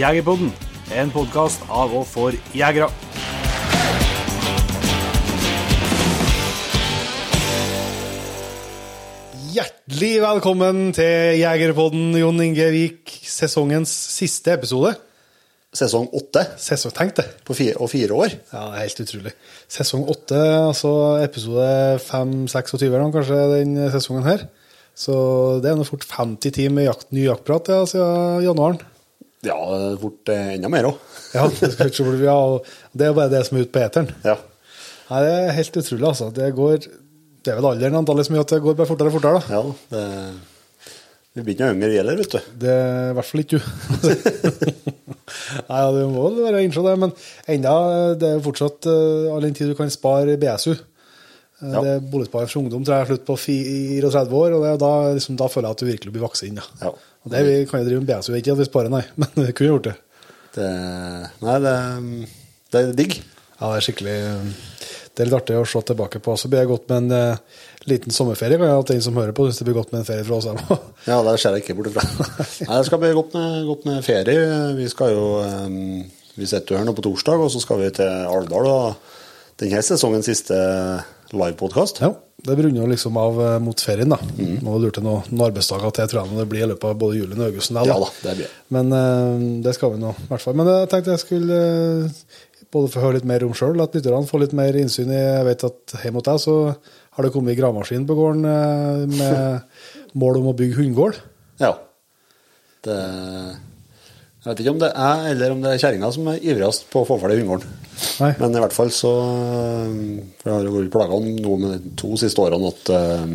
Jegerpodden, en podkast av og for jegere. Hjertelig velkommen til Jegerpodden, Jon Inge Vik, sesongens siste episode. Sesong åtte Sesong, tenk det. på fire, og fire år. Ja, det er helt utrolig. Sesong åtte, altså episode 5-26 eller noe, kanskje den sesongen her. Så det er nå fort 50 timer med jakt, ny jaktprat ja, siden januaren. Ja, er fort eh, enda mer òg. Ja, det, er bare det som er ute på eteren. Ja. Nei, det er helt utrolig, altså. Det går Det er vel alderen antallet som gjør at det går bare fortere og fortere, da. ja det, vi blir ikke yngre gjelder, vet du. Det er i hvert fall ikke du. Nei, ja, det må være innse det, men enda, det er jo fortsatt uh, all den tid du kan spare BSU. Uh, Ja. Det er Boligsparing for ungdom tror jeg er slutt på 34 år, og det, er da, liksom, da føler jeg at du virkelig blir voksen. Ja. Ja. Og det vi kan jo drive med BSU, ikke at vi sparer, nei, men vi kunne gjort det. Det, nei, det, det er digg. Ja, det er skikkelig Det er litt artig å se tilbake på. Så blir det godt med en uh, liten sommerferie. Kan jeg ha ting som hører på, syns det blir godt med en ferie fra oss. her. Ja, det ser jeg ikke bort ifra. Nei, det skal bli godt med, godt med ferie. Vi skal jo um, Vi sitter jo her nå på torsdag, og så skal vi til Alvdal. Og denne sesongens siste livepodkast. Ja, det runder jo liksom av eh, mot ferien, da. Mm. Nå lurte jeg noen, arbeidsdager til, tror jeg, det blir i løpet av både julen og augusten. der, Ja da, det blir. Men uh, det skal vi nå, i hvert fall. Men jeg tenkte jeg skulle uh, både få høre litt mer om sjøl, at lytterne får litt mer innsyn i Jeg vet at hjemme hos deg så har det kommet gravemaskin på gården uh, med mål om å bygge hundegård. Ja. Det Jeg vet ikke om det er eller om det er kjerringa som er ivrigst på å få ferdig hundegården. Nei. Men i hvert fall så For jeg har jo vært plaga noe med de to siste årene at eh,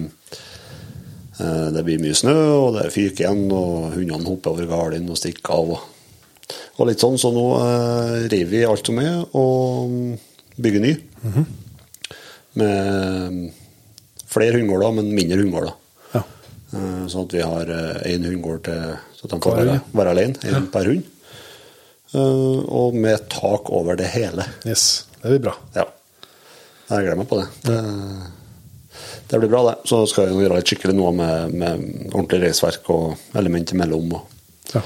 eh, det blir mye snø, og det fyker igjen, og hundene hopper over galen og stikker av. Og, og litt sånn, så nå eh, river vi alt som er, og bygger ny. Med flere hundegårder, men mindre hundegårder. Ja. Sånn at vi har én hundegård til så de kan være, være alene, én per hund. Eh, Og med tak over det hele. Yes, det blir bra. Ja. Jeg gleder meg på det. det. Det blir bra, det. Så skal jeg gjøre litt skikkelig noe med, med ordentlig reisverk og element imellom. Og, Ja.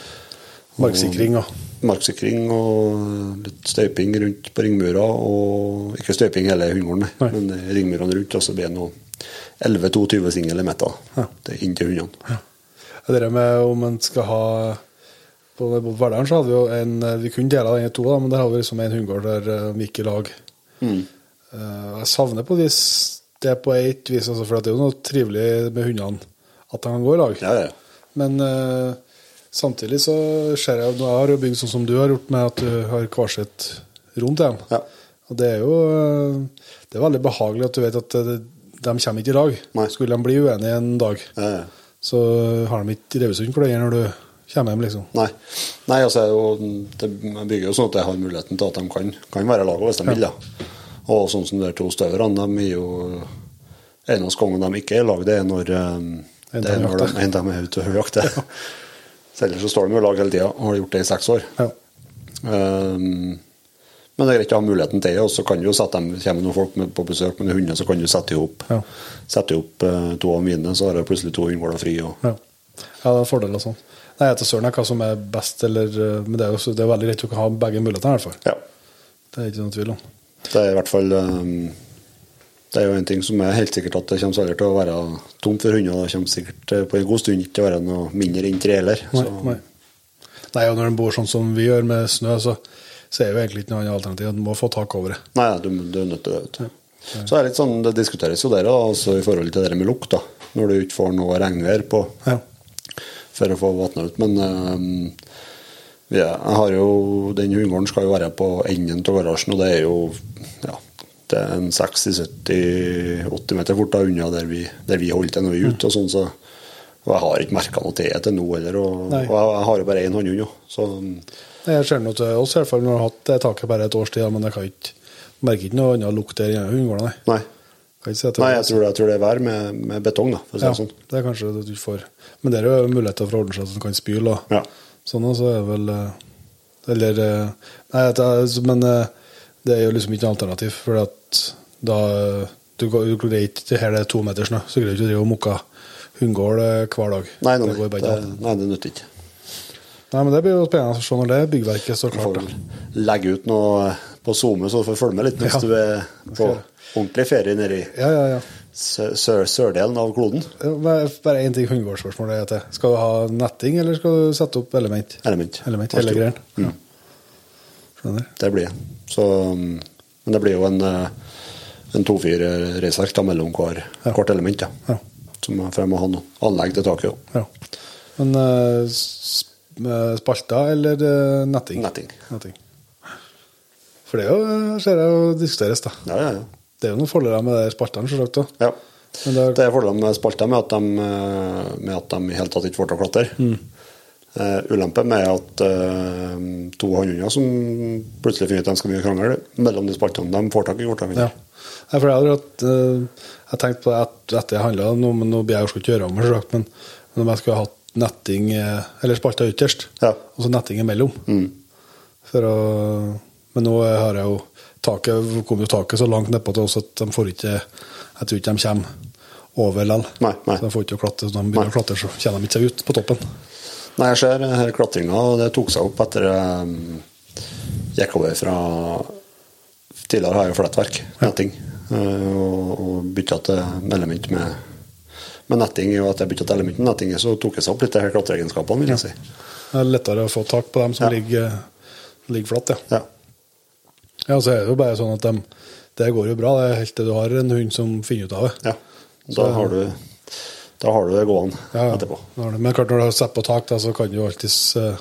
Marksikring og marksikring og litt støyping rundt på ringmura. Og ikke støyping hele hundegården, men ringmurene rundt. Og så blir det noe 11-22 single meter Ja. inn til hundene. Det der med om en skal ha På Verdalen så hadde vi jo en Vi kunne dele den i to, da, men der hadde vi liksom en hundegård der eh, vi gikk i lag. Mm. Eh, Jeg savner på vis det på et vis, altså, for det er jo noe trivelig med hundene at de kan gå i lag. Ja. Men uh, samtidig så ser jeg at nå har jeg bygd sånn som du har gjort, med at du har hver sitt rom til dem. Ja. Og det er jo eh, det er veldig behagelig at du vet at eh, de kommer ikke i lag. Nei. Skulle de bli uenige en dag, Ja, ja. så har de ikke revet seg unna hverandre når du kommer hjem, liksom. Nei. Nei, altså det bygger jo sånn at jeg har muligheten til at de kan, kan være laget hvis de vil. da. Og sånn som de to støverne, de er jo Eneste gangen de ikke er i lag, det er når, um, det er når de, de er ute og jakter. Så ellers så står de jo i lag hele tida, og har gjort det i seks år. Ja. Um, men det er greit å ha muligheten til det, og så kan du jo sette dem, kommer noen folk med, på besøk med hunder, så kan du sette opp, Ja. sette opp hop eh, to av mine, så har jeg plutselig to hundegårder fri. Og, Ja. ja, det er fordeler sånn. Nei, jeg da søren hva som er best, eller, eh, men det er jo det er veldig greit å ha begge mulighetene. i hvert fall. ja. Det er ikke noen tvil om. Det er i hvert fall um, Det er jo en ting som er helt sikkert at det kommer aldri til å være tomt for hunder. Det kommer sikkert eh, på en god stund ikke til å være noe mindre enn tre heller. Nei, nei. nei, og når en bor sånn som vi gjør med snø, så, så er jo egentlig ikke noe annet alternativ. Du må få tak over det. Nei, du, du er nødt til det. vet du. Så det er litt sånn, det diskuteres jo der altså i forhold til det med lukt. da, Når du ikke får noe regnvær på Ja. For å få vannet ut. Men uh, ja, jo, den hundegården skal jo være på enden av garasjen, og det er jo ja, det er en 60-70-80 meter fort da, unna der vi, der vi holdt til når vi er ute. og sånn, så og jeg har ikke merka noe til det til nå heller. Og, og jeg, jeg har jo bare én. Så Nei, Jeg ser noe til oss, i hvert fall når vi har hatt taket bare et års tid, men jeg kan ikke, merker ikke noe annet lukt der i hundegården. Nei. nei. Kan ikke si at det- Nei, jeg tror, det- jeg tror det er vær med, med betong, da, for å si ja, det sånn. det er kanskje det du får. Men det er jo muligheter for å ordne så du kan spyle og Ja. sånn, og så er vel eh, Eller eh, Nei, er, men eh, det er jo liksom ikke noe alternativ, for at da Du, greier ikke her det er to meter snø, så greier du ikke å drive og mukke hundegård hver dag. Nei, nei, det går det, nei, det nytter ikke. Nei, men Det blir jo spennende å se når det byggverket står klart. legge ut noe på SoMe, så du får følge med litt hvis Ja. du er på. Ordentlig ferie nede i Ja, ja, ja. sø- sør sørdelen av kloden. Bare én ting hundegårdsspørsmål. er til. Skal du ha netting, eller skal du sette opp element? Element. Element, hele greien. Mm. Skjønner. Det blir det. Så, um, men det blir jo en, eh, en to-fire-reisark mellom hver, Ja. hvert element. Ja. Ja. Som, for jeg må ha noe anlegg til taket òg. ja. Men uh, spalter eller netting? Netting. Netting. For det jo, ser jeg jo diskuteres, da. Ja, ja, ja. Det er jo noen fordeler med de spaltene, selvsagt. ja. Det er- Det er fordelen med spaltene, med at de, eh, med at de i hele tatt ikke får til å klatre. Mm. Uh, ulempen med at uh, to hannhunder som plutselig finner ut at de skal begynne å krangle mellom de spaltene, de får tak i hverandre. Ja. Nei, for jeg hatt eh, Jeg tenkte på det at etter jeg handla nå, men nå blir jeg jo ikke gjøre om det, selvsagt, men, men om jeg skulle hatt netting Eller spalta ytterst, Ja. og så netting imellom. Mm. For å, men nå har jeg jo taket, kom jo taket så langt nedpå til oss at de får ikke Jeg tror ikke de kommer over likevel. Nei. Så de får ikke klatre. De begynner å klatre, så kommer de ikke seg ut på toppen. Nei, jeg ser her klatringa, og det tok seg opp etter jeg gikk over fra Tidligere har jeg flettverk, netting, eh, og, og bytta til element med, med netting. Og at jeg bytta til element med netting, så tok det seg opp litt de klatreegenskapene, vil jeg si. Det er lettere å få tak på dem som Ja. ligger, ligger flatt. Ja. Ja. Ja, så er det jo bare sånn at de, det går jo bra. Det er helt til du har en hund som finner ut av det. ja. Da har du da har du det gående Ja, ja. etterpå. Men klart når du har satt på tak, da, så kan du alltids uh,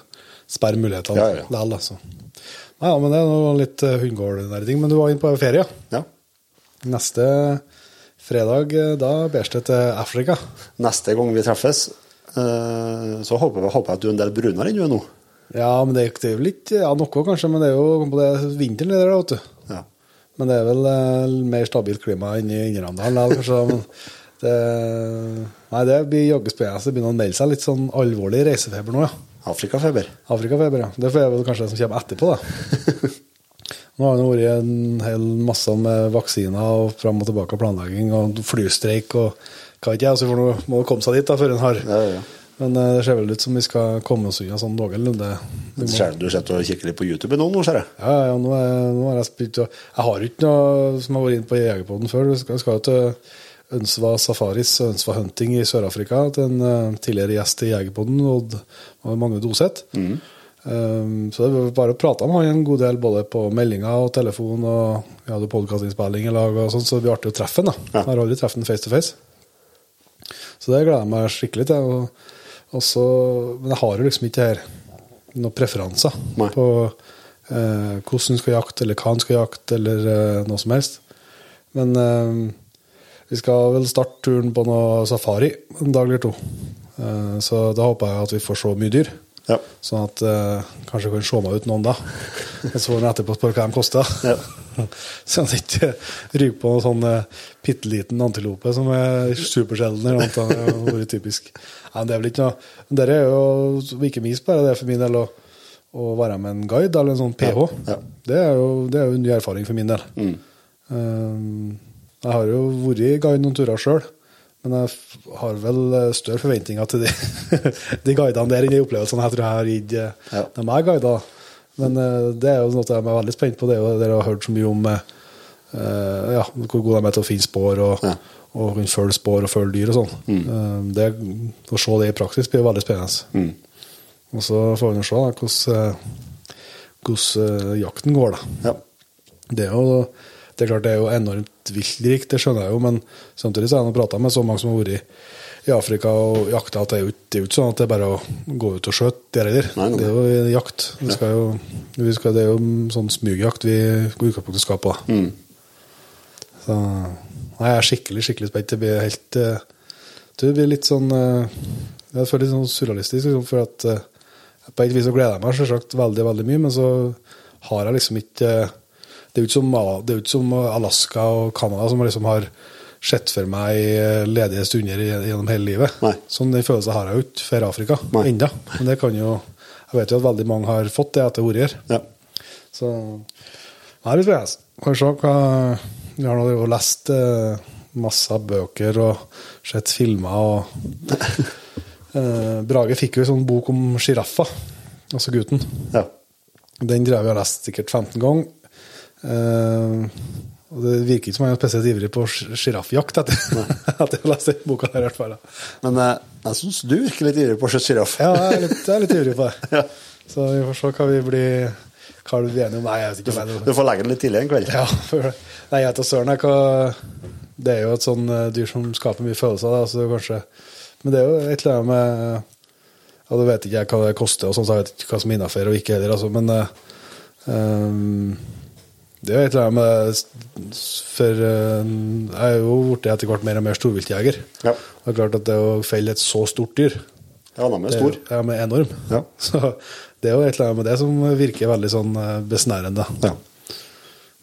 sperre mulighetene Ja, ja, likevel. Altså. Nei, ja, men det er noe litt hundegårdnerding. Men du var inne på ferie. Ja. Neste fredag, eh, da bærs det til Afrika. Neste gang vi treffes, eh, så håper jeg, håper jeg at du er en del brunere enn du er nå. Ja, men det, det er jo litt Ja, noe kanskje, men det er jo på det vinteren der, vet du. Ja. Men det er vel eh, mer stabilt klima enn i Innerdalen, kanskje. Det, nei, det blir jaggu spennende. Det begynner å melde seg litt sånn alvorlig reisefeber nå, ja. Afrikafeber. Afrikafeber, ja. Det er vel kanskje det som kommer etterpå, da. Nå har det vært en hel masse med vaksiner og fram og tilbake planlegging og flystreik og hva vet jeg. Så altså, må det komme seg dit da, før en har Ja, ja, ja. Men eh, det ser vel ut som vi skal komme oss unna sånn noenlunde. Du sitter og kikker litt på YouTube nå, nå ser jeg. Ja, ja, nå, er, nå har jeg spilt Jeg har ikke noe som har vært inne på Jegerpoden før. Vi skal, skal til Ønsva Safaris og Ønsva Hunting i Sør-Afrika til en eh, tidligere gjest i Jegerpoden, Odd Magne Doseth. Um, så det var bare å prate med han en god del både på meldinger og telefon, og vi hadde podkastinnspilling i lag, og sånn, så det blir artig å treffe han. da. Ja. Jeg har aldri truffet han face to face. Så det gleder jeg meg skikkelig til. Og, og så, men jeg har jo liksom ikke her noen preferanser Nei. på eh, hvordan du skal jakte, eller hva han skal jakte, eller eh, noe som helst. Men eh, vi skal vel starte turen på noe safari en dag eller to. Eh, så da håper jeg at vi får se mye dyr. Ja. Sånn at eh, kanskje jeg kan se meg ut noen da. Og så får vi etterpå spørre hva de koster. Ja. At jeg ikke ryker på en sånn uh, bitte liten antilope som er supersjelden. Det har vært typisk. Ja, men det er vel ikke noe Men det er jo ikke minst bare det for min del å, å være med en guide eller en sånn PH. Ja. Det, er jo, det er jo en ny erfaring for min del. Mm. Um, jeg har jo vært guide noen turer sjøl, men jeg har vel eh, større forventninger til de, de guidene der enn de opplevelsene jeg tror jeg har gitt eh, Ja. dem jeg guider. Men eh, det er jo noe jeg er veldig spent på. Det er Dere har hørt så mye om eh, eh, ja, hvor gode de er til å finne spor og, Ja. og kunne følge spor og følge dyr og sånn. Mm. det, å se det i praksis blir veldig spennende. Mm. Og så får vi nå se hvordan, eh, hvordan eh, jakten går, da. Ja. Det er jo det er klart det er jo enormt viltrikt, det skjønner jeg jo, men samtidig så har jeg prata med så mange som har vært i Afrika og jakta, at det er jo ikke- det er jo ikke sånn at det er bare å gå ut og skjøte der heller. Det er jo jakt. Vi skal jo, vi skal, det er jo sånn smugjakt vi går utgangspunktet skal på. Mm. Så nei, jeg er skikkelig, skikkelig spent. Det blir helt eh, Det blir litt sånn eh, Jeg føler litt sånn surrealistisk, liksom, for at eh, på et vis så gleder jeg meg selvsagt veldig, veldig mye, men så har jeg liksom ikke Det er jo ikke som, det er jo ikke som Alaska og Canada som liksom har sett for meg eh, ledige stunder gjennom hele livet. Nei. Sånn den følelsen har jeg jo ikke for Afrika ennå. Men det kan jo Jeg vet jo at veldig mange har fått det etter vært her. Ja. Så det spennende. Kan vi se hva Vi har nå lest eh, masse bøker og sett filmer og eh, Brage fikk jo en sånn bok om sjiraffer. altså gutten. Ja. Den drev jeg vi har lest sikkert 15 ganger. Eh, og det virker ikke som han er spesielt ivrig på sj- sjiraffjakt etter at jeg har lest boka. her i hvert fall. Men eh, jeg syns du virker litt ivrig på å skyte sjiraff. Ja, jeg er litt, jeg er litt ivrig på det. Ja. Så vi får se hva vi blir hva vi blir enige om. Nei, jeg vet ikke. om Du får legge den litt tidlig en kveld. Ja, for, nei, jeg vet søren. jeg, hva- Det er jo et sånn eh, dyr som skaper mye følelser, da, så kanskje Men det er jo et eller annet med Ja, du vet ikke jeg hva det koster, og sånn, så jeg vet ikke hva som er innafor og ikke heller, altså, men ehm, det er jo et eller annet med For eh, jeg er jo blitt etter hvert mer og mer storviltjeger. Ja. Det er klart at det å felle et så stort dyr Ja, de er det er, stor. Ja, enorm. Ja. Så det er jo et eller annet med det som virker veldig sånn eh, besnærende. Ja.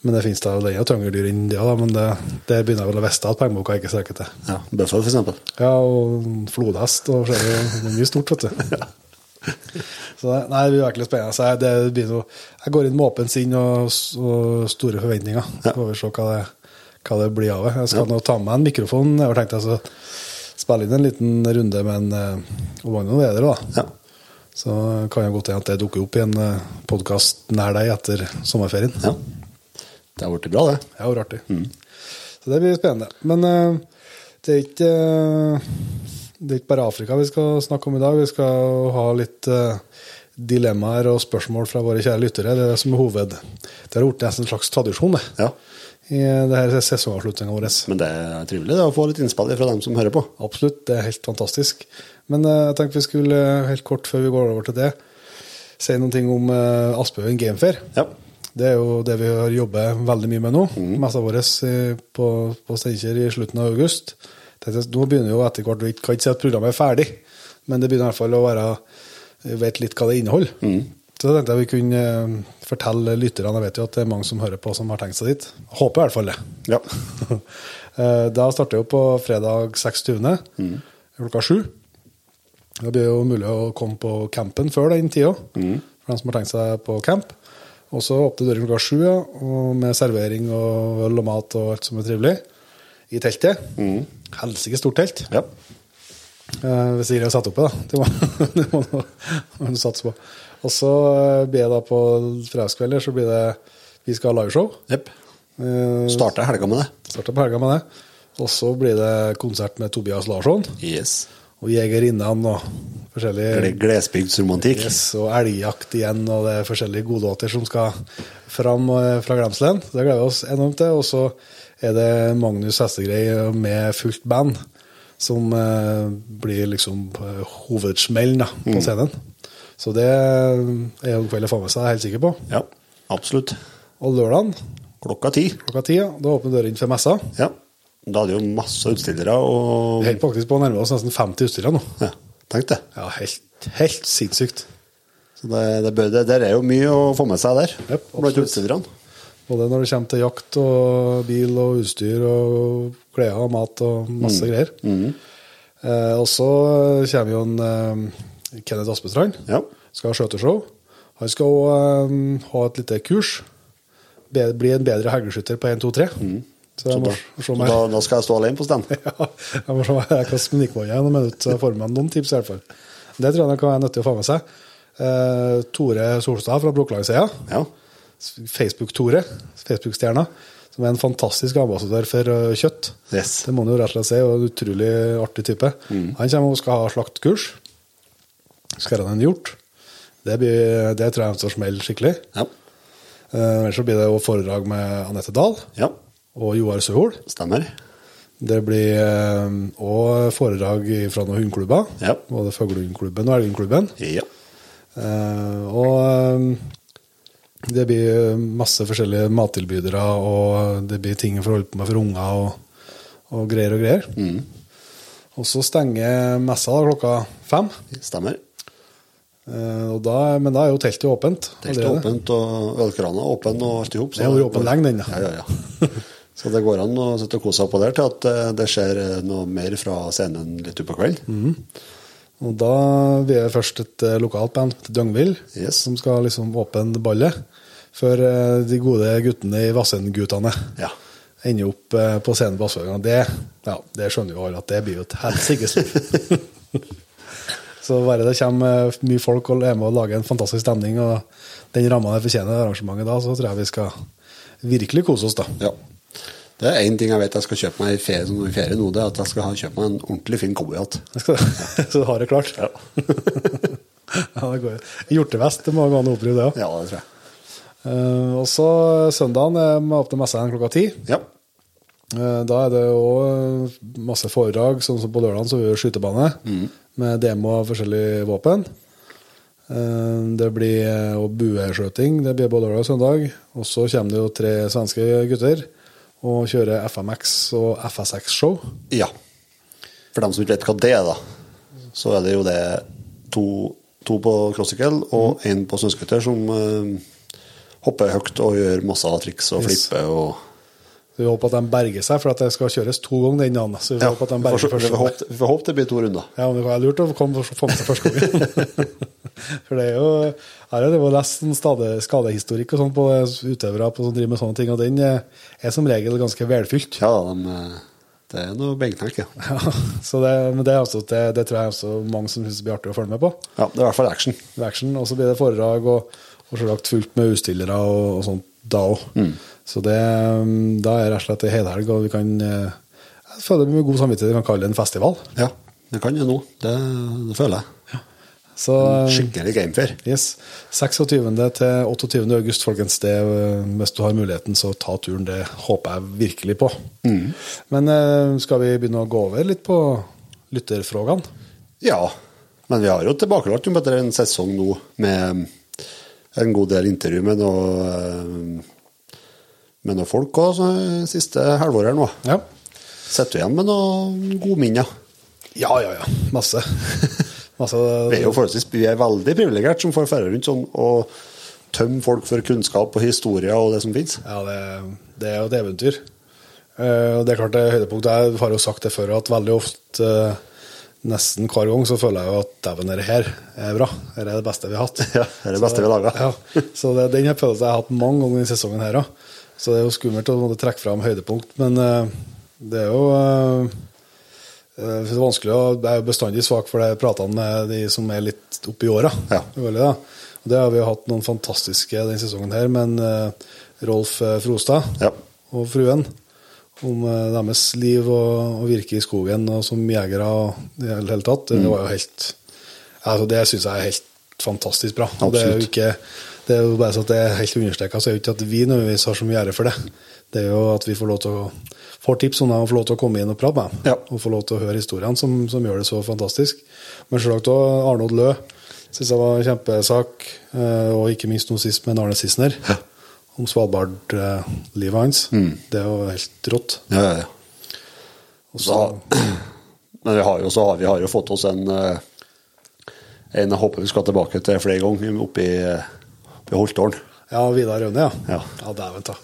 Men det finnes da enda tyngre dyr enn det, men det, det begynner vel å vite at pengeboka ikke strekker til. ja. Bøffel, eksempel. Ja, og flodhest og forskjellig. Det er mye stort, vet du. Så nei, det blir virkelig spennende. Så jeg, det blir noe, jeg går inn med åpent sinn og, og store forventninger. Så får vi se hva det, hva det blir av det. Jeg skal nå ta med en mikrofon. Jeg har tenkt altså, spille inn en liten runde med en uh, Ovagno Veder. Da. Ja. Så kan det godt hende at det dukker opp i en uh, podkast nær deg etter sommerferien. ja. Det har blitt bra, det. Det har vært artig. Så det blir spennende. Men eh, det, er ikke, eh, det er ikke bare Afrika vi skal snakke om i dag. Vi skal ha litt eh, dilemmaer og spørsmål fra våre kjære lyttere. Det er det som er hoved. Det har blitt en slags tradisjon det, Ja. i det her sesongavslutninga vår. Men det er trivelig det, å få litt innspill fra dem som hører på. Absolutt, det er helt fantastisk. Men eh, jeg tenkte vi skulle, eh, helt kort før vi går over til det, si noen ting om Aspøyen Gamefair. Ja. Det er jo det vi har jobbet veldig mye med nå. Mesta vår på, på Steinkjer i slutten av august. Jeg, Nå begynner jo etter hvert, Vi kan ikke si at programmet er ferdig, men det begynner i hvert fall å være Vi vet litt hva det inneholder. Så da tenkte jeg vi kunne eh, fortelle lytterne Jeg vet jo at det er mange som hører på, som har tenkt seg dit. Håper i hvert fall det. Ja. Eh, Da starter jo på fredag 26. klokka sju. Det blir jo mulig å komme på campen før den tida, for dem som har tenkt seg på camp. Og så åpner døren klokka sju, ja, med servering og øl og mat og alt som er trivelig. I teltet. Helsike stort telt. ja. Uh, hvis ikke har satt opp det, da. Det må, det må, må du satse på. Og så eh, blir det da på fredagskvelder så blir det Vi skal ha liveshow. Yep. Uh, Starter helga med det. Starter på helga med det. Og så blir det konsert med Tobias Larsson Yes. og Jegerinnene og forskjellige Glesbygdsromantikk. yes, og elgjakt igjen, og det er forskjellige godlåter som skal fram eh, fra glemselen. Det gleder vi oss enormt til. Og så er det Magnus Hestegrei med fullt band som eh, blir liksom eh, hovedsmellen da, på scenen. Så det er jo en kveld å få med seg, det er jeg helt sikker på. Ja, absolutt. Og lørdagen Klokka ti. klokka ti, ja, da åpner døren for messa. Ja. Da er det jo masse utstillere og Vi holder helt faktisk på å nærme oss nesten 50 utstillere nå. Ja, tenk det. Ja, helt, helt sinnssykt. Så det, det, bør, det der er jo mye å få med seg der. Jep, blant utstillerne. Både når det kommer til jakt og bil og utstyr og klær og mat og masse greier. Eh, og så kommer jo en eh, Kenneth Aspestrand. Ja. Skal ha skjøteshow. Han skal òg ha et lite kurs. Be, bli en bedre hegleskytter på 1, 2, 3. Så Så må da, så da, da skal jeg stå alene på stand. ja, jeg må se om jeg kan noen minutter, og jeg får med meg noen tips i hvert fall. Det tror jeg kan være nyttig å få med seg. Eh, Tore Solstad fra Brokklandsheia. Ja. Facebook-Tore, Facebook-stjerna, som er en fantastisk ambassadør for uh, kjøtt. Yes. Det må man jo rett og slett si, og en utrolig artig type. Han kommer og skal ha slaktkurs. Skal han en hjort. Det, blir, det tror jeg står smell skikkelig. Ja. Eh, Ellers så blir det jo foredrag med Anette Dahl ja. og Joar Søhol. Stemmer. Det blir òg foredrag fra noen hundeklubber. Ja. Både Fuglehundklubben og Elghundklubben. Ja. Eh, og eh, det blir masse forskjellige mattilbydere, og det blir ting for å holde på med for unger og, og greier og greier. Mm. Og så stenger messa da klokka fem. Stemmer. Eh, da, men da er jo teltet åpent. Teltet er åpent, og ølkrana åpen, og alt i hop. Den har vært åpen lenge, den. Ja, ja, ja. Så det går an å sitte og kose seg på der til at eh, det skjer eh, noe mer fra scenen litt utpå kvelden. Og da blir det først et eh, lokalt band, Døgnvill, Yes. som skal liksom åpne ballet. For eh, de gode guttene i Vassendgutane Ja. ender opp eh, på scenen på Vassøya. Det, ja, det skjønner jo alle at det blir jo et helsikes liv. Så bare det kommer eh, mye folk og er med og lager en fantastisk stemning, og den ramma det fortjener arrangementet da, så tror jeg vi skal virkelig kose oss, da. Ja. Det er én ting jeg vet jeg skal kjøpe meg i ferie, i ferie nå, det er at jeg skal kjøpe meg en ordentlig fin cowboyhatt. Så du har det klart? Ja. Ja, det går jo. Hjortevest, det må gå an å opprydde det òg. ja, det tror jeg. Og så søndagen er vi åpner messa igjen klokka ti. Ja. Uh, Da er det òg masse foredrag, sånn som på lørdagen så gjør jo skytebane med demo av forskjellige våpen. Uh, Det blir òg bueskjøting, det blir både lørdag og søndag. Og så kommer det jo tre svenske gutter og kjører FMX og FSX-show. ja. For dem som ikke vet hva det er, da, så er det jo det to, to på crossycle og én på snøscooter som eh, hopper høyt og gjør masse triks og Yes. flipper og Så vi håper at de berger seg, for at det skal kjøres to ganger den dagen. Så vi Ja, håper at de berger første vi får håpe det blir to runder. Ja, men det er lurt å komme og få med seg første gangen. For det er jo Her er det jo lest en skade, skadehistorikk og sånn på utøvere på, som driver med sånne ting, og den er, er som regel ganske velfylt. Ja, de, eh, det er noe benknekk, ja. Ja, så det, men det, er altså, det, det tror jeg også mange som syns blir artig å følge med på. ja. Det er i hvert fall action. Action, Og så blir det foredrag og, og selvsagt fullt med utstillere og, og sånt da òg. Så det, mm, da er det rett og slett en helhelg, og vi kan eh, Jeg føler med god samvittighet vi kan kalle det en festival. Ja, det kan det nå. Det, det føler jeg. Så eh, Skikkelig gamefair. Yes. 26. til 28. august, folkens. Det, øh, hvis du har muligheten, så ta turen. Det håper jeg virkelig på. Men øh, skal vi begynne å gå over litt på lytterfrågene? Ja, men vi har jo tilbakelagt jo bedre en sesong nå med en god del intervju med noe, eh, noe folk òg, siste halvåret her nå. Ja. Sitter du igjen med noen godminner? Ja, ja, ja. Masse. Masse Vi er jo forholdsvis vi er veldig privilegert som får ferde rundt sånn og tømme folk for kunnskap og historier og det som fins. Ja, det, det er jo et eventyr. Eh, og det er klart det høydepunktet. Jeg har jo sagt det før, at veldig ofte, eh, nesten hver gang, så føler jeg jo at dæven, dette her er bra. Dette er det beste vi har hatt. Ja, det er det beste vi har laget. Ja, så det, den følelsen jeg har hatt mange ganger denne sesongen her òg. Så det er jo skummelt å måtte trekke fram høydepunkt, men uh, det er jo eh, det er vanskelig å Jeg er jo bestandig svak for det pratene med de som er litt oppi åra. Ja. Det har vi jo hatt noen fantastiske denne sesongen her, men uh, Rolf Frostad Ja. og fruen om eh, deres liv og, og virke i skogen og som jegere og i det hele tatt. Mm. Det var jo helt altså Det syns jeg er helt fantastisk bra. Og det er jo Absolutt. ikke det er jo bare så at det er helt understreka, så er det jo ikke at vi nødvendigvis har så mye ære for det. Det er jo at vi får lov til å får tips om dem og får lov til å komme inn og prate med dem. Ja. Og får lov til å høre historiene som, som gjør det så fantastisk. Men selvsagt òg Arnold Lø syns jeg var en kjempesak, eh, og ikke minst nå sist med Arne Sissener. Om Svalbard-livet hans. Det er jo helt rått. Ja, ja, ja. Også, da, men vi har jo, så har vi har jo fått oss en eh, En jeg håper vi skal tilbake til flere ganger, oppe i, i Holtålen. Ja, Vidar Rønne, ja. Ja. ja dæven ta.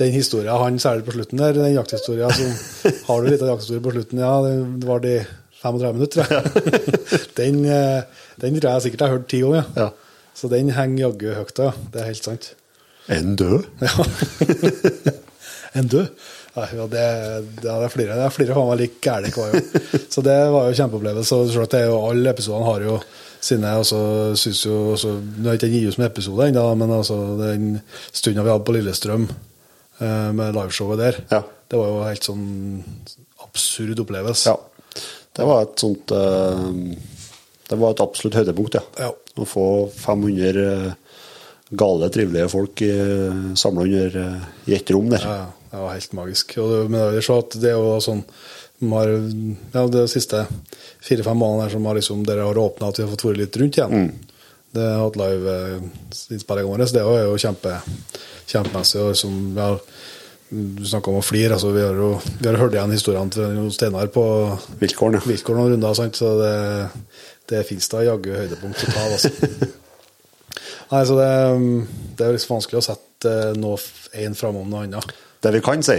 Den historien han særlig på slutten der, den jakthistoria som Har du litt av jakthistorie på slutten? Ja, det var de 35 minutter, tror jeg. den, eh, den tror jeg sikkert jeg har hørt ti ganger. Ja. Så den henger jaggu høyt, ja. Det er helt sant. En død? Ja. Enn død? Nei, ja, det, det, det er flere, det er flere faen meg like gærne hver gang. Så det var jo kjempeopplevelse. Og det er jo, alle episodene har jo sine og så synes jo også, Nå har ikke jeg gitt ut som episode ennå, men altså, den stunda vi hadde på Lillestrøm eh, med liveshowet der, Ja. det var jo helt sånn absurd opplevelse. Ja. Det var et sånt eh, Det var et absolutt høydepunkt, ja. Ja. Å få 500 eh, gale, trivelige folk samla under eh, i ett rom der. Ja, det var helt magisk. Og det, men det er jo at det er jo sånn har, ja, De siste fire-fem månedene her som har liksom, dere har åpna at vi har fått vært litt rundt igjen. Det har hatt live-innspillingene våre, så det er jo kjempe, kjempemessig. Og liksom, ja, du snakka om å flire. Altså, vi har jo vi har hørt igjen historiene til Steinar på Vilkårene. ja. vilkår noen runder, sant? så det, det fins da jaggu høydepunkt ta. Altså. Nei, så det, det er liksom vanskelig å sette noe én framom noe annet. Det vi kan si,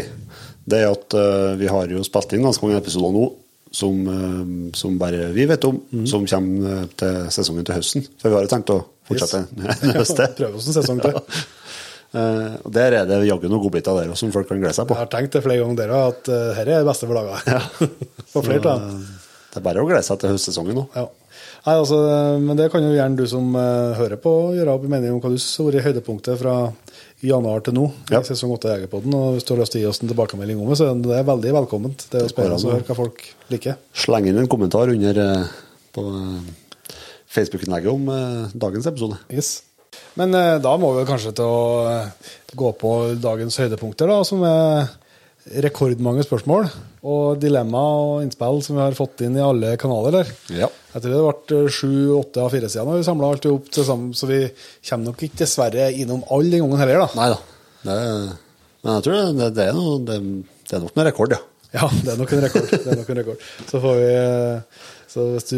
det er at uh, vi har jo spilt inn ganske mange episoder nå som, uh, som bare vi vet om, som kommer eh, til sesongen til høsten. For vi har jo tenkt å fortsette yes. neste. Prøve oss en sesong til. Eh, og Der er det jaggu noen godbiter der som folk kan glede seg på. Jeg har tenkt det flere ganger dere at uh, dette er det beste for laget. Ja, flere av dem. Det er bare å glede seg til høstsesongen nå. Ja. Nei, altså, men det kan jo gjerne du som uh, hører på, gjøre opp i mening om hva du har vært høydepunktet fra januar til nå Ja. i sesong 8 på Jegerpodden. Og hvis du har lyst til å gi oss en tilbakemelding om det, så er det veldig velkomment. Det er jo spennende å høre hva folk liker. Sleng inn en kommentar under uh, på uh, Facebook-innlegget om dagens episode. Yes. Men da må vi kanskje til å gå på dagens høydepunkter, da, som er rekordmange spørsmål og dilemma og innspill som vi har fått inn i alle kanaler der. Ja. Jeg tror det ble sju-åtte av fire sider når vi samla alt opp til sammen, så vi kommer nok ikke dessverre innom alle den gangen heller, da. Nei da. Men jeg tror det, det, er noe, det, det er nok en rekord, ja. Ja, det er nok en rekord. Det er nok en rekord. Så får vi så hvis du,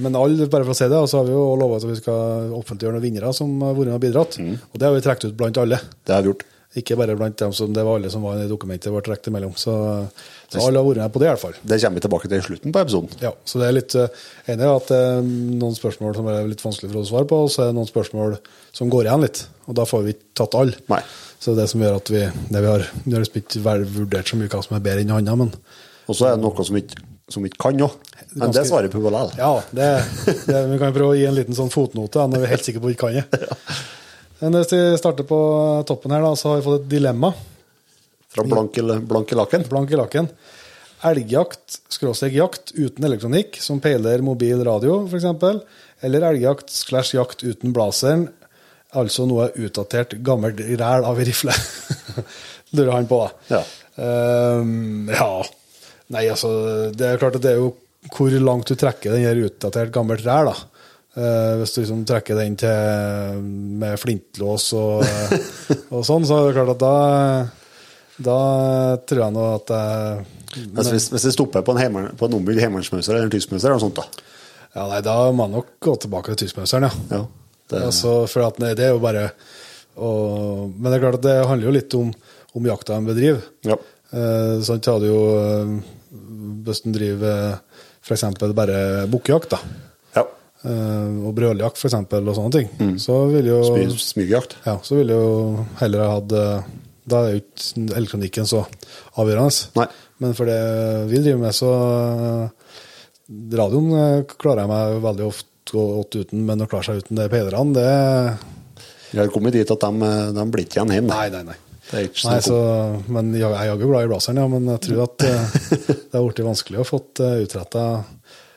Men alle, bare for å si det, så har vi jo lovet at vi skal offentliggjøre noen vinnere som har vært med og bidratt. Og det har vi trukket ut blant alle. Det har vi gjort. Ikke bare blant dem som det var alle som var i dokumentet ble trukket imellom. Så, så alle har vært med på det, i hvert fall. Det kommer vi tilbake til i slutten på episoden. Ja, så det er litt enig at det er noen spørsmål som er litt vanskelig for å svare på, og så er det noen spørsmål som går igjen litt. Og da får vi ikke tatt alle. Nei. Så det er det som gjør at vi det vi har, vi har liksom ikke vurdert så mye hva som er bedre enn annet, men Og så er det noe som ikke, som ikke kan òg. Men det svarer på likevel. ja, det, det, vi kan prøve å gi en liten sånn fotnote når vi er helt sikre på at vi ikke kan det. Men hvis vi starter på toppen her, da, så har vi fått et dilemma. Fra blank, i laken. Blank i laken. Elgjakt, skråstrek jakt uten elektronikk, som peiler mobil radio f.eks., eller elgjakt slash jakt uten blaseren, altså noe utdatert, gammelt ræl av ei rifle. Lurer han på, da. Ja. Um, ja. Nei, altså, det er klart at det er jo hvor langt du trekker den utdatert, gammelt ræl, da. Eh, hvis du liksom trekker den til med flintlås og, og sånn, så er det klart at da da tror jeg nå at jeg Altså, hvis, hvis det stopper på en, heimann- på en ombygd heimannsmauser eller en tyskmauser eller noe sånt, da. Ja, nei, da må jeg nok gå tilbake til tyskmøsteren, ja. Ja, det, Altså, for at nei, det er jo bare å, Men det er klart at det handler jo litt om, om jakta en bedriver. ja. Uh, sånn tar du jo eh, Hvis en driver f.eks. bare bukkejakt, da, eh, og brøljakt f.eks., og sånne ting, så vil jo Smy- Smygjakt. ja, så vil jo heller ha hatt eh, Da er jo ikke elektronikken så avgjørende. Nei. Men for det vi driver med, så eh, Radioen eh, klarer jeg meg veldig ofte godt uten, men å klare seg uten det peilerne, det Vi har kommet dit at de, de blir ikke igjen hjemme. Nei, nei, nei. Nei, så, men jeg jeg er jo glad i blazeren, ja, men jeg tror at eh, det har blitt vanskelig å få utretta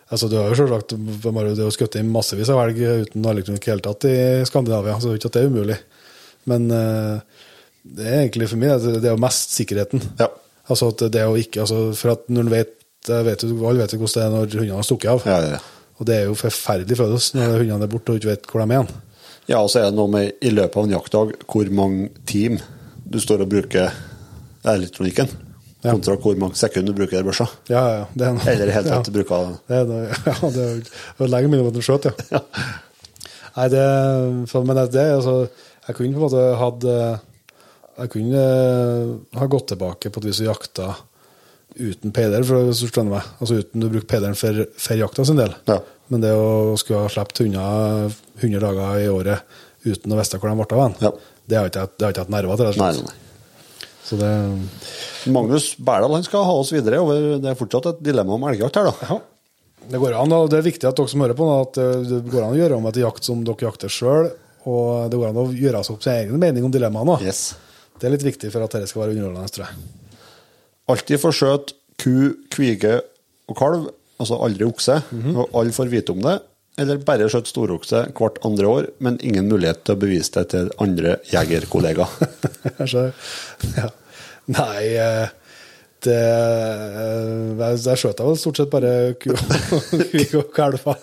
altså, Du har jo selvsagt de det er skutt inn massevis av elg uten elektronikk i hele tatt i Skandinavia, så det er ikke at det er umulig. Men eh, det er egentlig for meg det det er jo mest sikkerheten. Ja. Altså at det er jo ikke altså, For at når vet, vet Alle vet jo hvordan det er når hundene har stukket av. Ja, ja. Og det er jo forferdelig følelse når hundene er borte og ikke vet hvor de er igjen. Ja, og så er det noe med i løpet av en jaktdag hvor mange team du står og bruker elektronikken, Ja. kontra hvor mange sekunder du bruker børsa. Ja, ja, ja. Det er noe- Eller helt ja. tatt du bruker Det er, ja, det er at den skjøt, ja. Nei, det, for, men det altså Jeg kunne på en måte hatt eh, Jeg kunne eh, ha gått tilbake på et vis og jakta uten peiler, for hvis du skjønner meg. Altså uten å bruke peileren for, for jakta sin del. Ja. Men det å skulle ha sluppet unna 100 dager i året uten å vite hvor de ble av Ja. det har ikke jeg hatt nerver til. nei, nei. Så det Magnus Berdal han skal ha oss videre over Det er fortsatt et dilemma om elgjakt her, da. Ja. Det går an, og det er viktig at dere som hører på, at eh, det går an å gjøre om etter jakt som dere jakter sjøl. Og det går an å gjøre seg opp sin egen mening om dilemmaene. Yes. Det er litt viktig for at dette skal være underholdende, tror jeg. Alltid får skjøt ku, kvige og kalv, altså aldri okse, Mhm. og alle får vite om det. Eller bare skjøt storokse hvert andre år, men ingen mulighet til å bevise det til andre jegerkollegaer. Ja. Nei, eh, det eh, Jeg jeg skjøt vel stort sett bare ku og kalver.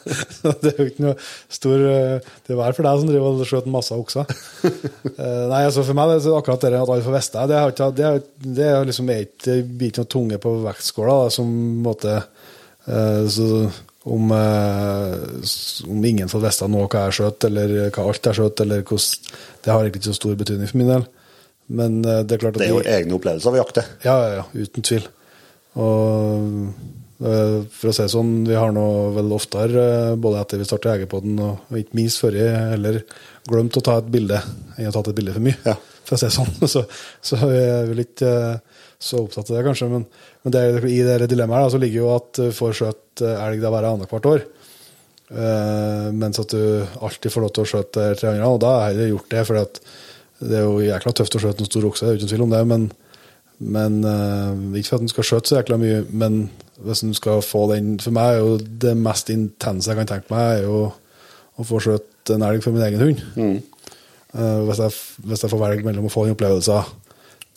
Det er jo ikke noe stor eh, Det er hver for deg som driver og skjøter masse okser. Nei, altså for meg det er akkurat det at alle får vite det, det, er- det er liksom ikke noe tunge på vektskåla som måte så om, eh, om ingen får visst nå hva jeg skjøt, eller hva alt jeg skjøt, eller hvordan Det har egentlig ikke så stor betydning for min del. Men eh, det er klart at Det er jo de- egne opplevelser ved jakte. ja, ja, ja, uten tvil. Og eh, for å si det sånn, vi har nå vel oftere, både etter vi starta Jegerpodden, og og ikke minst før jeg heller glemt å ta et bilde enn å ha tatt et bilde for mye. Ja. For å si det sånn. Så, så jeg er vel ikke så opptatt av det, kanskje. Men, men det, i det dilemmaet her, så ligger jo at du får skjøt eh, elg da bare annethvert år. Uh, mens at du alltid får lov til å skjøte tre andre, og da har jeg gjort det, for det er jo jækla tøft å skjøte en stor okse, det er uten tvil om det, men, men uh, ikke for at den skal skjøte så jækla mye, men hvis den skal få den For meg er jo det mest intense jeg kan tenke meg, er jo å få skjøte en elg for min egen hund. Eh, hvis, jeg, hvis jeg får velge mellom å få den opplevelsen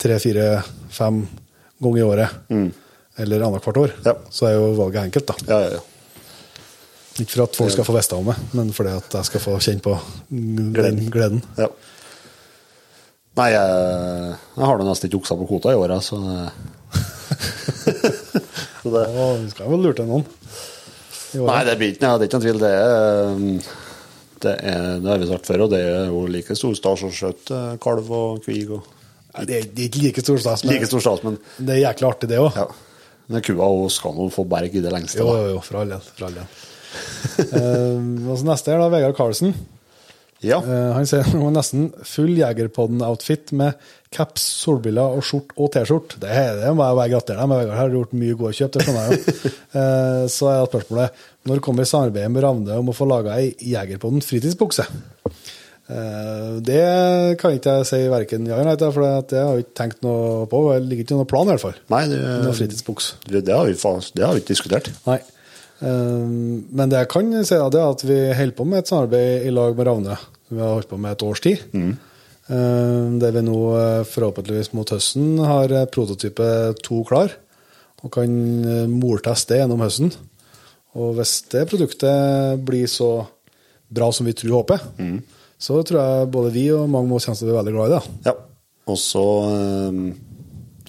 tre, fire, fem ganger i året, eller annethvert år, Ja. så er jo valget enkelt, da. Ja, ja, ja. Ikke for at folk skal få vite om det, men fordi at jeg skal få kjenne på den gleden. ja. Nei, jeg, jeg har da nesten ikke okser på kvota i året, så Så det Å, vi skal vel lure til noen. Nei, det blir ikke, det er ikke noen tvil. Det er, um, det er Det har vi sagt før, og det er jo like stor stas å skjøte kalv og kvig. Og, Nei, det, er, ikke like stor stas, men like stor stas, men det er jæklig artig, det òg. ja. Men kua og skal nå få berg i det lengste. Jo, jo, jo, for all del. For all del. uh, og så neste er da Vegard Karlsen. Ja. Uh, han sier har nesten full Jegerpodden-outfit med caps, solbriller og skjort og T-skjort. Det, det må jeg bare gratulere deg med, Vegard. Har gjort mye gode kjøp, det skjønner jeg jo. Eh, så er spørsmålet når kommer samarbeidet med Ravne om å få laga ei Jegerpodden fritidsbukse? Eh, det kan ikke jeg si verken ja eller nei til, for det har vi ikke tenkt noe på. Det ligger ikke noen plan, i hvert fall. Nei, det, Noe fritidsbuks. det, det, har vi, det har vi ikke diskutert. Nei. Ehm, men det jeg kan si, da, det er at vi holder på med et samarbeid i lag med Ravne. Vi har holdt på med et års tid. Mm. der vi nå eh, forhåpentligvis mot høsten har eh, prototype to klar, og kan eh, morteste det gjennom høsten. Og hvis det produktet blir så bra som vi tror og håper, så tror jeg både vi og mange med oss kommer til å bli veldig glad i det. Ja. Og så um,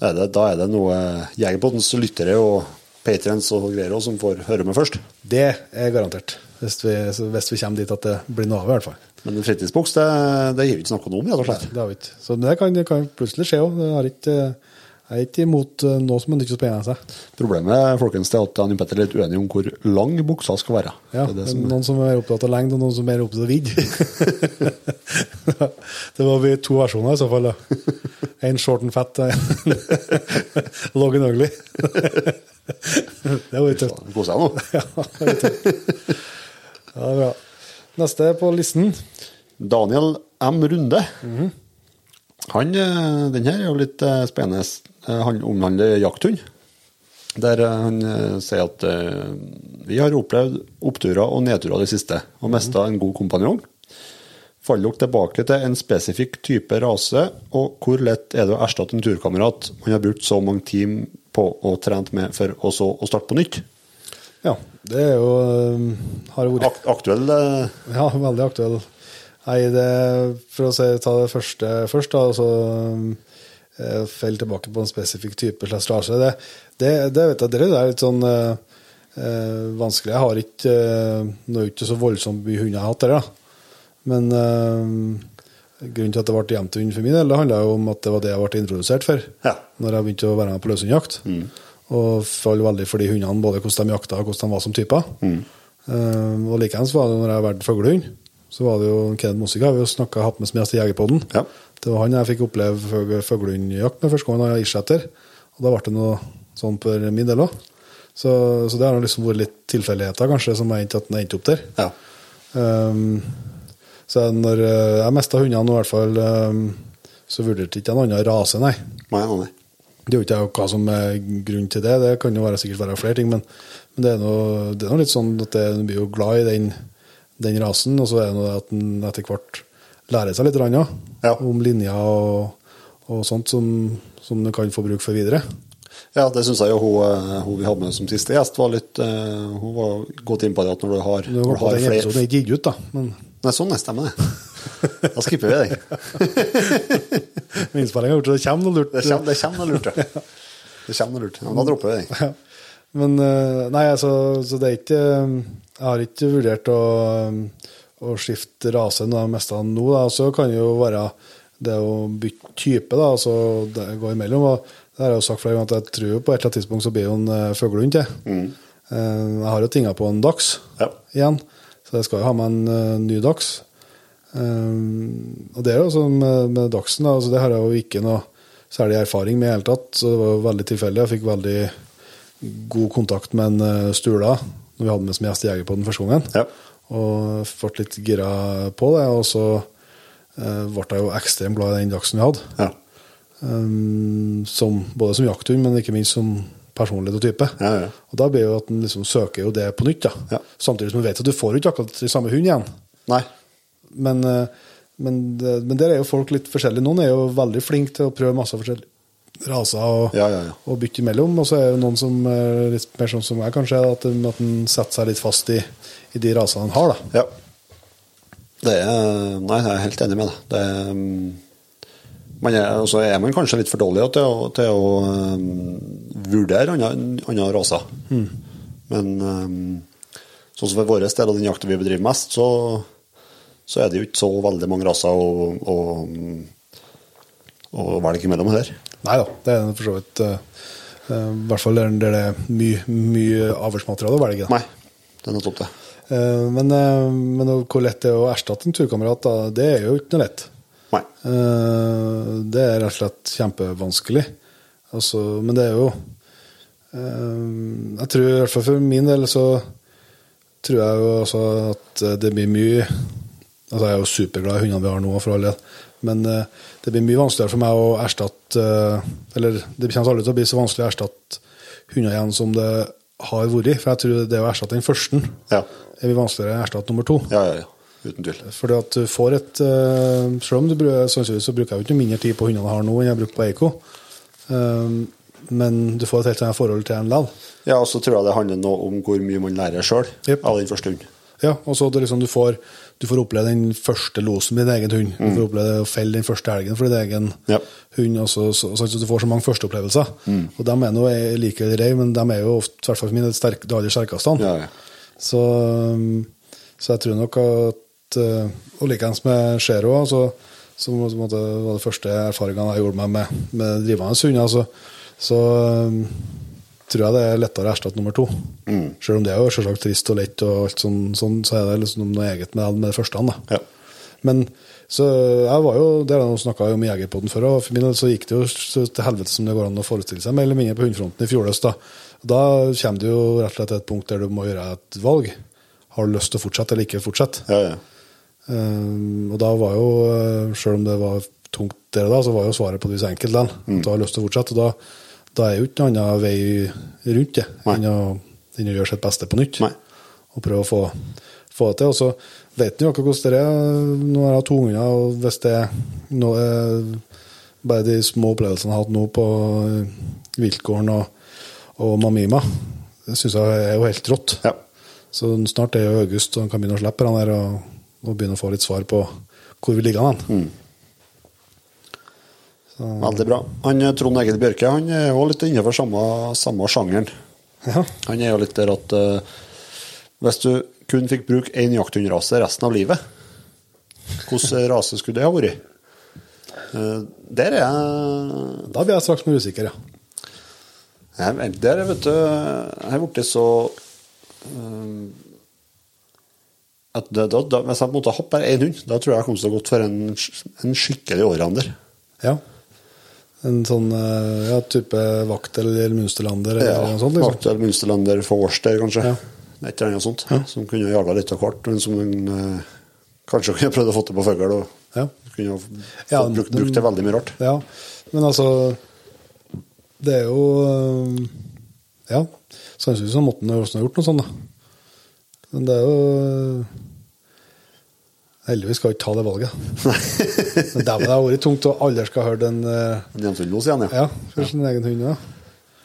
er det, da er det noe Jegerpottens lyttere og patrients og greier også som får høre med først. Det er garantert. Hvis vi, hvis vi kommer dit at det blir noe av, i hvert fall. Men en fritidsboks, det, det gir vi ikke snakket om, rett og slett. Det har vi ikke. Så det kan, det kan plutselig skje òg. Jeg er ikke imot eh, noe som er ikke så spennende. seg. Problemet folkens, er at og Petter er litt uenige om hvor lang buksa skal være. Ja, det det som, Noen som er opptatt av lengde, og noen som er opptatt av vidd. det var vi to versjoner i så fall. da. En short and fat, en long and ugly. det var litt tøft. Kos deg nå. Ja, det er bra. Neste på listen. Daniel M. Runde. Mhm. Han, eh, den her er jo litt eh, spennende. Eh, Han omhandler jakthund. Der han sier at vi har opplevd oppturer og nedturer det siste, og mista en god kompanjong. Faller dere tilbake til en spesifikk type rase, og hvor lett er det å erstatte en turkamerat man har brukt så mange timer på og trent med, for å så å starte på nytt? Ja, det er jo Har vært Ak aktuell Ja, veldig aktuell. Nei, det, for å se, ta det første først, da, altså eh, Fell tilbake på en spesifikk type slags rase. Det, det, det vet jeg, det er litt sånn eh, eh, vanskelig. Jeg har ikke eh, Nå er det ikke så voldsomt mye hunder jeg har hatt der, da. Men eh, grunnen til at det ble hjemtehund for min del, det handla jo om at det var det jeg ble introdusert for Ja. når jeg begynte å være med på løshundjakt. Og fall veldig for de hundene, både hvordan de jakta og hvordan de var som typer. Eh, og likeens var det når jeg vært fuglehund. Så var det jo Kenneth Mossika vi jo snakket, hatt med som gjest i Jegerpodden. Ja. Det var han jeg fikk oppleve fuglehundjakt med første gang jeg var isletter. Og da ble det noe sånn for min del òg. Så, så det har liksom vært litt tilfeldigheter kanskje som har endt at den endte opp der. Ja. Um, så når eh, jeg mista hundene, i hvert fall, um, så vurderte ikke en annen rase, nei. Nei, nei. Det er jo ikke hva som er grunnen til det. Det kan jo være, sikkert være flere ting, men, men det er noe, det er noe litt sånn at det, blir jo glad i den, den rasen, og så er det noe at en etter hvert lærer seg litt ja, om linjer og, og sånt som, som du kan få bruk for videre. Ja, det syns jeg jo hun, eh, hun vi hadde med som siste gjest, var litt eh, Hun var godt inn på det at når du har, Nå når du har flere episoden ikke gitt ut, da, men Nei, sånn er stemmer det. Da skipper vi den. innspillinga har gjort så Det kommer noe lurt. Det kommer, det kommer noe lurt, ja. Det kommer noe lurt. Ja, men da dropper vi den. Ja. Men eh, nei, altså, så det er ikke Jeg har ikke vurdert å, eh, å skifte rase noe av den nå. Da. Så kan det jo være det å bytte type, da, altså det går imellom. Og det har jeg jo sagt flere ganger at jeg tror på et eller annet tidspunkt så blir det jo en uh, fuglehund til. Mm. jeg har jo tinga på en dags Ja. igjen, så jeg skal jo ha med en eh, ny. Eh, og det er jo sånn med, med dachsen, da, altså det har jeg jo ikke noe særlig erfaring med i det hele tatt. Så det var jo veldig tilfeldig. Jeg fikk veldig god kontakt med en Stula når vi hadde med som gjest på den første gangen. Ja. og ble litt gira på det. Og så eh, ble jeg jo ekstremt glad i den dachsen vi hadde. Ja. Um, som, både som jakthund, men ikke minst som personlighet og type. Ja, ja. Og da blir jo at en liksom søker jo det på nytt. da. Ja. Samtidig som du vet at du får ikke akkurat samme hund igjen. Nei. Men, eh, men, det- men der er jo folk litt forskjellige. Noen er jo veldig flinke til å prøve masse forskjellige raser og, Ja, ja, ja. og bytte imellom. Og så er det noen som er litt mer sånn som jeg, kanskje, at en- at en setter seg litt fast i, i de rasene en har. da. Ja. Det er Nei, jeg er helt enig med deg. Det er, mm, og så er man kanskje litt for dårlig til å, til å um, vurdere andre, raser. raser. Men um, sånn som for vår del og den jakta vi bedriver mest, så, så er det jo ikke så veldig mange raser å, å, å velge mellom her. Nei da, det er for så vidt eh, I hvert fall der det er mye, mye avlsmateriale å velge. Nei, det er nettopp det. Uh, Men, uh, men hvor lett det er å erstatte en turkamerat, da, det er jo ikke noe lett. Nei. Det er rett og slett kjempevanskelig. Altså, men det er jo Jeg tror i hvert fall for min del så tror jeg jo altså at det blir mye Altså Jeg er jo superglad i hundene vi har nå, for all del. Men eh, det blir mye vanskeligere for meg å erstatte eh, Eller det kommer aldri til å bli så vanskelig å erstatte hunder igjen som det har vært. For jeg tror det å erstatte den første Ja. er mye vanskeligere enn å erstatte nummer to. Ja, ja, ja. Uten tvil. Fordi at du får et eh, Selv om du sannsynligvis så bruker jeg jo ikke mindre tid på hundene jeg har nå enn jeg bruker på Eiko. Um, men du får et helt annet forhold til en likevel. Ja, og så tror jeg det handler noe om hvor mye man lærer sjøl yep. av den første hunden. Ja, og så det liksom du får, du får oppleve den første losen med din egen hund. Du får oppleve å felle den første elgen for din egen Ja. hund. Og så, så, så, du får så mange førsteopplevelser. Og de er nå like ei, men de er jo ofte, i hvert fall for min del, sterk, det aller sterkeste. Ja, ja. Så, um, så jeg tror nok at uh, Og likeens med Zero, altså, som var det første erfaringene jeg gjorde meg med, med drivende hunder, så, så um, tror jeg det er lettere å erstatte nummer to. Selv om det er jo selvsagt trist og lett, og alt sånn, sånn, så er det liksom noe eget med, med det første. Da. Ja. Men så jeg var jo, det har jeg snakka om i Jegerpoden før, og for min del så gikk det jo til helvete som det går an å forestille seg, mer eller mindre på hundefronten i fjor høst. Da. da kommer du jo rett og slett til et punkt der du må gjøre et valg. Har du lyst til å fortsette eller ikke fortsette? ja, ja. Um, og da var jo, sjøl selv om det var tungt der og da, så var jo svaret på det vis enkelt likevel. At du har lyst til å fortsette. Og da, da er jo ikke noen annen vei rundt det enn å, enn å gjøre sitt beste på nytt. Nei. Og prøve å få, få det til. Og så vet en jo akkurat hvordan det er. Nå har jeg to unger, og hvis det er bare de små opplevelsene jeg har hatt nå på uh, viltgården og, og Mamima, det syns jeg er jo helt rått. Ja. Så snart er jo august, og han kan begynne å slippe han der og, og begynne å få litt svar på hvor vi ligger hen. Veldig bra. Han eh, Trond Egil Bjørke han er jo litt innenfor samme, samme sjangeren. Ja. Han er jo litt der at uh, hvis du kun fikk bruke én jakthundrase resten av livet, hvilken rase skulle det ha vært? Uh, der er jeg Da blir jeg straks mer usikker, ja. Jeg Der, vet du, jeg har blitt så eh, at det, da, da, Hvis jeg måtte hoppe bare én hund, da tror jeg jeg kom til å gått for en, en skikkelig allrounder. ja. En sånn eh, ja, type vakt eller Munsterlander eller Ja, noe sånt? Liksom. Vaktel, Munsterlander, Forster, kanskje. Ja. Et eller annet sånt. Som kunne jaga litt av hvert, men som en, eh, kanskje kunne prøvd å få til på fugl. Og Ja. kunne Ja, brukt, brukt det veldig mye rart. ja. Men altså Det er jo eh, Ja. Sannsynligvis måtte han ha gjort noe sånt, da. Men det er jo Heldigvis skal jeg ikke ta det valget. Men dæven, det har vært tungt, og alle skal høre den uh, hjemsundlos igjen, ja. Ja, for sin egen hund, ja.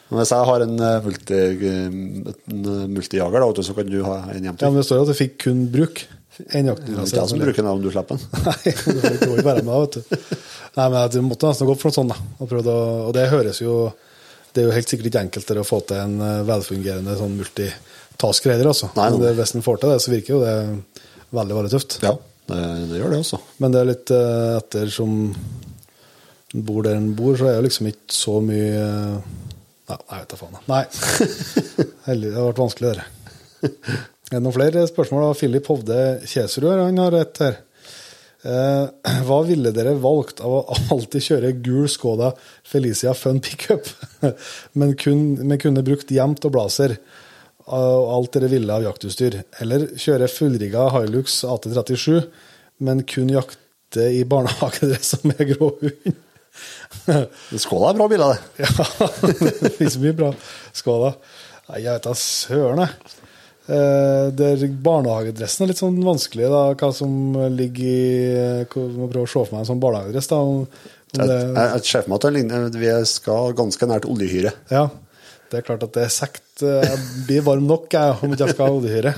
Men Hvis jeg har en eh, multi, en eh, multijager, da, så kan du ha en Ja, men det står jo at jeg fikk kun bruk. En det er ikke jeg som bruker den om du slipper den. Nei, du får ikke være med vet du. Nei, men jeg måtte nesten gå for noe sånt, da. Og, å, og det høres jo Det er jo helt sikkert ikke enkeltere å få til en eh, velfungerende sånn multitask-greier, altså. Nei, Men det, hvis en får til det, så virker jo det veldig, veldig tøft. Ja, det, det gjør det også. Men det er litt eh, etter som en bor der en bor, så er det liksom ikke så mye eh, Nei, jeg vet da faen. Nei. Heldig, det har vært vanskelig, det. Er det noen flere spørsmål? Philip Hovde Kjeserud han har et her. Eh, hva ville dere valgt av å alltid kjøre gul Skoda Felicia Fun Pickup, men, kun, men kunne brukt jevnt og blazer? Og alt dere ville av jaktutstyr. Eller kjøre fullrigga Hilux AT37, men kun jakte i barnehagedress med grå hund. Skåla er bra biler, det. Ja, det finnes mye bra Skåla. Nei, jeg vet da søren, jeg. Eh, der barnehagedressen er litt sånn vanskelig, da, hva som ligger i må prøve å se for meg en sånn barnehagedress. da, Jeg, det, jeg, jeg ser for meg at ligner- vi skal ganske nært oljehyre. Ja, det er klart at det er sekt. Jeg blir varm nok jeg, om ikke jeg skal ha oljehyre.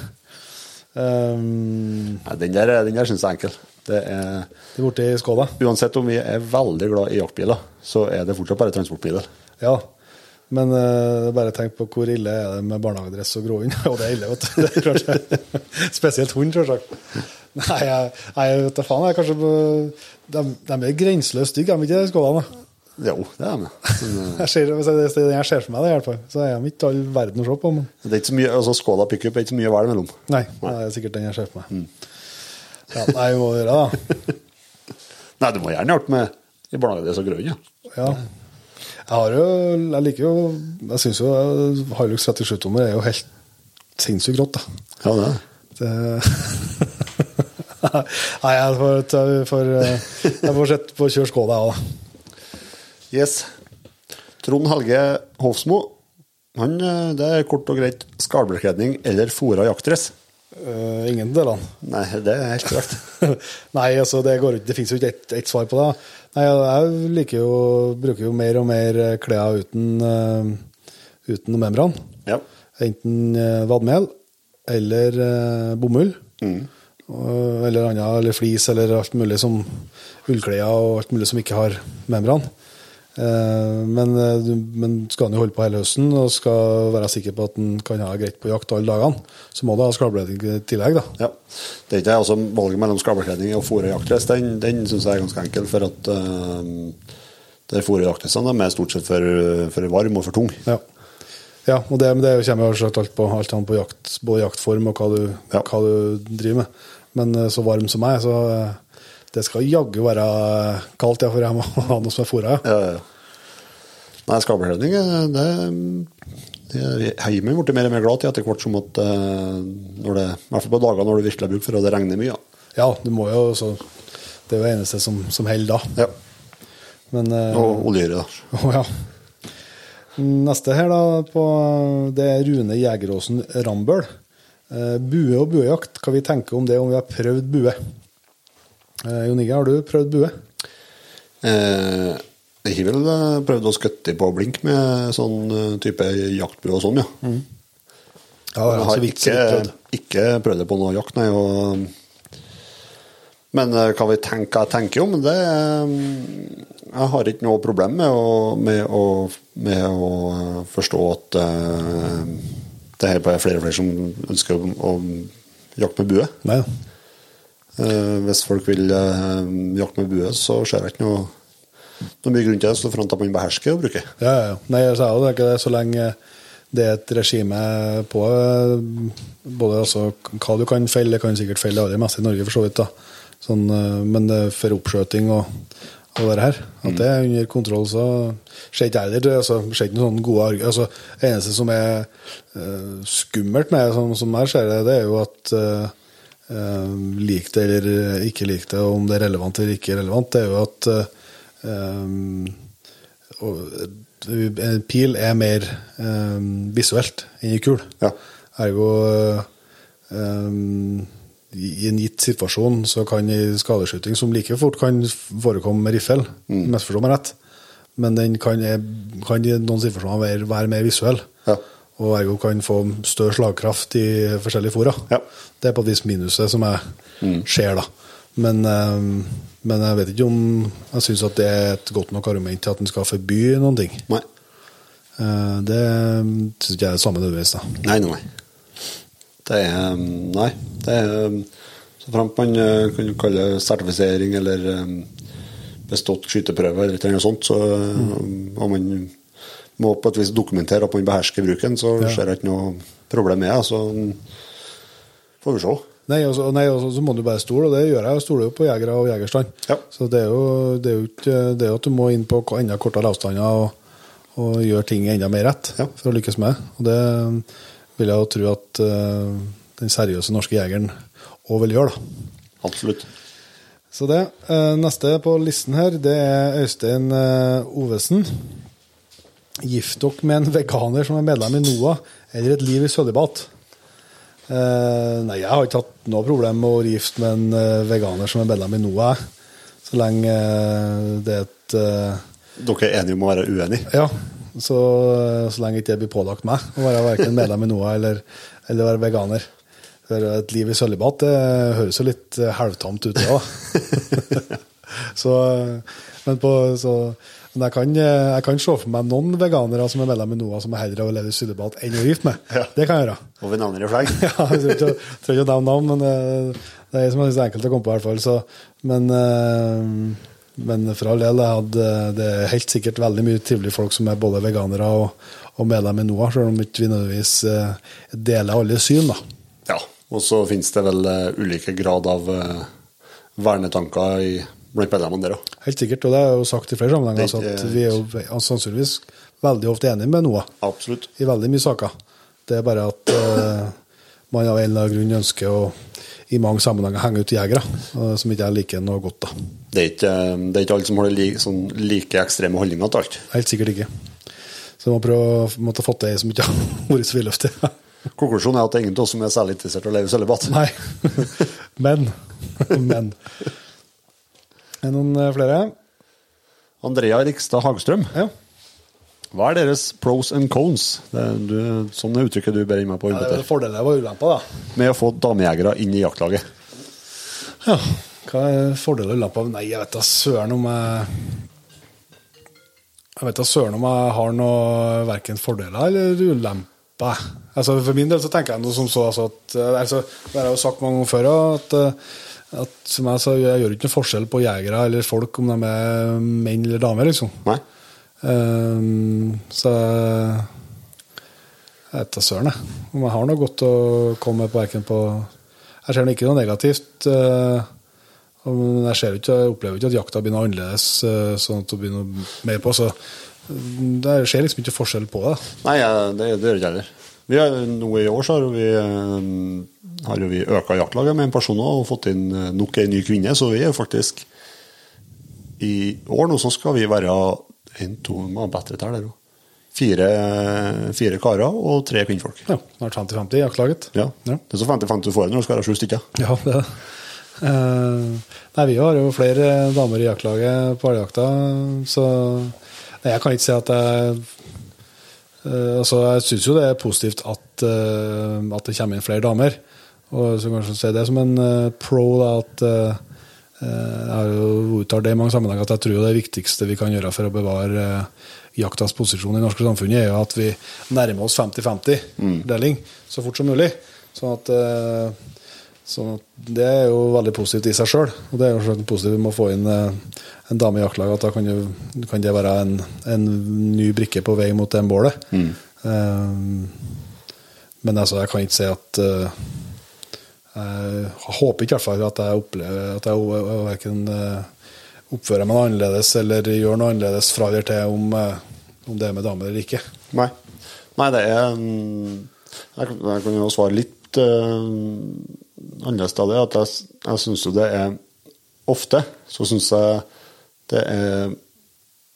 Um, Nei, Den der, den der syns jeg er enkel. Det er, det er i Skoda. uansett om vi er veldig glad i jaktbiler, så er det fortsatt bare transportbiler. Ja. Men uh, bare tenk på hvor ille er det med barnehagedress og gråhund. Og det er ille, vet du. Det er. Spesielt hund, selvsagt. Nei, jeg, jeg vet da faen. Jeg er kanskje på, de, de er grenseløst stygge, er de ikke det, skålene? Da? Jo, det er de. Men, eh, Jeg ser, det er jeg ser for meg, det, i hvert fall. så er de ikke all verden å se på. Men... det er ikke så mye, altså Skåla pickup er ikke så mye å velge mellom. Nei, det er sikkert den jeg ser for meg. Ja, nei, vi må gjøre det, Nei, du må gjerne hjelpe med i barnehagedress og grønn, ja. da. Ja. Jeg har jo Jeg liker jo Jeg syns jo Hilux 37-tommer er jo helt sinnssykt rått, da. Ja, det er det. Det... Nei, jeg får, jeg får, jeg får sett på å kjøre Skoda, jeg òg. Yes. Trond Helge Hofsmo. Han, eh, det er kort og greit skalbekledning eller fora jaktdress. Uh, ingen deler. Nei, det er helt korrekt. Nei, altså, det, går, det finnes jo ikke ett et svar på det. Nei, jeg liker jo, bruker jo mer og mer klær uten, uh, uten membran. Ja. Enten uh, vadmel eller uh, bomull. Mm. Eller annet, eller flis, eller alt mulig som ullklær og alt mulig som ikke har membran. Eh, men, eh, men skal han jo holde på hele høsten og skal være sikker på at han kan ha greit på jakt alle dagene, så må du ha skalbledning i tillegg, da. Ja. Det er ikke altså Valget mellom skalbekledning og fôra jaktdress den, den syns jeg er ganske enkel. For at uh, de fôra jaktdressene de er stort sett for, for varm og for tung. Ja, ja og det, det kommer jo alt på, alt an på jakt, både jaktform og hva du, Ja. hva du driver med. Men eh, så varm som jeg, så eh, det skal jaggu være kaldt, ja, for jeg må ha noe som er fôra. Ja. Ja, ja. Nei, skabelhøvding eh, det, det meg blitt mer og mer glad til etter hvert som at eh, når det, I hvert fall på dager når du virkelig har bruk for det, det regner mye. ja, du må jo så Det er jo det eneste som, som holder da. Ja. Men eh, Og oljehyre, da. Å ja. Neste her, da, på, det er Rune Jegeråsen Rambøl. Bue og buejakt, hva vi tenker om det om vi har prøvd bue? Eh, Jon Inge, har du prøvd bue? Eh, jeg har vel eh, prøvd å skutte på blink med sånn eh, type jaktbue og sånn, ja. Ja, jeg har ikke, ikke prøvd det på noe jakt, nei. Og, men eh, hva vi tenker, jeg tenker om det Jeg har ikke noe problem med å, med å, med å forstå at eh, det er flere og flere som ønsker å, å jakte med bue. Nei, Eh, hvis folk vil eh, jakte med bue, så ser jeg ikke noe, noe mye grunn til det, så front at man behersker å bruke. ja, ja. Nei, jeg sa jo det, ikke det, så lenge det er et regime på eh, både altså, hva du kan felle, kan sikkert felle det aller meste i Norge, for så vidt. da. Sånn, eh, men for oppskjøting og, og det her, at det er under kontroll, så skjer ikke det. Altså, ser ikke noen sånne gode arg... Altså, det eneste som er uh, skummelt med sånn som jeg ser det, det er jo at uh, lik det eller ikke lik det, og om det er relevant eller ikke relevant, det er jo at eh, en pil er mer eh, visuelt enn en kul. Ja. Ergo eh, i en gitt situasjon så kan en skadeskyting, som like fort kan forekomme med riffel, Mm. misforstå meg rett, men den kan, kan i noen situasjoner være, være mer visuell. Ja. Og ergo kan få større slagkraft i forskjellige fora. Ja. Det er på et vis minuset som jeg ser, da. Men, eh, men jeg vet ikke om jeg syns at det er et godt nok argument til at en skal forby noen ting. Nei. Eh, Det syns ikke jeg er det samme nødvendigvis, da. Nei, nei. Det er Nei. Det er Så framt man eh, kan kalle det sertifisering eller eh, bestått skyteprøve eller noe sånt, så mm. og man må på et vis dokumentere at man behersker bruken, så Ja. ser jeg ikke noe problem med det. Så får vi se. Nei, og så- nei, og så- må du bare stole, og det gjør jeg. Jeg stoler jo på jegere og jegerstand. Ja. Så det er jo, det er jo ikke det er at du må inn på enda kortere avstander og, og gjøre ting enda mer rett Ja. for å lykkes med. Og det vil jeg jo tro at uh, den seriøse norske jegeren òg vil gjøre. da. Absolutt. Så det. Uh, Neste på listen her, det er Øystein uh, Ovesen. Gift dere med en veganer som er medlem i NOAH, eller et liv i sølibat? Uh, nei, jeg har ikke hatt noe problem med å være gift med en uh, veganer som er medlem i NOAH, så lenge uh, det er et Dere er enige om å være uenige? Ja, så, så lenge ikke det blir pålagt meg å være verken medlem i NOAH eller, eller være veganer. For et liv i sølibat det høres jo litt halvtamt ut, det òg. så, men på, så, men jeg kan, eh, jeg kan se for meg noen veganere som er medlem i NOAH som er heller i sølibat enn å gifte meg. Ja. Det kan jeg gjøre. Og vi navner i flagg? Ja, jeg tror ikke, trenger ikke å nevne navn, men det, det er som er enkelt å komme på, i hvert fall. Så, men, eh, men for all del, jeg hadde, det er helt sikkert veldig mye trivelige folk som er både veganere og, og medlem i NOAH, selv om ikke vi nødvendigvis eh, deler alle syn. da. Ja. Og så finnes det vel eh, ulike grad av eh, vernetanker i, blant medlemmene der òg. Helt sikkert, og det er jo sagt i flere sammenhenger, Det altså, at vi er jo sannsynligvis veldig ofte enige med NOAH Absolutt. i veldig mye saker. Det er bare at eh, man av en eller annen grunn ønsker å i mange sammenhenger henge ut jegere, eh, som ikke jeg liker noe godt. da. Det er ikke, det er ikke alle som har like, sånn like ekstreme holdninger til alt. Helt sikkert ikke. Så jeg må prøve å måtte få til ei som ikke har vært så villøftig. Konklusjonen er at det er ingen av oss som er særlig interessert i å leve i sølibat. Nei. Men. Men. Er det noen eh, flere? Andrea Rikstad Hagstrøm, Ja. hva er deres pros and cons? Det er, du, sånn er uttrykket du ber meg på. ja det er fordeler og ulemper, da. Med å få damejegere inn i jaktlaget. Ja. Hva er fordeler og ulemper? Nei, jeg vet da søren om jeg Jeg vet da søren om jeg har noe verken fordeler eller ulemper. Altså, for min del så tenker jeg noe som så altså, at eh, altså, Det har jeg jo sagt mange ganger før at, eh, at som jeg sa, jeg gjør ikke noe forskjell på jegere eller folk om de er menn eller damer, liksom. Nei? Um, så jeg vet da søren, jeg. Om jeg har noe godt å komme med på verken på Jeg ser ikke noe negativt. eh, men jeg, ser ikke, jeg opplever ikke at jakta blir noe annerledes, eh, sånn at det blir noe mer på. Så det skjer liksom ikke forskjell på det. Nei, det, det gjør ikke heller. Vi har, nå I år så har vi, eh, har jo vi øka jaktlaget med en person og fått inn eh, nok en ny kvinne, så vi er faktisk I år nå så skal vi være en, to, bedre tall der òg. Fire, fire karer og tre kvinnfolk. Ja, Snart 50-50 i jaktlaget. Ja. Ja. Det er så 50-50 du får når du skal ha sju stykker. Ja, det er. Eh, nei, vi har jo flere damer i jaktlaget på elgjakta, så nei, jeg kan ikke si at jeg eh, Altså, jeg syns jo det er positivt at, eh, at det kommer inn flere damer. Og så kanskje se det som en uh, pro, da, at uh, jeg har jo uttalt det i mange sammenhenger at jeg tror det viktigste vi kan gjøre for å bevare uh, jaktas posisjon i det norske samfunnet, er jo at vi nærmer oss 50-50-deling så fort som mulig. Sånn at, sånn at Det er jo veldig positivt i seg sjøl. Og det er jo selvsagt positivt med å få inn en dame i jaktlaget, at da kan, jo, kan det være en, en ny brikke på vei mot det målet. Eh, men altså, jeg kan ikke si at jeg håper ikke i hvert fall at jeg opplever at jeg verken oppfører meg noe annerledes eller gjør noe annerledes fra eller til om, eh, om det er med damer eller ikke. Nei. Nei, det er Jeg, jeg kan jo svare litt uh, annerledes av det. At jeg, jeg syns jo det er Ofte så syns jeg det er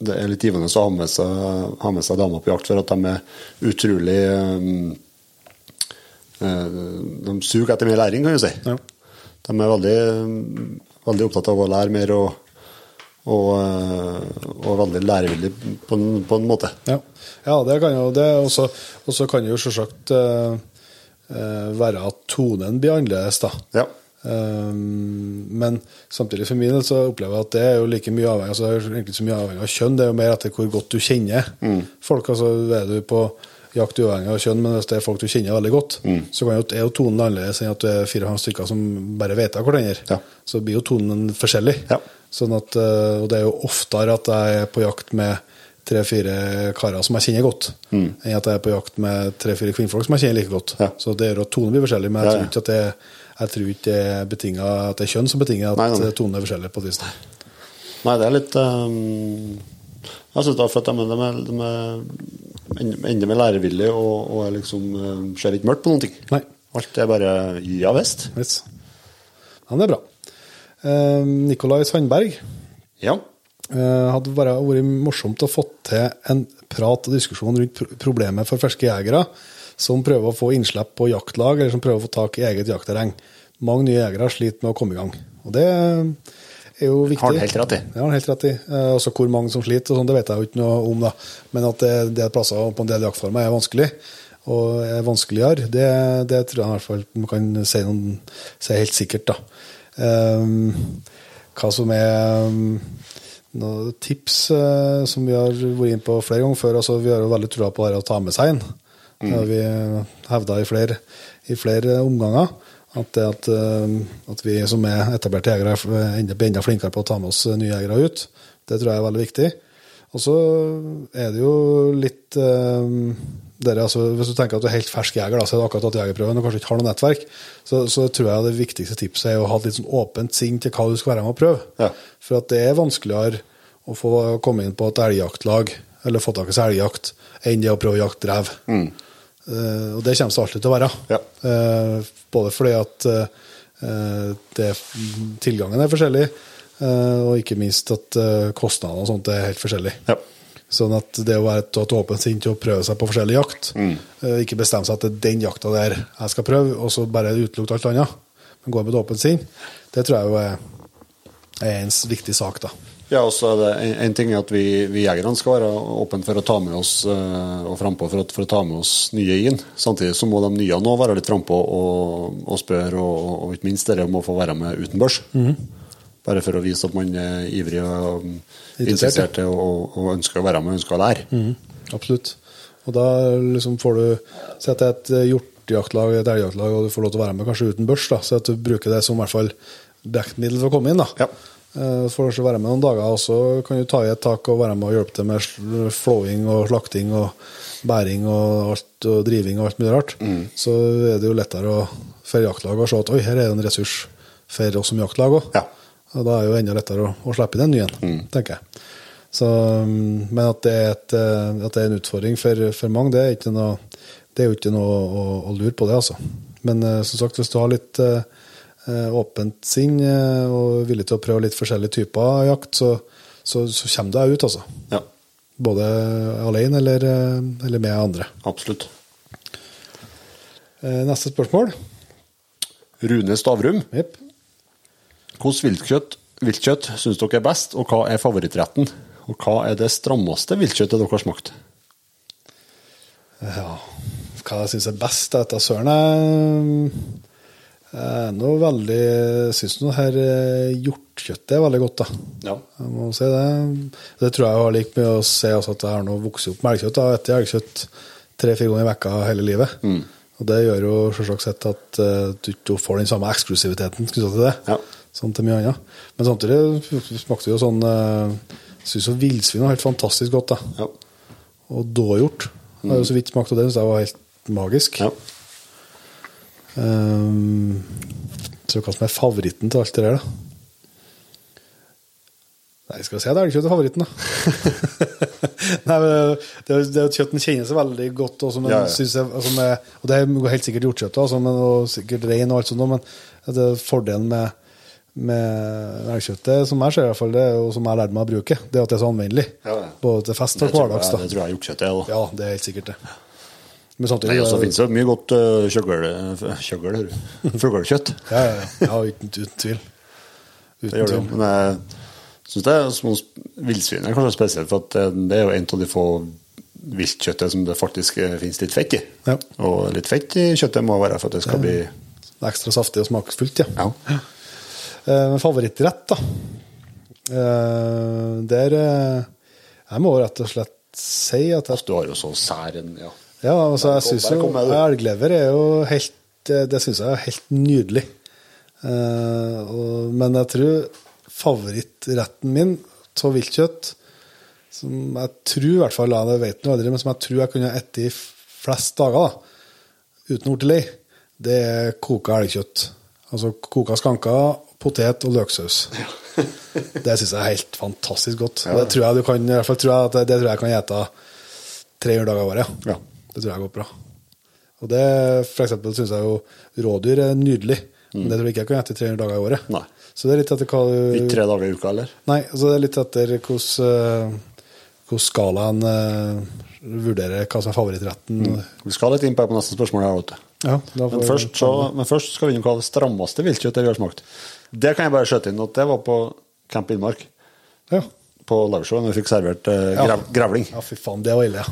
det er litt givende å ha med seg, seg damer på jakt, for at de er utrolig um, eh, De suger etter mer læring, kan vi si. Ja. De er veldig, veldig opptatt av å lære mer og, og, eh, og veldig lærevillig på, en- på en måte. Ja, ja det kan jo det. Og så kan det jo selvsagt eh, eh, være at tonen blir annerledes, da. Ja. Men samtidig for min del så opplever jeg at det er jo like mye avhengig altså det er egentlig så mye avhengig av kjønn, det er jo mer etter hvor godt du kjenner folk. altså Er du på jakt uavhengig av kjønn, men hvis det er folk du kjenner veldig godt, så kan jo, er jo tonen annerledes enn at du er fire-fem stykker som bare vet av hverandre. Ja. Så blir jo tonen forskjellig. Ja. Sånn at, eh, og det er jo oftere at jeg er på jakt med tre-fire karer som jeg kjenner godt, enn at jeg er på jakt med tre-fire kvinnfolk som jeg kjenner like godt. Ja. Så det gjør at tonen blir forskjellig, men jeg tror ikke at det, jeg tror ikke det betinget at det er kjønn som betinger at nei, nei. tonen er forskjellig på et vis. Nei, det er litt um, Jeg syns det er at de, de, er, de er enda, mer lærevillige og, og er liksom eh, ser ikke mørkt på noen ting. Nei. Alt er bare ja visst. Yes. Ja, det er bra. Eh, Nikolai Sandberg Ja. eh, hadde bare vært morsomt å få til en prat og diskusjon rundt problemet for ferske jegere som prøver å få innslipp på jaktlag, eller som prøver å få tak i eget jaktterreng. Mange nye jegere sliter med å komme i gang. Og det er jo viktig. Har han helt rett i. Ja, helt rett i. Eh, også hvor mange som sliter, og sånn, det vet jeg jo ikke noe om. da. Men at det, det er plasser på en del jaktformer er vanskelig, og er vanskeligere, det, det tror jeg i hvert fall man kan si, noen, si helt sikkert. da. Um, hva som er um, noen tips uh, som vi har vært inne på flere ganger før. altså Vi har jo veldig trua på det å ta med seg en. Det har vi hevda i flere, i flere omganger. At, at, eh, at vi som er etablerte jegere, er blir enda flinkere på å ta med oss nye jegere ut. Det tror jeg er veldig viktig. Og så er det jo litt eh, dere, altså, Hvis du tenker at du er helt fersk jeger, da, så er det akkurat tatt jegerprøven og kanskje ikke har noe nettverk, så, så tror jeg det viktigste tipset er å ha et litt sånn åpent sinn til hva du skal være med og prøve. Ja. For at det er vanskeligere å få komme inn på et elgjaktlag eller få tak i seg elgjakt enn det å prøve å jakte rev. Eh, og det kommer det alltid til å være. Ja. Eh, både fordi at eh, det, tilgangen er forskjellig, eh, og ikke minst at eh, kostnadene og sånt er helt forskjellig. Ja. Sånn at det å være et, åpent sinn til å prøve seg på forskjellig jakt, eh, ikke bestemme seg at det er den jakta der jeg skal prøve, og så bare utelukke alt annet, men gå med et åpent sinn, det tror jeg er, er en viktig sak, da. Ja, og så er det en, en ting er at vi, vi jegerne skal være åpne for å ta med oss eh, og frampå for, for å ta med oss nye inn. Samtidig så må de nye nå være litt frampå og, og spørre, og, og ikke minst dere om å få være med uten børs. Bare for å vise at man er ivrig og Interessert, og, og, og ønsker å være med og ønsker å lære. Absolutt. Og da liksom får du Si at det er et eh, hjortejaktlag, et elgjaktlag, og du får lov til å være med kanskje uten børs, da, så at du bruker det som i hvert fall backmiddel for å komme inn. da. Ja. Eh, Får kanskje være med noen dager, og så kan du ta i et tak og være med og hjelpe til med flowing flåing og slakting og bæring og alt, og driving og alt mye rart. Så er det jo lettere å, for jaktlag å se at oi, her er det en ressurs for oss som jaktlag òg. Ja. Og da er det jo enda lettere å, å slippe inn en ny en, tenker jeg. Så, mm, men at det, er et, eh, at det er en utfordring for, for mange, det er, ikke noe, det er jo ikke noe å, å lure på, det. altså. Men eh, som sagt, hvis du har litt åpent sinn eh, og villig til å prøve litt forskjellige typer jakt, så, så, så kommer du deg ut, altså. ja, Både alene eller, eh, eller med andre. absolutt. Eh, Neste spørsmål. Rune Stavrum, Yep. hvordan viltkjøtt, viltkjøtt syns dere er best, og hva er favorittretten? Og hva er det strammeste viltkjøttet dere har smakt? Ja, hva jeg syns er best etter søren Jeg er nå veldig Syns nå her eh, hjortkjøttet er veldig godt, da. Ja. Jeg må si det. Det tror jeg har likt med å si altså, at jeg har nå vokst opp med elgkjøtt. Jeg har spist elgkjøtt tre-fire ganger i vekka hele livet. Og det gjør jo selvsagt sett at eh, du ikke får den samme eksklusiviteten knytta til det. Ja. Sånn til mye annet. Men samtidig smakte det jo sånn uh, Syns jo villsvin var helt fantastisk godt. da. Ja. Og dåhjort. Jeg har jo så vidt smakt av det, syns jeg var helt magisk. ja. Um, så hva som er favoritten til alt det der, da? Nei, skal vi se, det elgkjøtt er favoritten, da. Nei, det er jo det er et kjøtt en kjenner seg veldig godt, og, som en Ja, ja. er, altså med, og det er helt sikkert hjortekjøtt altså, og sikkert rein og alt sånt, men det er fordelen med, med elgkjøttet, som jeg ser i hvert fall, det, og som jeg har lært meg å bruke, det er at det er så anvendelig. Ja, ja. Både til fest og hverdags. jeg, det tror jeg hjortekjøttet er. òg. Ja, det er helt sikkert det. Men samtidig Nei, også det er- finnes det mye godt uh, hører du. Fuglekjøtt. Ja, ja, ja. uten, uten tvil. Uten Det gjør det. Men jeg syns det er små villsvin er kanskje spesielt, for at det, det er jo en av de få viltkjøttet som det faktisk eh, finnes litt fett i. Ja. Og litt fett i kjøttet må være for at det skal bli Ekstra saftig og smaksfullt, ja. Ja. Eh, men favorittrett, da. Eh, der eh, Jeg må rett og slett si at jeg Du har jo så sær en ja. Ja, altså, jeg syns jo elglever er jo helt Det, det syns jeg er helt nydelig. Uh, og, men jeg tror favorittretten min av viltkjøtt, som jeg tror i hvert fall, jeg vet noe aldri, men som jeg tror jeg kunne spist i flest dager, da, uten å bli lei, det er koka elgkjøtt. Altså koka skanker, potet og løksaus. Det syns jeg er helt fantastisk godt. Ja. Det tror jeg du kan, i hvert fall tror jeg at det, det tror jeg kan ete 300 dager i året. Ja. Det tror jeg går bra. Og det for eksempel syns jeg jo rådyr er nydelig, men det tror jeg ikke jeg kan ete 300 dager i året. Mm. Nei. Så det er litt etter hva du Ikke tre dager i uka, eller? Nei, altså det er litt etter hvordan, eh, hvordan skalaen uh, vurderer hva som er favorittretten. Vi skal litt inn på neste spørsmål. her, vet du. Ja, Men først, så, men først skal vi inn på hva det strammeste viltkjøttet vi har smakt. Det kan jeg bare skjøte inn at det var på Camp Innmark. Ja. På liveshow når vi fikk servert eh, Ja. grevling. ja, fy faen, det var ille, ja.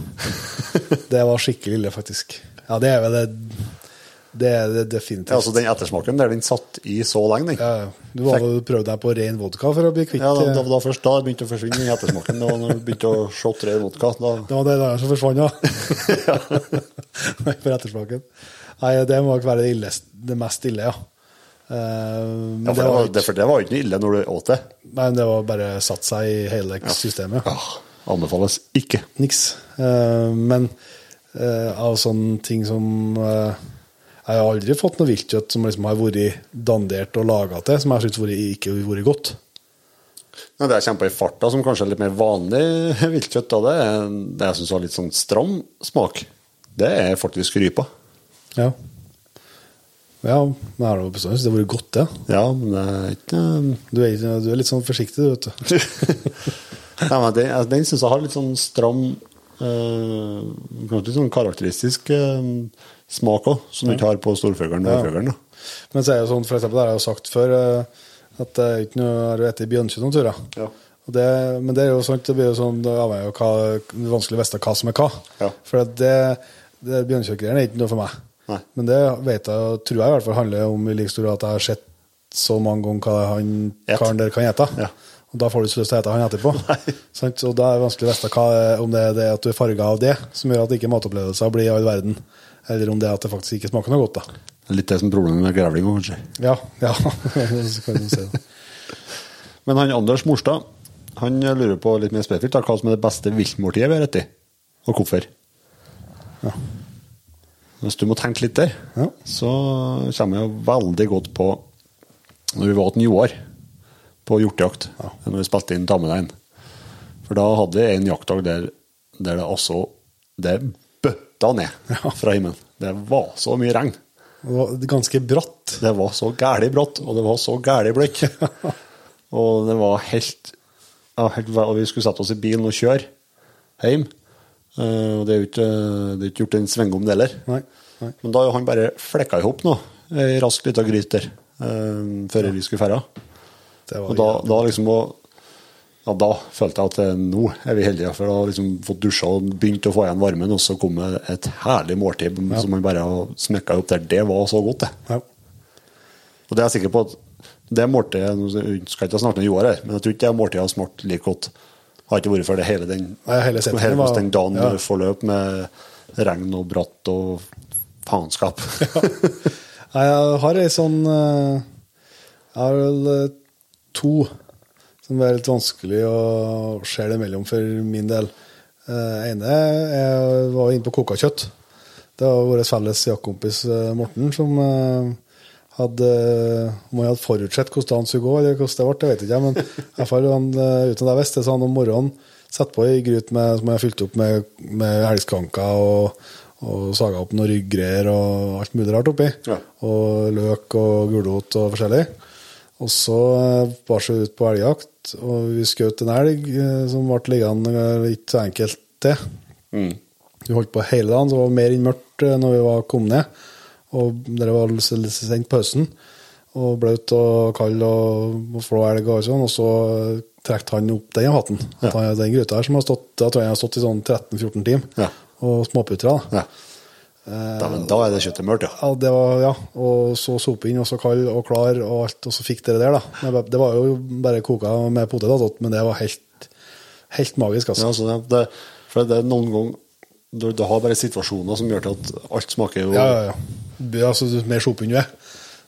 Det var skikkelig ille, faktisk. Ja, det er vel det Det er det definitivt. Ja, altså Den ettersmaken der den satt i så lenge, den. Ja. Du var vel prøvd deg på ren vodka for å bli kvitt Ja, da, da, eh, da først da begynte å forsvinne den ettersmaken. Da når du begynte å shotte vodka. Da, Det var det der som forsvant, ja. For ettersmaken. Nei, det må nok være det, illest, det mest ille, ja. Eh, men ja, for, det var ikke, for det var jo ikke noe ille når du åt det. nei, det var bare satt seg i hele systemet. Ja, anbefales ikke. Niks. Eh, men eh, av sånne ting som Jeg har aldri fått noe viltkjøtt som liksom har vært dandert og laga til, som jeg syns ikke har vært godt. Men det jeg kommer på i farta, som kanskje er litt mer vanlig viltkjøtt, da, det det jeg syns har litt sånn stram smak. Det er faktisk rypa. Ja. Ja, men har det bestandig syntes det har vært godt, det. Ja, men det er ikke Du er, du er litt sånn forsiktig, du, vet du. Nei, men Den, den syns jeg har litt sånn stram eh, litt sånn karakteristisk eh, smak òg, som du ikke har på storfuglen og Ja. ørfuglen. da. Men så er det sånn, for eksempel, det har jeg jo sagt før, eh, at det er ikke noe jeg har spist bjørnkjøtt noen turer. Ja. Det, men det er jo sant, det blir jo sånn, det er avhengig av hva, vanskelig å vite hva som er hva. Ja. For det, det bjørnkjøttgreiene er ikke noe for meg. Nei. Men det vet jeg, tror jeg i hvert fall handler om i like stor at jeg har sett så mange ganger hva han karen der kan ete. Ja. Og da får du ikke lyst til å gjete han etterpå. Og da er det vanskelig å vite om det er det at du er farga av det, som gjør at ikke matopplevelser blir i all verden, eller om det er at det faktisk ikke smaker noe godt. da. Litt det som er problemet med grevling òg, kanskje. Ja, ja. kan si det. Men han Anders Morstad han lurer på litt mer spesifikt hva som er det beste viltmåltidet vi har spist, og hvorfor. Ja. Hvis du må tenke litt der, Ja. så kommer jeg veldig godt på når vi var til Joar på hjortejakt. Når vi spilte inn Damedeien. For da hadde vi en jaktdag der, der det altså Det bøtta ned fra himmelen. Det var så mye regn. Det var ganske bratt. Det var så gæli bratt, og det var så gæli bløtt. og det var helt, ja, helt Og vi skulle sette oss i bilen og kjøre hjem. Eh, og det er jo ikke, det ikke gjort en svingom, det heller. Men da har han bare flekka i hop ei rask lita gryte der, eh, før vi skulle ferde. Og da, da liksom ja, Da følte jeg at eh, nå er vi heldige, for da har liksom fått dusja og begynt å få igjen varmen, og så kom det et herlig måltid som man bare smekka opp der. Det var så godt, det. ja. Og det er jeg sikker på at det måltidet Nå skal jeg ikke snakke om Joar her, men jeg tror ikke det måltidet har smakt like godt. Har ikke vært for det hele den, Nei, hele settingen hele var- den dagen ja. forløp med regn og bratt og faenskap. ja. Jeg har ei sånn eh, Jeg har vel eh, to som er litt vanskelig å skjelle mellom for min del. Den ene jeg var inne på koka kjøtt. Det var vår felles jaktkompis eh, Morten som eh, hadde Om han hadde forutsett hvordan dagen skulle gå, eller hvordan det ble, det vet jeg ikke. Men i hvert fall han, eh, uten at jeg visste, så han om morgenen satt på ei gryt med- som jeg fylte opp med, med elgskanker og, og saga opp noen ryggreier og alt mulig rart oppi. Ja. Og løk og gulrot og forskjellig. Og så eh, bar vi ut på elgjakt, og vi skjøt en elg eh, som ble liggende eh, ikke så enkelt til. Mm. Vi holdt på hele dagen, så det var mer enn mørkt eh, når vi var kommet ned. Og det var sent på høsten. Og blaut og kald og, flå elg og sånn. Og så trakk han opp den hatten. Ja. den gryta her som har stått, da tror jeg har stått i sånn 13-14 timer. Ja. Og småputra. da. Ja. Da, men da er det kjøttet mørkt, ja. Ja, det var, ja, og så sope inn, og så kald og klar, og alt, og så fikk dere der, da. Det var jo bare koka med potet, men det var helt, helt magisk, altså. ja altså det, for det er noen ganger du, du har bare situasjoner som gjør til at alt smaker jo Ja, ja, ja. Altså, mer inn du er,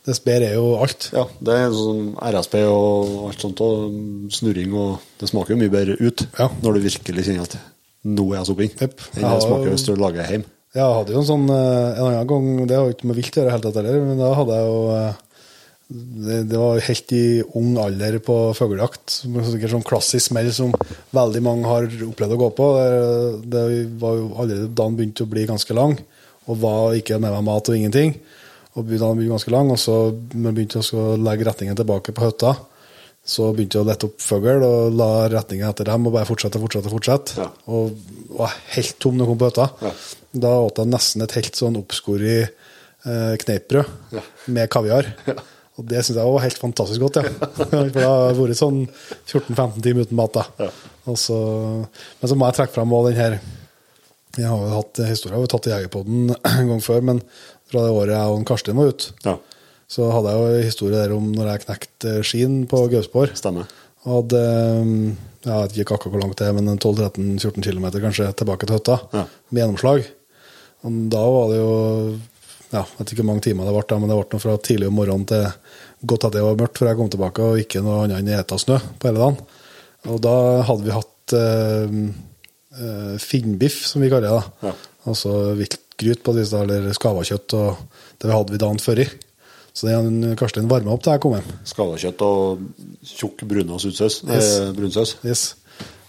dess bedre er jo alt. Ja, det er sånn RSP og alt sånt, og snurring, og det smaker jo mye bedre ut Ja. når du virkelig kjenner at nå er jeg sopp Yep. Enn det smaker hvis du lager hjemme. Jeg hadde jo en sånn eh, en annen gang, det har jo ikke med vilt å gjøre helt tatt heller, men da hadde jeg jo eh, det, det var helt i ung alder på fuglejakt. sånn klassisk smell som veldig mange har opplevd å gå på. Det, det var jo allerede da den begynte å bli ganske lang, og var ikke med meg mat og ingenting. Og begynte å bli ganske lang, og så når jeg begynte å legge retningen tilbake på hytta, så begynte jeg å lette opp fugl og la retningen etter dem og bare fortsette fortsette. fortsette. Ja. Og var helt tom når jeg kom på hytta. Ja. Da åt jeg nesten et helt sånn oppskåret eh, kneippbrød Ja. med kaviar. Og det syns jeg var helt fantastisk godt, ja. For det har vært sånn 14-15 timer uten mat, da. Så, men så må jeg trekke fram også den her Jeg har jo hatt historier, jeg har tatt Jegerpodden en gang før, men fra det året jeg og Karsten var ute, Ja, så hadde jeg jo historie der om når jeg knekte skien på Gausborg. stemmer. Og hadde Jeg vet ikke akkurat hvor langt det er, men 12-13-14 km kanskje tilbake til hytta. Ja. Med gjennomslag. Og da var det jo ja, Jeg vet ikke hvor mange timer det ble, da, men det ble fra tidlig om morgenen til godt at det var mørkt før jeg kom tilbake, og ikke noe annet enn eta snø på hele dagen. Og da hadde vi hatt eh, eh, finnbiff, som vi kaller det. da. Ja. Altså viltgryt på disse, eller skavakjøtt, og det hadde vi dagen før i. Så er Karsten varma opp da jeg kom hjem. Skavakjøtt og tjukk brunsaus, Yes. Eh, brunsaus. Yes.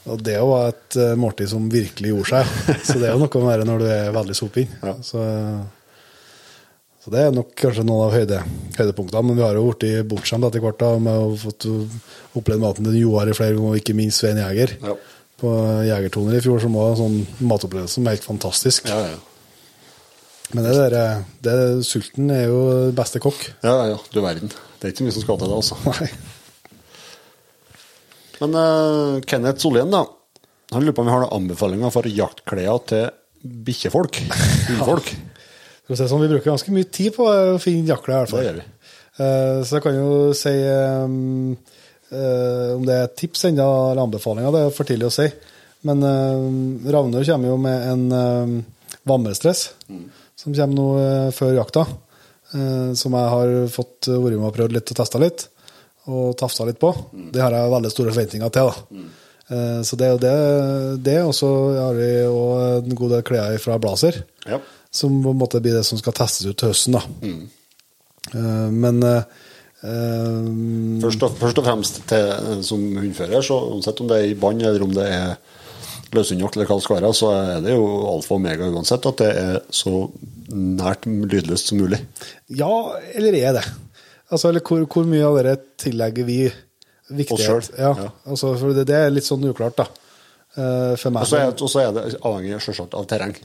Og det var et eh, måltid som virkelig gjorde seg. Så det er jo noe med det når du er veldig soping. Ja. Så, så det er nok kanskje noen av høyde, høydepunktene. Men vi har jo blitt bortskjemt etter hvert da, med å ha fått opplevd maten til Joar i flere ganger, og ikke minst Svein Jæger. Ja. På Jegertoner i fjor, som var en sånn matopplevelse som er helt fantastisk. Ja, ja. Men det der, det, sulten er jo beste kokk. ja, ja, du verden. Det er ikke mye som skal til det, altså. Nei. Men uh, Kenneth Solien, da. Han lurer på om vi har noen anbefalinger for jaktklær til bikkjefolk. Hundfolk. Ja. sånn, vi bruker ganske mye tid på å finne jakler, i hvert fall. Det gjør vi. Uh, Så jeg kan jo si um, eh, om det er tips ennå, eller anbefalinger, det er for tidlig å si. Men uh, Ravner kommer jo med en uh, vannmestress, som kommer nå uh, før jakta. eh, som jeg har fått vært med og prøvd litt og testa litt, og tafsa litt på. Det har jeg veldig store forventninger til. da. Eh, så det er jo det. det og så har vi jo en god del klær fra Blazer Ja. som på en måte blir det som skal testes ut til høsten. da. Eh, men eh, Først, og, først og fremst til, eh, som hundfører, så uansett om det er i bånd eller om det er løshundjakt eller hva det skal være, så er det jo alfa og omega uansett at det er så nært lydløst som mulig. ja, eller er det? Altså, eller hvor, hvor mye av det tillegger vi viktighet? Ja, ja. Altså, for det, det er litt sånn uklart, da. Eh, for meg. Er, og så er det avhengig selvsagt av terreng.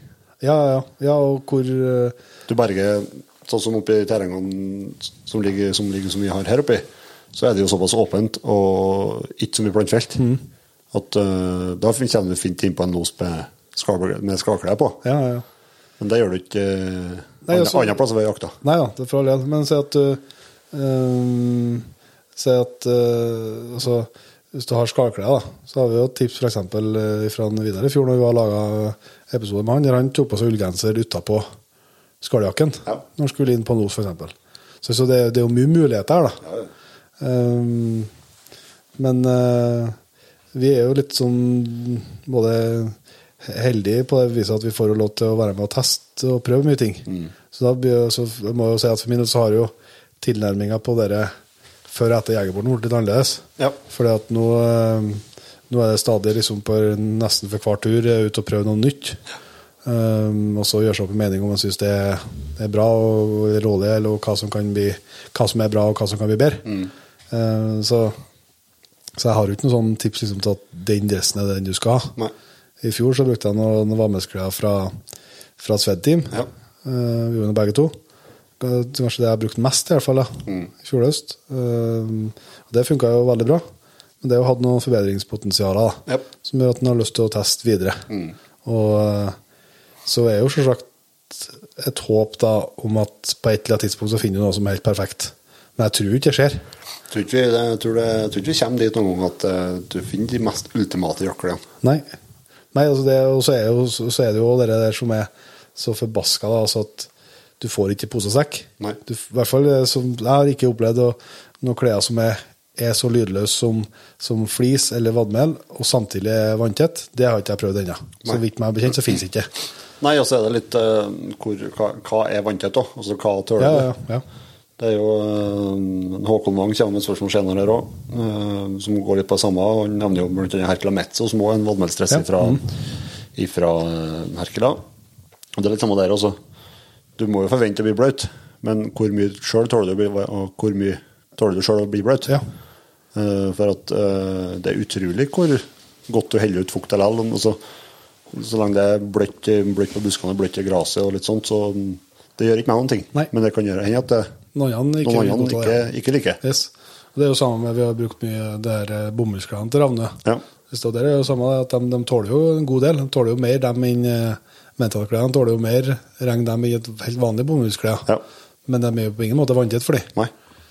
Ja, ja, ja, og hvor uh, Du berger sånn som oppe i terrengene som ligger, som ligger som vi har her oppe, så er det jo såpass åpent og ikke så mye plantefelt Mm. at uh, da kommer du fint inn på en los med, med skalklær på. Ja, ja. Men det gjør du ikke uh, andre, plasser ved jakta. Nei da, det er for all del. Men si at du uh, Si at uh, altså, Hvis du har skallklær, da, så har vi jo et tips f.eks. Fra Vidar i fjor, når vi har laga episode med han, der han tok på seg ullgenser utapå skalljakken Ja. når han skulle inn på los, f.eks. Så, så det, det er jo mye muligheter her, da. Ja, ja. Ehm, men uh, vi er jo litt sånn både heldige på det viset at vi får lov til å være med og teste og prøve mye ting. Så da blir, så må jeg jo si at for min del så har jo tilnærminga på dere før og etter Jegerborten blitt litt annerledes. Ja. Fordi at nå, eh, nå er det stadig liksom på nesten for hver tur ut og prøve noe nytt. Um, og så gjøre seg opp en mening om man syns det er, det er bra og rådig, eller hva som, kan bli, hva som er bra og hva som kan bli bedre. Uh, så, så jeg har jo ikke noe sånn tips liksom, til at den dressen er den du skal ha. Nei. I fjor så brukte jeg noen, noen varmesklær fra, fra Sved Team. Ja. Uh, vi gjorde det begge to. Kanskje det jeg har brukt mest, i hvert fall, da, i fjor høst. Og det funka jo veldig bra. Men det har hatt noen forbedringspotensialer da, yep. som gjør at en har lyst til å teste videre. Og uh, det er jo selvsagt et håp da om at på et eller annet tidspunkt så finner du noe som er helt perfekt. Men jeg tror ikke det skjer. Tror ikke vi, jeg tror, det, jeg tror ikke vi kommer dit noen gang at eh, du finner de mest ultimate jaklene. Nei. Nei, altså det, og så er, jo, så er det jo det der som er så forbaska, da, altså at du får ikke posesekk. Nei. Du, i hvert fall, eh, som, Jeg har ikke opplevd noen klær som er, er så lydløse som, som flis eller vadmel, og samtidig vanntett. Det har ikke jeg prøvd ennå. Så vidt meg bekjent, så finnes det ikke. Nei, og så er det litt uh, hvor, hva, hva er vanntett, da? Altså hva tåler Ja, ja, ja. Det er jo uh, Håkon Wang kommer med et spørsmål senere her òg, som går litt på det samme. Han nevner jo bl.a. Herkela Metzo, som òg er en vannmeldstress Ja. fra, ifra Herkula. Og det er litt samme der også. Du må jo forvente å bli bløt, men hvor mye sjøl tåler du å bli, og hvor mye tåler du selv å bli bløt? Ja. Eh, for at eh, det er utrolig hvor godt du heller ut fukt likevel. Altså, så lenge det er bløtt, bløtt på buskene, bløtt i gresset og litt sånt, så det gjør ikke meg noen ting. Nei. Men det kan gjøre hende at det, Noen andre ikke, noen andre ikke, det. ikke liker. Yes. Det er jo samme med Vi har brukt mye det her eh, bomullsklærne til Ravne. Ja. Det er jo samme at de, de tåler jo en god del. De tåler jo mer dem enn uh, mentalklærne. tåler jo mer regn dem i et helt vanlig bomullsklær. Ja. Men de er jo på ingen måte vanntett for dem.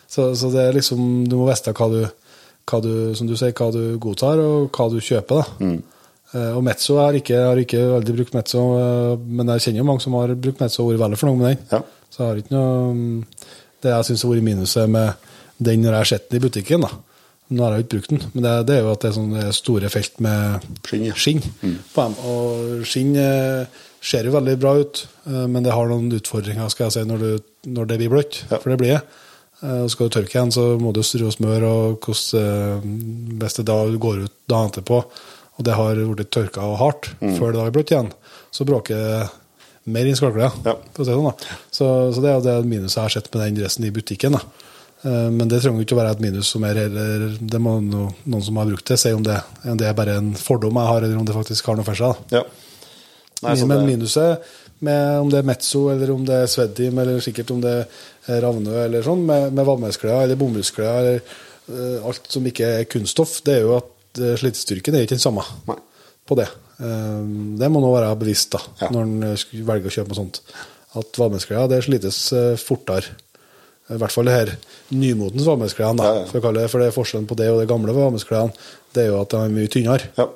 Så, så det er liksom Du må vite hva du, hva du Som du sier, hva du godtar, og hva du kjøper. da. Mm. Eh, og Mezzo har ikke, har ikke veldig brukt Metzo, eh, men jeg kjenner jo mange som har brukt Mezzo og vært veldig fornøyd med den. Ja. Så jeg har ikke noe mm, Det jeg syns har vært minuset med den når jeg har sett den i butikken, da. Nå har jeg ikke brukt den, men det, det er jo at det er sånne store felt med Skinn, ja. skinn på dem. Og skinn eh, ser jo veldig bra ut, men det har noen utfordringer skal jeg si, når, du, når det blir bløtt, Ja. for det blir det. Og skal du tørke igjen, så må du strø og smøre, og hvordan, beste da går ut dagen etterpå, og det har blitt tørka og hardt før det har bløtt igjen, så bråker mer enn skallklær. Ja. sånn. Så, så det er det minuset jeg har sett med den dressen i butikken. da. Eh, Men det trenger ikke å være et minus som er heller Det må no, noen som har brukt det, si om det, om det er bare en fordom jeg har, eller om det faktisk har noe for seg. Ja. Nei, Men det- minuset, med om det er mezzo, eller om det er Sveddim eller sikkert om det er Ravnø eller sånn, med, med eller bomullsklær eller uh, alt som ikke er kunststoff, det er jo at slitestyrken er ikke den samme Nei. på det. Eh, det må nå være bevisst da, Ja. når en velger å kjøpe noe sånt. At vannmelsklær det slites eh, fortere. I hvert fall det her nymotens vannmelsklærne, Ja, ja. for, det, for det er forskjellen på det og det gamle vannmelsklærne, det er jo at de er mye tynnere. Ja.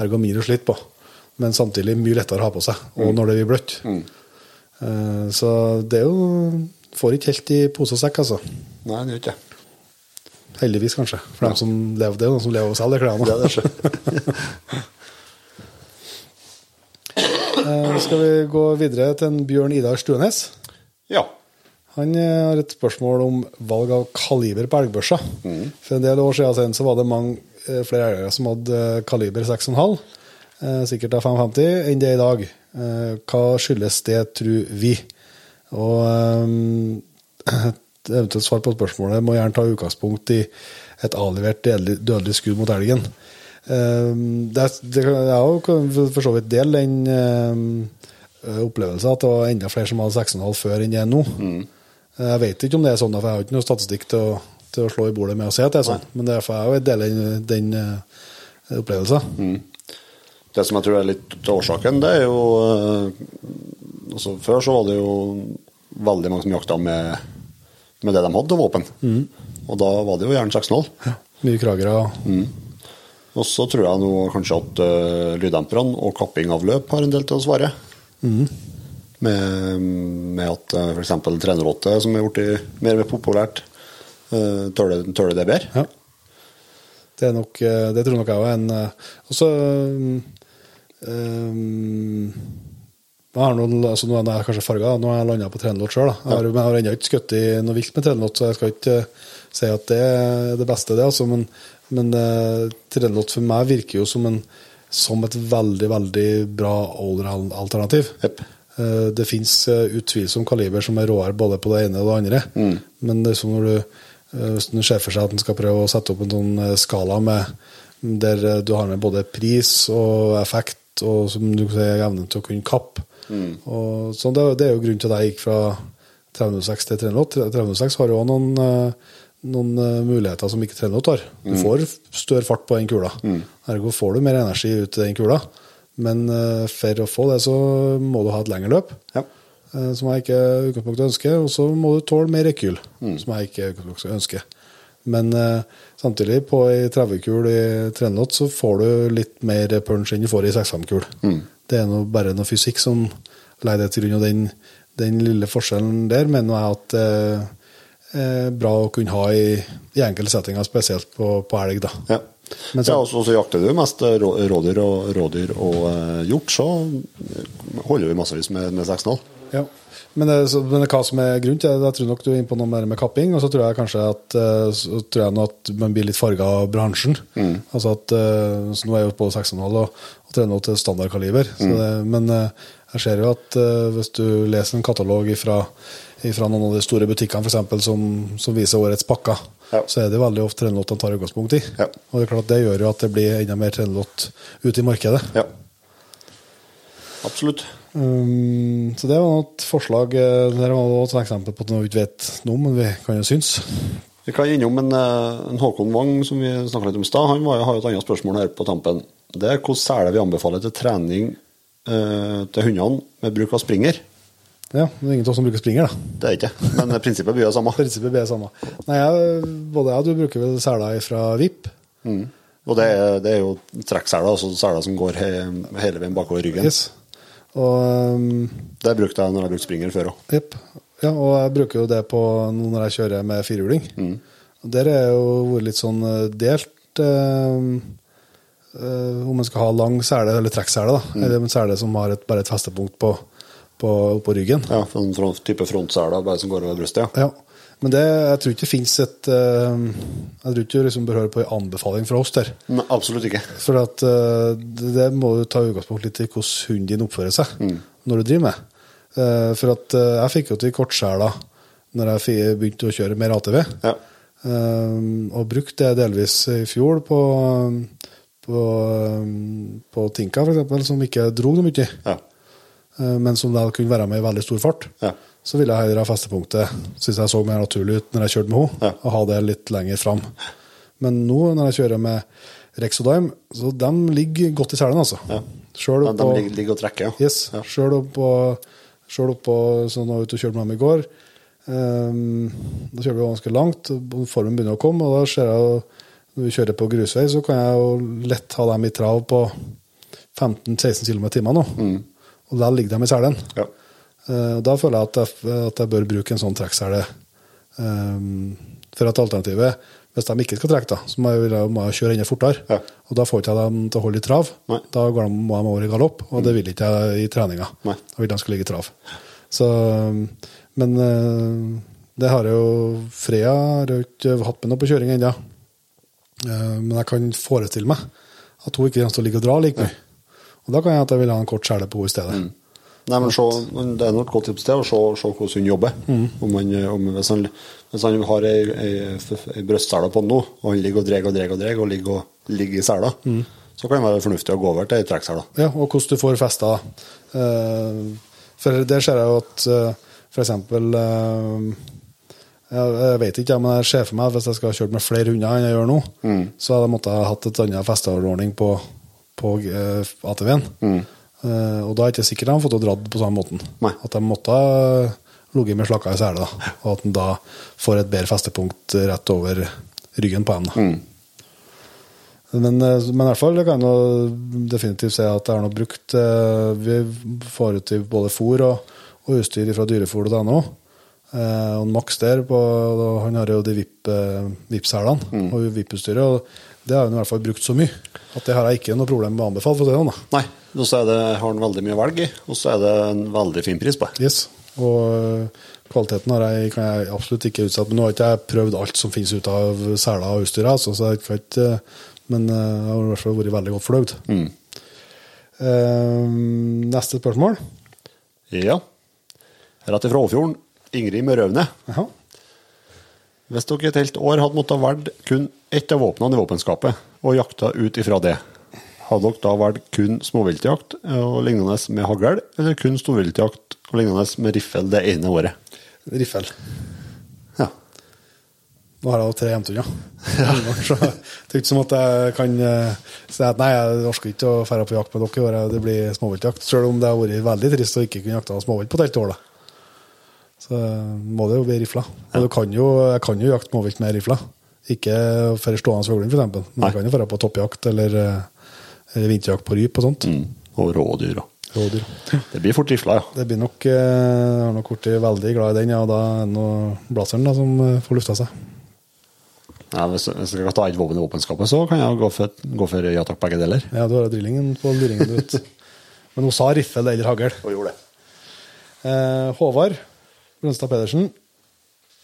Ergo mindre å slite på. Men samtidig mye lettere å ha på seg, og Mm. når det blir bløtt. Mm. Så det er jo Får ikke helt i pose og sekk, altså. Nei, det gjør ikke det. Heldigvis, kanskje. For dem som lever det, noen som lever og selger selge klærne. Sjø. Eh, Skal vi gå videre til en Bjørn Idar Stuenes? Ja. Han eh, har et spørsmål om valg av kaliber på elgbørsa. Mm. For en del år siden så var det mange eh, flere elgere som hadde kaliber 6,5, eh, sikkert av 550, enn det er i dag. Hva skyldes det, tror vi? Og eventuelt svar på spørsmålet må gjerne ta utgangspunkt i et avlevert dødelig, dødelig skudd mot elgen. Eh, Det, er- det jeg kan for så vidt dele den eh, opplevelsen at det var enda flere som hadde 6,5 før enn det er nå. Jeg vet ikke om det er sånn, for jeg har ikke noe statistikk til å, til å slå i bordet med å si at det er sånn. Men det er for jeg deler den, den eh, opplevelsen. Det som jeg tror er litt av årsaken, det er jo eh, altså Før så var det jo veldig mange som jakta med, med det de hadde av våpen. Og da var det jo gjerne 6-0. Mye kragere. Og så tror jeg nå kanskje at uh, lyddemperne og kapping av løp har en del til å svare. Med, med at uh, f.eks. 308, som er blitt mer populært, uh, tåler tåler det bedre. Ja. Det, er nok, eh, det tror nok jeg òg er en eh, Og så um, jeg har noen, altså nå er jeg kanskje farga, nå har jeg landa på 308 sjøl. Jeg har, jeg har ennå ikke skutt i noe vilt med 308, så jeg skal ikke eh, si at det er det beste, det. Altså, men men uh, 308 for meg virker jo som, en, som et veldig, veldig bra older-alternativ. Jepp. Eh, Det fins utvilsomt kaliber som er råere både på det ene og det andre. Men det er som når du, eh, hvis du ser for seg at en skal prøve å sette opp en sånn eh, skala med, der eh, du har med både pris og effekt og som du kan si, evnen til å kunne kappe. Og, så det, det er jo grunnen til at jeg gikk fra 306 til 308. 306 har jo òg noen, eh, noen eh, muligheter som ikke 308 har. Du får større fart på den kula. Ergo får du mer energi ut i den kula. Men eh, for å få det, så må du ha et lengre løp, Ja. som jeg ikke utgangspunktet ønsker. Og så må du tåle mer rekyl, som jeg ikke utgangspunktet ønsker. Men eh, samtidig, på ei 30-kul i 308 så får du litt mer punch enn du får i 65-kul. Det er noe, bare noe fysikk som legger det til grunn. Og den, den lille forskjellen der mener jeg at eh, er bra å kunne ha i, i enkelte settinger, spesielt på, på elg. da. Ja. Men så- ja, og så, jakter du mest eh, rådyr og, rådyr og eh, hjort, så holder vi massevis med, med 6-0. Ja. Men, det, så, men hva som er grunnen til det, jeg tror nok du er inne på noe mer med kapping. Og så tror jeg kanskje at, eh, så tror jeg at man blir litt farga av bransjen. Altså at, eh, så Nå er jo både 6,5 og, og 3,5 til standardkaliber. Så det, men eh, jeg ser jo at hvis du leser en katalog fra noen av de store butikkene for eksempel, som, som viser årets pakker, Ja. så er det veldig ofte 3,8 de tar utgangspunkt i. Ja. Og det er klart at det gjør jo at det blir enda mer 3,8 ute i markedet. Ja. Absolutt. Um, så det var et forslag eh, Det var også et eksempel på noe vi ikke vet noe om, men vi kan jo synes. Vi kan innom en, eh, en Håkon Wang som vi snakka litt om i stad. Han var, har jo et annet spørsmål her på tampen. Det er hvordan seler vi anbefaler til trening uh, til hundene med bruk av springer. Ja, det er ingen av oss som bruker springer, da. Det er ikke, men prinsippet blir det samme. Prinsippet blir det samme. Nei, jeg, både jeg og du bruker vel seler fra VIP. Mm. Og det er, det er jo trekkseler, altså seler som går he, hele veien bakover ryggen. Yes. Og um, Det brukte jeg når jeg brukte springer før òg. Jepp. Ja, og jeg bruker jo det på nå når jeg kjører med firehjuling. Mm. Der er jo vært litt sånn eh, delt eh, eh, om man skal ha lang sele eller trekksele, da. Mm. Eller en sele som har et, bare et festepunkt på, på, på ryggen. Ja, en front, type frontsele bare som går over brystet. Ja. Ja. Men det, jeg tror ikke det fins et eh, Jeg tror ikke du liksom bør høre på en anbefaling fra oss der. Nei, absolutt ikke. For at, eh, det, det må du ta utgangspunkt litt i hvordan hunden din oppfører seg når du driver med. Eh, for at jeg fikk jo til kortsjela når jeg begynte å kjøre mer ATV. Ja. Og brukte det delvis i fjor på, på, på Tinka, f.eks., som ikke dro noe mye, Ja. men som da kunne være med i veldig stor fart. Ja. Så ville jeg heller ha festepunktet, syns jeg så mer naturlig ut når jeg kjørte med henne, og ha det litt lenger fram. Men nå når jeg kjører med Rexodime, så de ligger godt i selen, altså. Ja. Selv De, de ligger, og trekker, ja. Yes, Ja. sjøl oppå oppå sånn var jeg ute og kjørte med dem i går. Um, da kjører vi ganske langt, formen begynner å komme. Og da ser jeg jo Når vi kjører på grusvei, så kan jeg jo lett ha dem i trav på 15-16 km i timen nå. Og der ligger de i selen. Ja. Eh, Da føler jeg at jeg, at jeg bør bruke en sånn trekksele. Um, for at alternativet, hvis de ikke skal trekke, da, så må jeg, må jeg kjøre enda fortere. Ja. Og da får ikke jeg dem til å holde i trav. Nei. Da går de, må de over i galopp, og det vil ikke jeg i treninga. Nei. Jeg vil de skal ligge i trav. Så, um, men eh, det har jeg jo Freya har jeg ikke hatt med noe på kjøring ennå. Eh, Men jeg kan forestille meg at hun ikke kommer til å ligge og dra like mye. Og da kan jeg at jeg vil ha en kort sele på henne i stedet. Nei, men se, Det er et godt tips til å se, se hvordan hun jobber. Om han, om, hvis, han, hvis han har ei, ei, ei brystsele på nå, og han ligger og drar og drar og drar, og ligger, og, ligger i sela, så kan det være fornuftig å gå over til ei trekksele. Ja, og hvordan du får festa. Uh, for der ser jeg jo at eksempel uh, jeg, vet ikke, men jeg ser for meg at hvis jeg skal ha kjørt med flere hunder enn jeg gjør nå, så hadde jeg måttet ha hatt et annet festeordning på, på eh, ATV-en. Eh, og da er jeg ikke sikkert de har fått det dratt på samme måten. Nei. At de måtte ha ligget med slakka i sele, og at en da får et bedre festepunkt rett over ryggen på dem. da. Men, eh, men i hvert fall jeg kan jeg definitivt si at jeg har noe brukt eh, Vi får ut i både fôr og, og utstyr fra dyrefòr.no. Eh, og Max der, på, han har jo de VIP-selene Mm. og VIP-utstyret. og Det har han i hvert fall brukt så mye at det har jeg ikke noe problem med å anbefale. for å si det sånn, da. Nei, og så er det, har han veldig mye å velge i, og så er det en veldig fin pris på det. Yes. Og øh, kvaliteten har jeg, kan jeg absolutt ikke utsette. Men nå har ikke jeg prøvd alt som finnes ut av seler og utstyr, altså, så jeg kan ikke, men øh, jeg har i hvert fall vært veldig godt fornøyd. Eh, neste spørsmål. Ja. Rett ifra Åfjorden. Ingrid Mørøvne. Jaha. Hvis dere et helt år hadde måttet velge kun ett av våpnene i våpenskapet, og jakta ut ifra det, hadde dere da valgt kun småviltjakt og lignende med hagl, eller kun storviltjakt og lignende med riffel det ene året? Riffel. Ja. Nå har jeg jo tre jentunger. Så det er ikke som at jeg kan eh, si at nei, jeg orker ikke å dra på jakt med dere i år, det blir småviltjakt. Selv om det har vært veldig trist å ikke kunne jakte småvilt på et helt år. da. Så må det jo bli rifla. Og du kan jo, jeg kan jo jakte småvilt med rifla. Ikke for stående svøgling, f.eks. Men jeg kan jo dra på toppjakt eh, eller vinterjakt på ryp og sånt. Mm. Og rådyr Rådyr. Det blir fort rifla, ja. Det blir nok eh, Jeg har nok blitt veldig glad i den, ja, og da er det blazeren da, som eh, får lufta seg. ja hvis, hvis jeg skal ta et våpen i våpenskapet, så kan jeg gå for, gå for ja takk, begge deler. Ja, du har drillingen på luringen. Men hun sa riffel eller hagl. Og gjorde det. Eh, Håvard Brunstad Pedersen.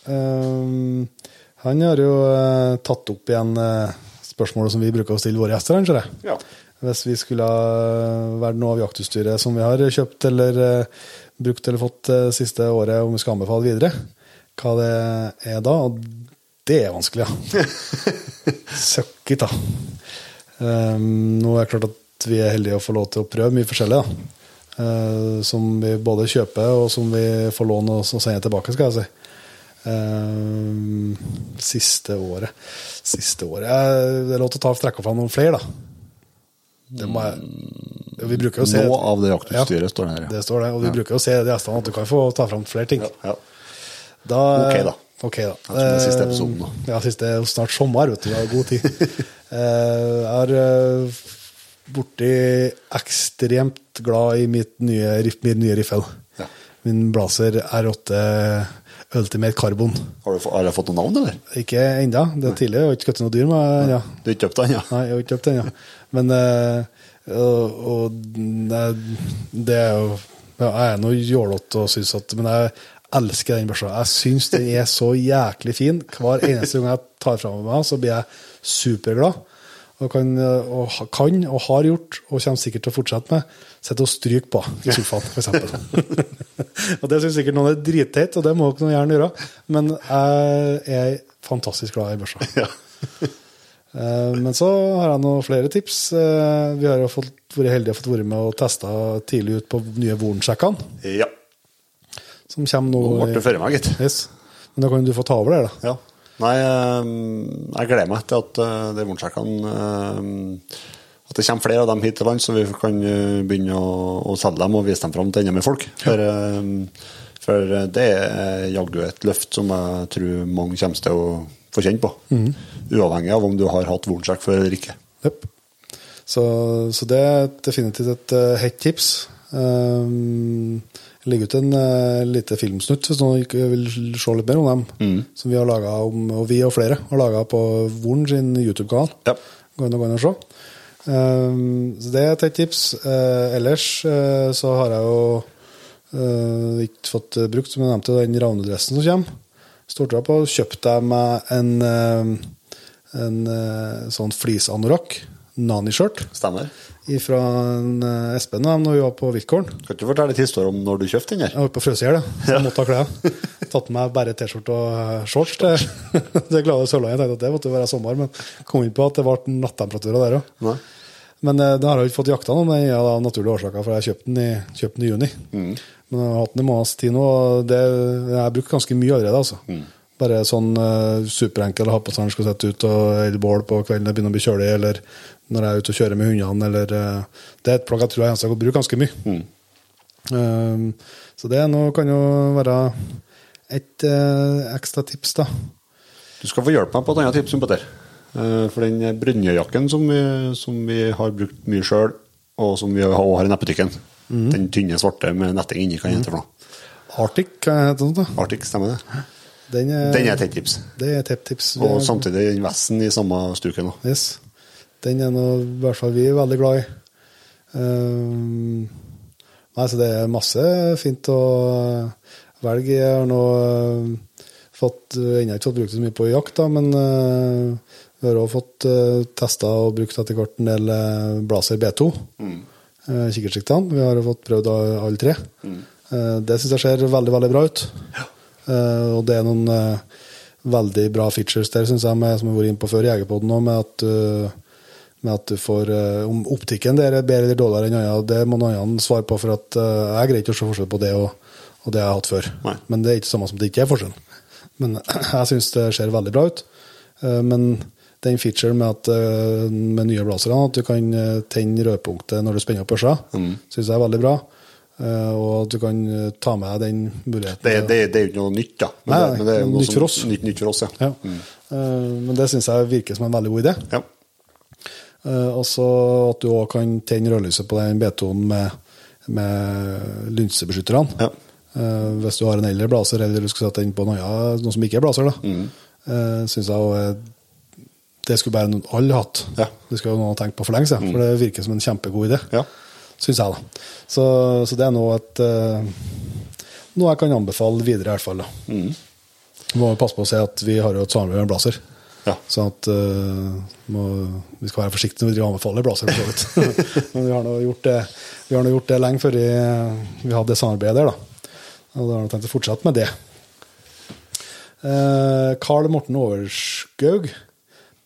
Eh, han har jo eh, tatt opp igjen eh, spørsmålet som vi bruker å stille våre gjester. Ja. Hvis vi skulle ha vært noe av jaktutstyret som vi har kjøpt eller eh, brukt eller fått det siste året, om vi skal anbefale videre, hva det er da. Og det er vanskelig, ja. Søkk it, da. Um, nå er det klart at vi er heldige å få lov til å prøve mye forskjellig. da. Uh, som vi både kjøper og som vi får låne og så sende tilbake, skal jeg si. Uh, siste året Siste året eh, Det er lov til å ta trekke fram noen flere, da. Jeg, vi bruker jo se Noe av det jaktutstyret står det her, ja. Det står det, og vi bruker jo å se det gjestene at du kan få ta fram flere ting. Ja. Da, Ok, da. Ok, da. Det er siste episoden nå. Eh, Ja, siste er snart sommer, vet du. Vi har god tid. Eh, Jeg har borti ekstremt glad i mitt nye, min nye riffel. Ja. Min Blazer R8 Ultimate Carbon. Har du har du fått noe navn, eller? Ikke ennå. Det er tidlig, jeg har ikke skutt noe dyr med ja. Du har ikke kjøpt den, ja? Nei, jeg har ikke kjøpt den, ja. Men eh, og, og det er jo ja, Jeg er nå jålete og syns at Men jeg elsker den børsa. Jeg syns den er så jæklig fin. Hver eneste gang jeg tar fra meg, så blir jeg superglad. Og kan, og kan, og har gjort, og kommer sikkert til å fortsette med, sitter og stryker på i sofaen, f.eks. og det syns sikkert noen er dritteit, og det må dere gjerne gjøre. Men jeg er fantastisk glad i børsa. Ja. Eh, Men så har jeg noen flere tips. Eh, Vi har jo fått, vært heldige og fått være med og testa tidlig ut på nye Voren-sjekkene. ja. som kommer nå. Nå ble det før meg, gitt. Yes. Men da kan du få ta over det, da. Ja. Nei, eh, jeg gleder meg til at eh, de vornsjekkene eh, At det kommer flere av dem hit til land, så vi kan eh, begynne å, å selge dem og vise dem fram til enda mer folk. For, eh, for det er jaggu et løft som jeg tror mange kommer til å få kjenne på. Uavhengig av om du har hatt vornsjekk før eller ikke. Yep. Så, så det er definitivt et hett tips. Um, ligger ut en uh, lite filmsnutt hvis noen vil se litt mer om dem. Som vi har laga om, og vi og flere har laga på Vorn sin YouTube-kanal. Ja. Gå inn og gå inn og se. Um, så det er et tips. Uh, ellers uh, så har jeg jo ikke fått brukt, som jeg nevnte, den ravnedressen som kommer. Stortra på kjøpte jeg meg en, en sånn fleeceanorakk, nani-skjørt, Stemmer. Fra en, uh, Espen og dem når vi var på Viltkorn. Kan ikke du fortelle litt historie om når du kjøpte den her? Jeg var på frøs i hjel, så jeg måtte ha klær. Tatt med meg bare T-skjorte og eh, shorts. Det, det glade Sørlandet. Jeg tenkte at det måtte være sommer, men kom inn på at det ble nattemperaturer der òg. Men eh, det har jeg ikke fått jakta noe, men ja, av naturlige årsaker, for jeg kjøpte den i, kjøpte den i juni. Men jeg har hatt den i måneds tid nå, og det, jeg har brukt ganske mye allerede. altså. Bare sånn uh, superenkel å ha på seg når du skal sette ut og bål på kvelden det begynner å bli kjølig, eller når jeg er ute og kjører med hundene, eller eh, Det er et plagg jeg tror jeg eneste jeg bruker ganske mye. Um, så det nå kan jo være et uh, ekstra tips, da. Du skal få hjelpe meg på et annet tips, Petter. Eh, For den brynjejakken som som vi har brukt mye sjøl, og som vi har har i nettbutikken, den tynne svarte med netting inni, hva heter det for noe? Arctic, hva heter det? da? Arctic, stemmer det? Den er, Den er et tips. Det er et tips. Og samtidig den vesten i samme stuke nå. Yes. Den er noe, i hvert fall vi er veldig glad i. Um, nei, så det er masse fint å velge. Jeg har nå uh, fått Ennå ikke fått brukt så mye på jakt, da, men uh, vi har også fått uh, testa og brukt etter hvert en del uh, Blazer B2. Uh, kikkertsiktene. Vi har fått prøvd alle tre. Uh, det syns jeg ser veldig, veldig bra ut. Uh, og det er noen veldig bra features der, syns jeg, med, som vi har vært inne på før i Jegerpoden òg, med at med at du får uh, Om optikken der er bedre eller dårligere enn andre, det må noen andre svare på, for at uh, jeg greier ikke å se forskjell på det og, og det jeg har hatt før. Nei. Men det er ikke det samme som det ikke er forskjell. Men jeg syns det ser veldig bra ut. Uh, men den featuren med, at, med nye blazerne, at du kan tenne rødpunktet når du spenner opp børsa, Mm. syns jeg er veldig bra. Og at du kan ta med den muligheten. Det, det, det er jo ikke noe nytt, da. Men, Nei, det, men det er jo nytt noe som- for oss. Nytt, nytt for oss, ja. ja. Uh, men det syns jeg virker som en veldig god idé. ja. Eh, og så at du òg kan tenne rødlyset på den B2-en med, med lynsebeskytterne. Ja. Eh, hvis du har en eldre blazer, eller du skal sette den på annet, noe som ikke er blazer, da. Mm. eh, synes jeg Det skulle bare noen alle hatt. Ja. Mm. Det skulle noen ha tenkt på for lenge siden, for det virker som en kjempegod idé. Ja. Syns jeg, da. Så, så det er nå et noe jeg kan anbefale videre, i hvert fall. da. Mm. Må passe på å si at vi har jo et samarbeid med Blazer. Ja. Sånn at uh, må, vi skal være forsiktige når vi driver anbefaler Blazer. for så vidt. Men vi har nå gjort det, vi har nå gjort det lenge før vi, vi hadde det samarbeidet der. da. Og da har vi tenkt å fortsette med det. Eh, Karl Morten Overskaug.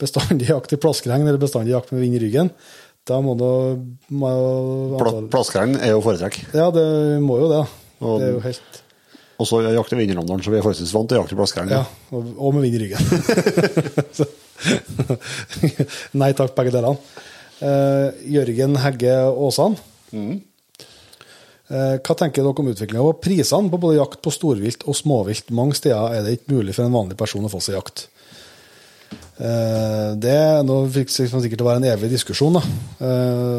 Bestandig jakt i plaskregn eller bestandig jakt med vind i ryggen. Da må du må Plaskregn er jo foretrekk. Ja, det må jo det. Og- Det er jo helt Og så jakter vi Vinnerlanderen, så vi er forholdsvis vant til å jakte plaskeren. Ja, og, med vind i ryggen. Nei takk, begge delene. Uh, Jørgen Hegge Aasan. Eh, hva tenker dere om utviklinga og prisene på både jakt på storvilt og småvilt? Mange steder er det ikke mulig for en vanlig person å få seg jakt. Uh, det nå sikkert sikkert å være en evig diskusjon. Da.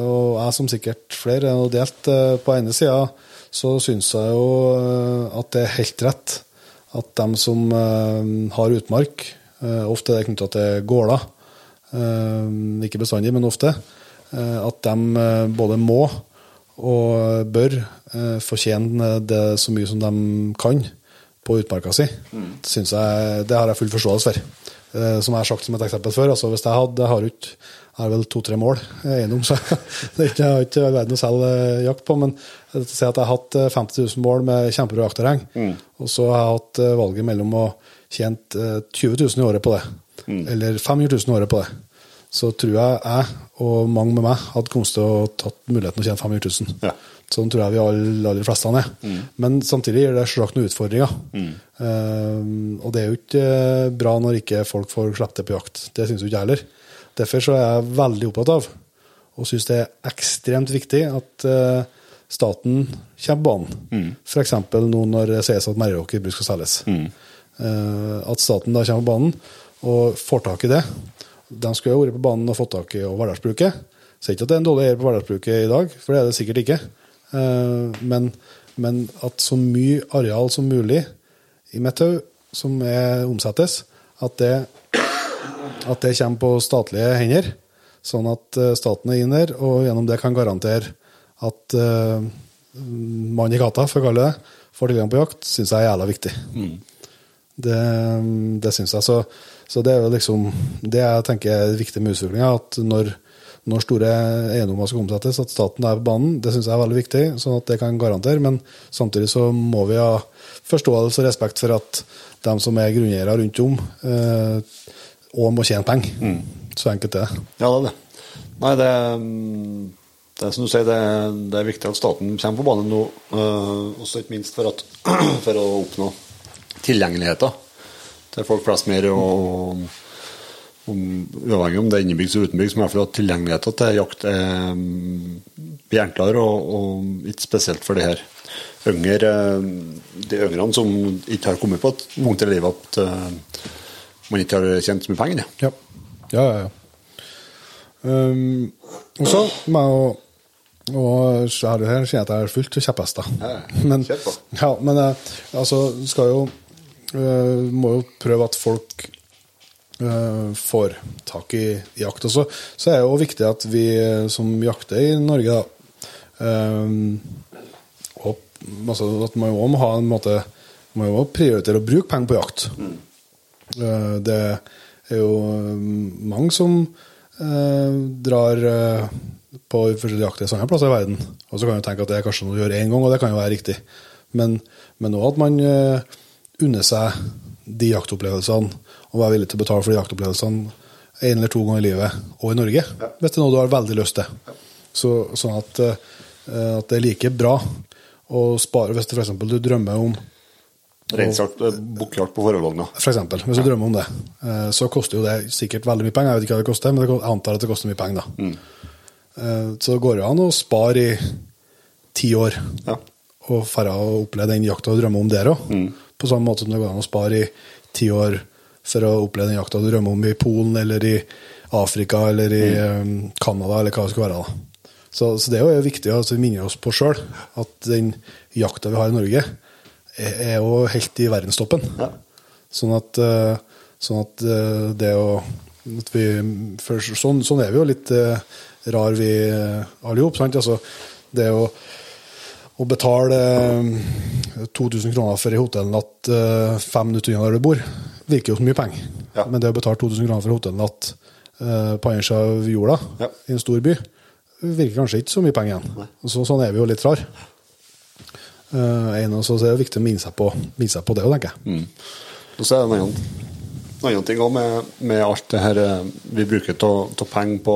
Og jeg som sikkert flere er delt på ene sida, så syns jeg jo eh, at det er helt rett at dem som eh, har utmark, eh, ofte er det knytta til gårder, ikke bestandig, men ofte, at de både må og bør fortjene det så mye som de kan på utmarka si. Synes jeg, det har jeg full forståelse for. Som jeg har sagt som et eksempel før, altså hvis jeg hadde Jeg har ikke har vel to-tre mål eiendom, så det er ikke, jeg har ikke verden å selge eh, jakt på. Men si at jeg har hatt eh, 50 000 mål med kjempebra jaktterreng, og så har jeg hatt eh, valget mellom å tjene eh, 20 000 i året på det, eller 500 000 i året på det. Så tror jeg jeg og mange med meg hadde kommet til å tatt muligheten å tjene 500 000. Ja. Sånn tror jeg vi alle, aller fleste er. Men samtidig gir det selvsagt noen utfordringer. Eh, og det er jo ikke eh, bra når ikke folk får slippe til på jakt. Det syns jo ikke jeg heller. Derfor så er jeg veldig opptatt av, og syns det er ekstremt viktig, at eh, staten kommer banen. Mm. F.eks. nå når det sies at Merråker bruk skal selges. Mm. Eh, at staten da kommer på banen og får tak i det. De skulle ha vært på banen og fått tak i og hverdagsbruket. Sier ikke at det er en dårlig eier på hverdagsbruket i dag, for det er det sikkert ikke. Eh, Men, men at så mye areal som mulig i mitt hode som er omsettes, at det, at det kommer på statlige hender. Sånn at eh, staten er inn der, og gjennom det kan garantere at uh, mann i gata, for å kalle det, får tilgang på jakt, syns jeg er jævla viktig. Det, det syns jeg. Så, så det er jo liksom det jeg tenker er viktig med utviklinga. At når, når store eiendommer skal omsettes, at staten er på banen, det syns jeg er veldig viktig. Sånn at det kan garantere. Men samtidig så må vi ha forståelse og respekt for at de som er grunneiere rundt om, òg må tjene penger. Så enkelt er det. Ja, det er det. Nei, det, mm, det er som du sier, det, er- det er viktig at staten kommer på banen nå, Øh, også ikke minst for, at, for å oppnå tilgjengeligheten til folk flest mer, og om, uavhengig om det er innebygd og utenbygd, men i hvert fall at tilgjengeligheten til jakt er, mm, blir enklere, og, og ikke spesielt for de her yngre, eh, de yngre som ikke har kommet på et punkt i livet at eh, man ikke har tjent så mye penger. Ja. Ja, ja, ja. Um, og så må jeg jo og så her, her sier jeg at jeg er fullt av kjepphester. Men, ja, men eh, altså, skal jo eh, Må jo prøve at folk eh, får tak i jakt. også. så, er det jo viktig at vi som jakter i Norge, da eh, og, altså, At man jo må ha en måte Man må jo prioritere å bruke penger på jakt. Eh, Det er jo eh, mange som eh, drar eh, på forskjellige andre plasser i verden. Og så kan du tenke at det er kanskje noe å gjøre én gang, og det kan jo være riktig. Men, òg at man eh, unner seg de jaktopplevelsene, og være villig til å betale for de jaktopplevelsene en eller to ganger i livet, og i Norge, hvis det er noe du har veldig lyst til. Så, sånn at, eh, at det er like bra å spare hvis det f.eks. du drømmer om Reinsjakt, eh, bukkjakt på forholdene. for eksempel, hvis du drømmer om det, eh, så koster jo det sikkert veldig mye penger. Jeg vet ikke hva det koster, men jeg antar at det koster mye penger. da. Mm. Så det går jo an å spare i ti år Ja. og dra og oppleve den jakta du drømmer om der òg. På samme måte som det går an å spare i ti år for å oppleve den jakta du drømmer om i Polen eller i Afrika eller i eh, Canada eller hva det skulle være. da. Så, så det er jo viktig å minne oss på sjøl at den jakta vi har i Norge, er, jo helt i verdenstoppen. Ja. Sånn at, eh, sånn at eh, det å at vi, sånn, sånn er vi jo litt eh, rar, vi alle sammen. Altså, det å, å betale 2000 kroner for ei hotellnatt fem minutter unna der du bor, virker jo som mye penger. Ja. Men det å betale 2000 kroner for hotellnatt på andre sida av jorda, Ja. i en stor by, virker kanskje ikke så mye penger igjen. Så, sånn er vi jo litt rar. Uh, en, av oss er det viktig å minne seg på, minne seg på det òg, tenker jeg. Og så er det en annen, en annen ting òg med, med alt det her eh, vi bruker av penger på,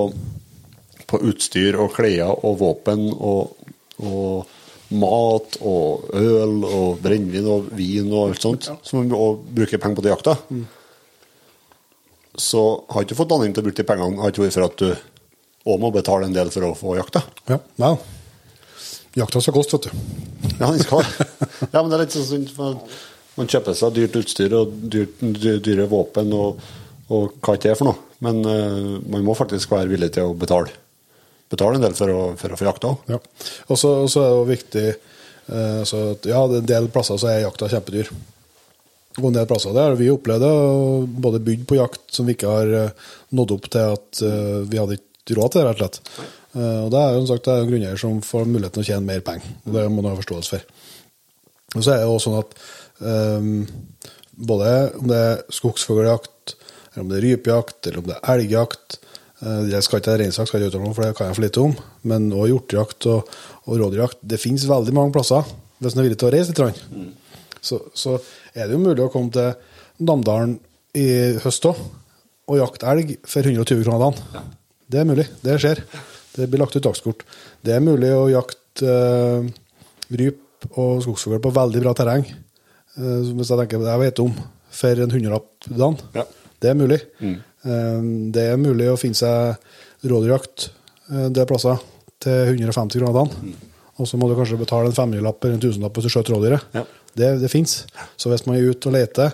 på utstyr og klær og våpen og, og mat og øl og brennevin og vin og alt sånt, som vi også bruker penger på til jakta. Så har ikke du fått anledning til å bruke de pengene, har ikke vært for at du òg må betale en del for å få jakta. Ja, ja. Jakta skal koste, vet du. Ja, den skal. Ja, men det er litt sånn Man kjøper seg dyrt utstyr og dyrt, dyre våpen og, og hva ikke det er for noe. Men uh, man må faktisk være villig til å betale, betale en del for å, for å få jakta òg. Ja. Og så er det jo viktig uh, så at, Ja, en del plasser så er jakta kjempedyr. Og en del plasser der vi opplevd det, både bydd på jakt som vi ikke har eh, nådd opp til at uh, vi hadde ikke råd til rett og slett. Eh, og det er jo som sagt det er grunneier som får muligheten å tjene mer penger. Det må man ha forståelse for. Og så er det jo også sånn at um, både om det er skogsfugljakt, eller om det er rypejakt, eller om det er elgjakt eh, Jeg skal ikke reinsjakt, skal jeg ikke uttale meg for det kan jeg for lite om. Men òg hjortejakt og, og rådyrjakt. Det finnes veldig mange plasser hvis en er villig til å reise litt. grann. Så, så er det jo mulig å komme til Namdalen i høst òg og jakte elg for 120 kroner dagen. Det er mulig. Det skjer. Det blir lagt ut dagskort. Det er mulig å jakte eh, ryp og skogsfugl på veldig bra terreng. Eh, hvis jeg tenker jeg vet om, for en hundrelapp dagen. Ja. Det er mulig. Eh, det er mulig å finne seg rådyrjakt eh, det er plasser til 150 kroner dagen. Og så må du kanskje betale en 500-lapp eller en 1000-lapp hvis du skjøt rådyret. Ja. Det, det fins. Så hvis man er ute og leter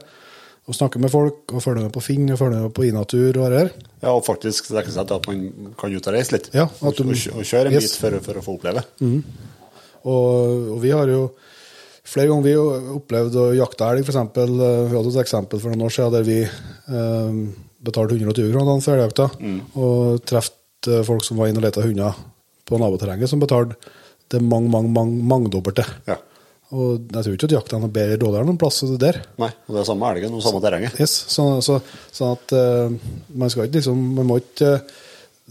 og snakker med folk og følger med på Finn og følger med på Inatur og her, Ja, og faktisk strekke seg til at man kan ut og reise litt. Ja, at du- og, kjøre en Yes. bit for, for å få oppleve. Og, og vi har jo flere ganger vi opplevd å jakte elg, f.eks. Vi hadde et eksempel for noen år siden der vi eh, betalte 120 kroner for elgjakta, og traff folk som var inne og leta hunder på naboterrenget, som betalte det mange, mange, mange, mangedobbelte. Ja. Og jeg tror ikke at jakta er noe bedre dårligere noen plass der. Nei, og det er samme elgen og samme terrenget. Yes, så, så, sånn at uh, man skal ikke liksom Man må ikke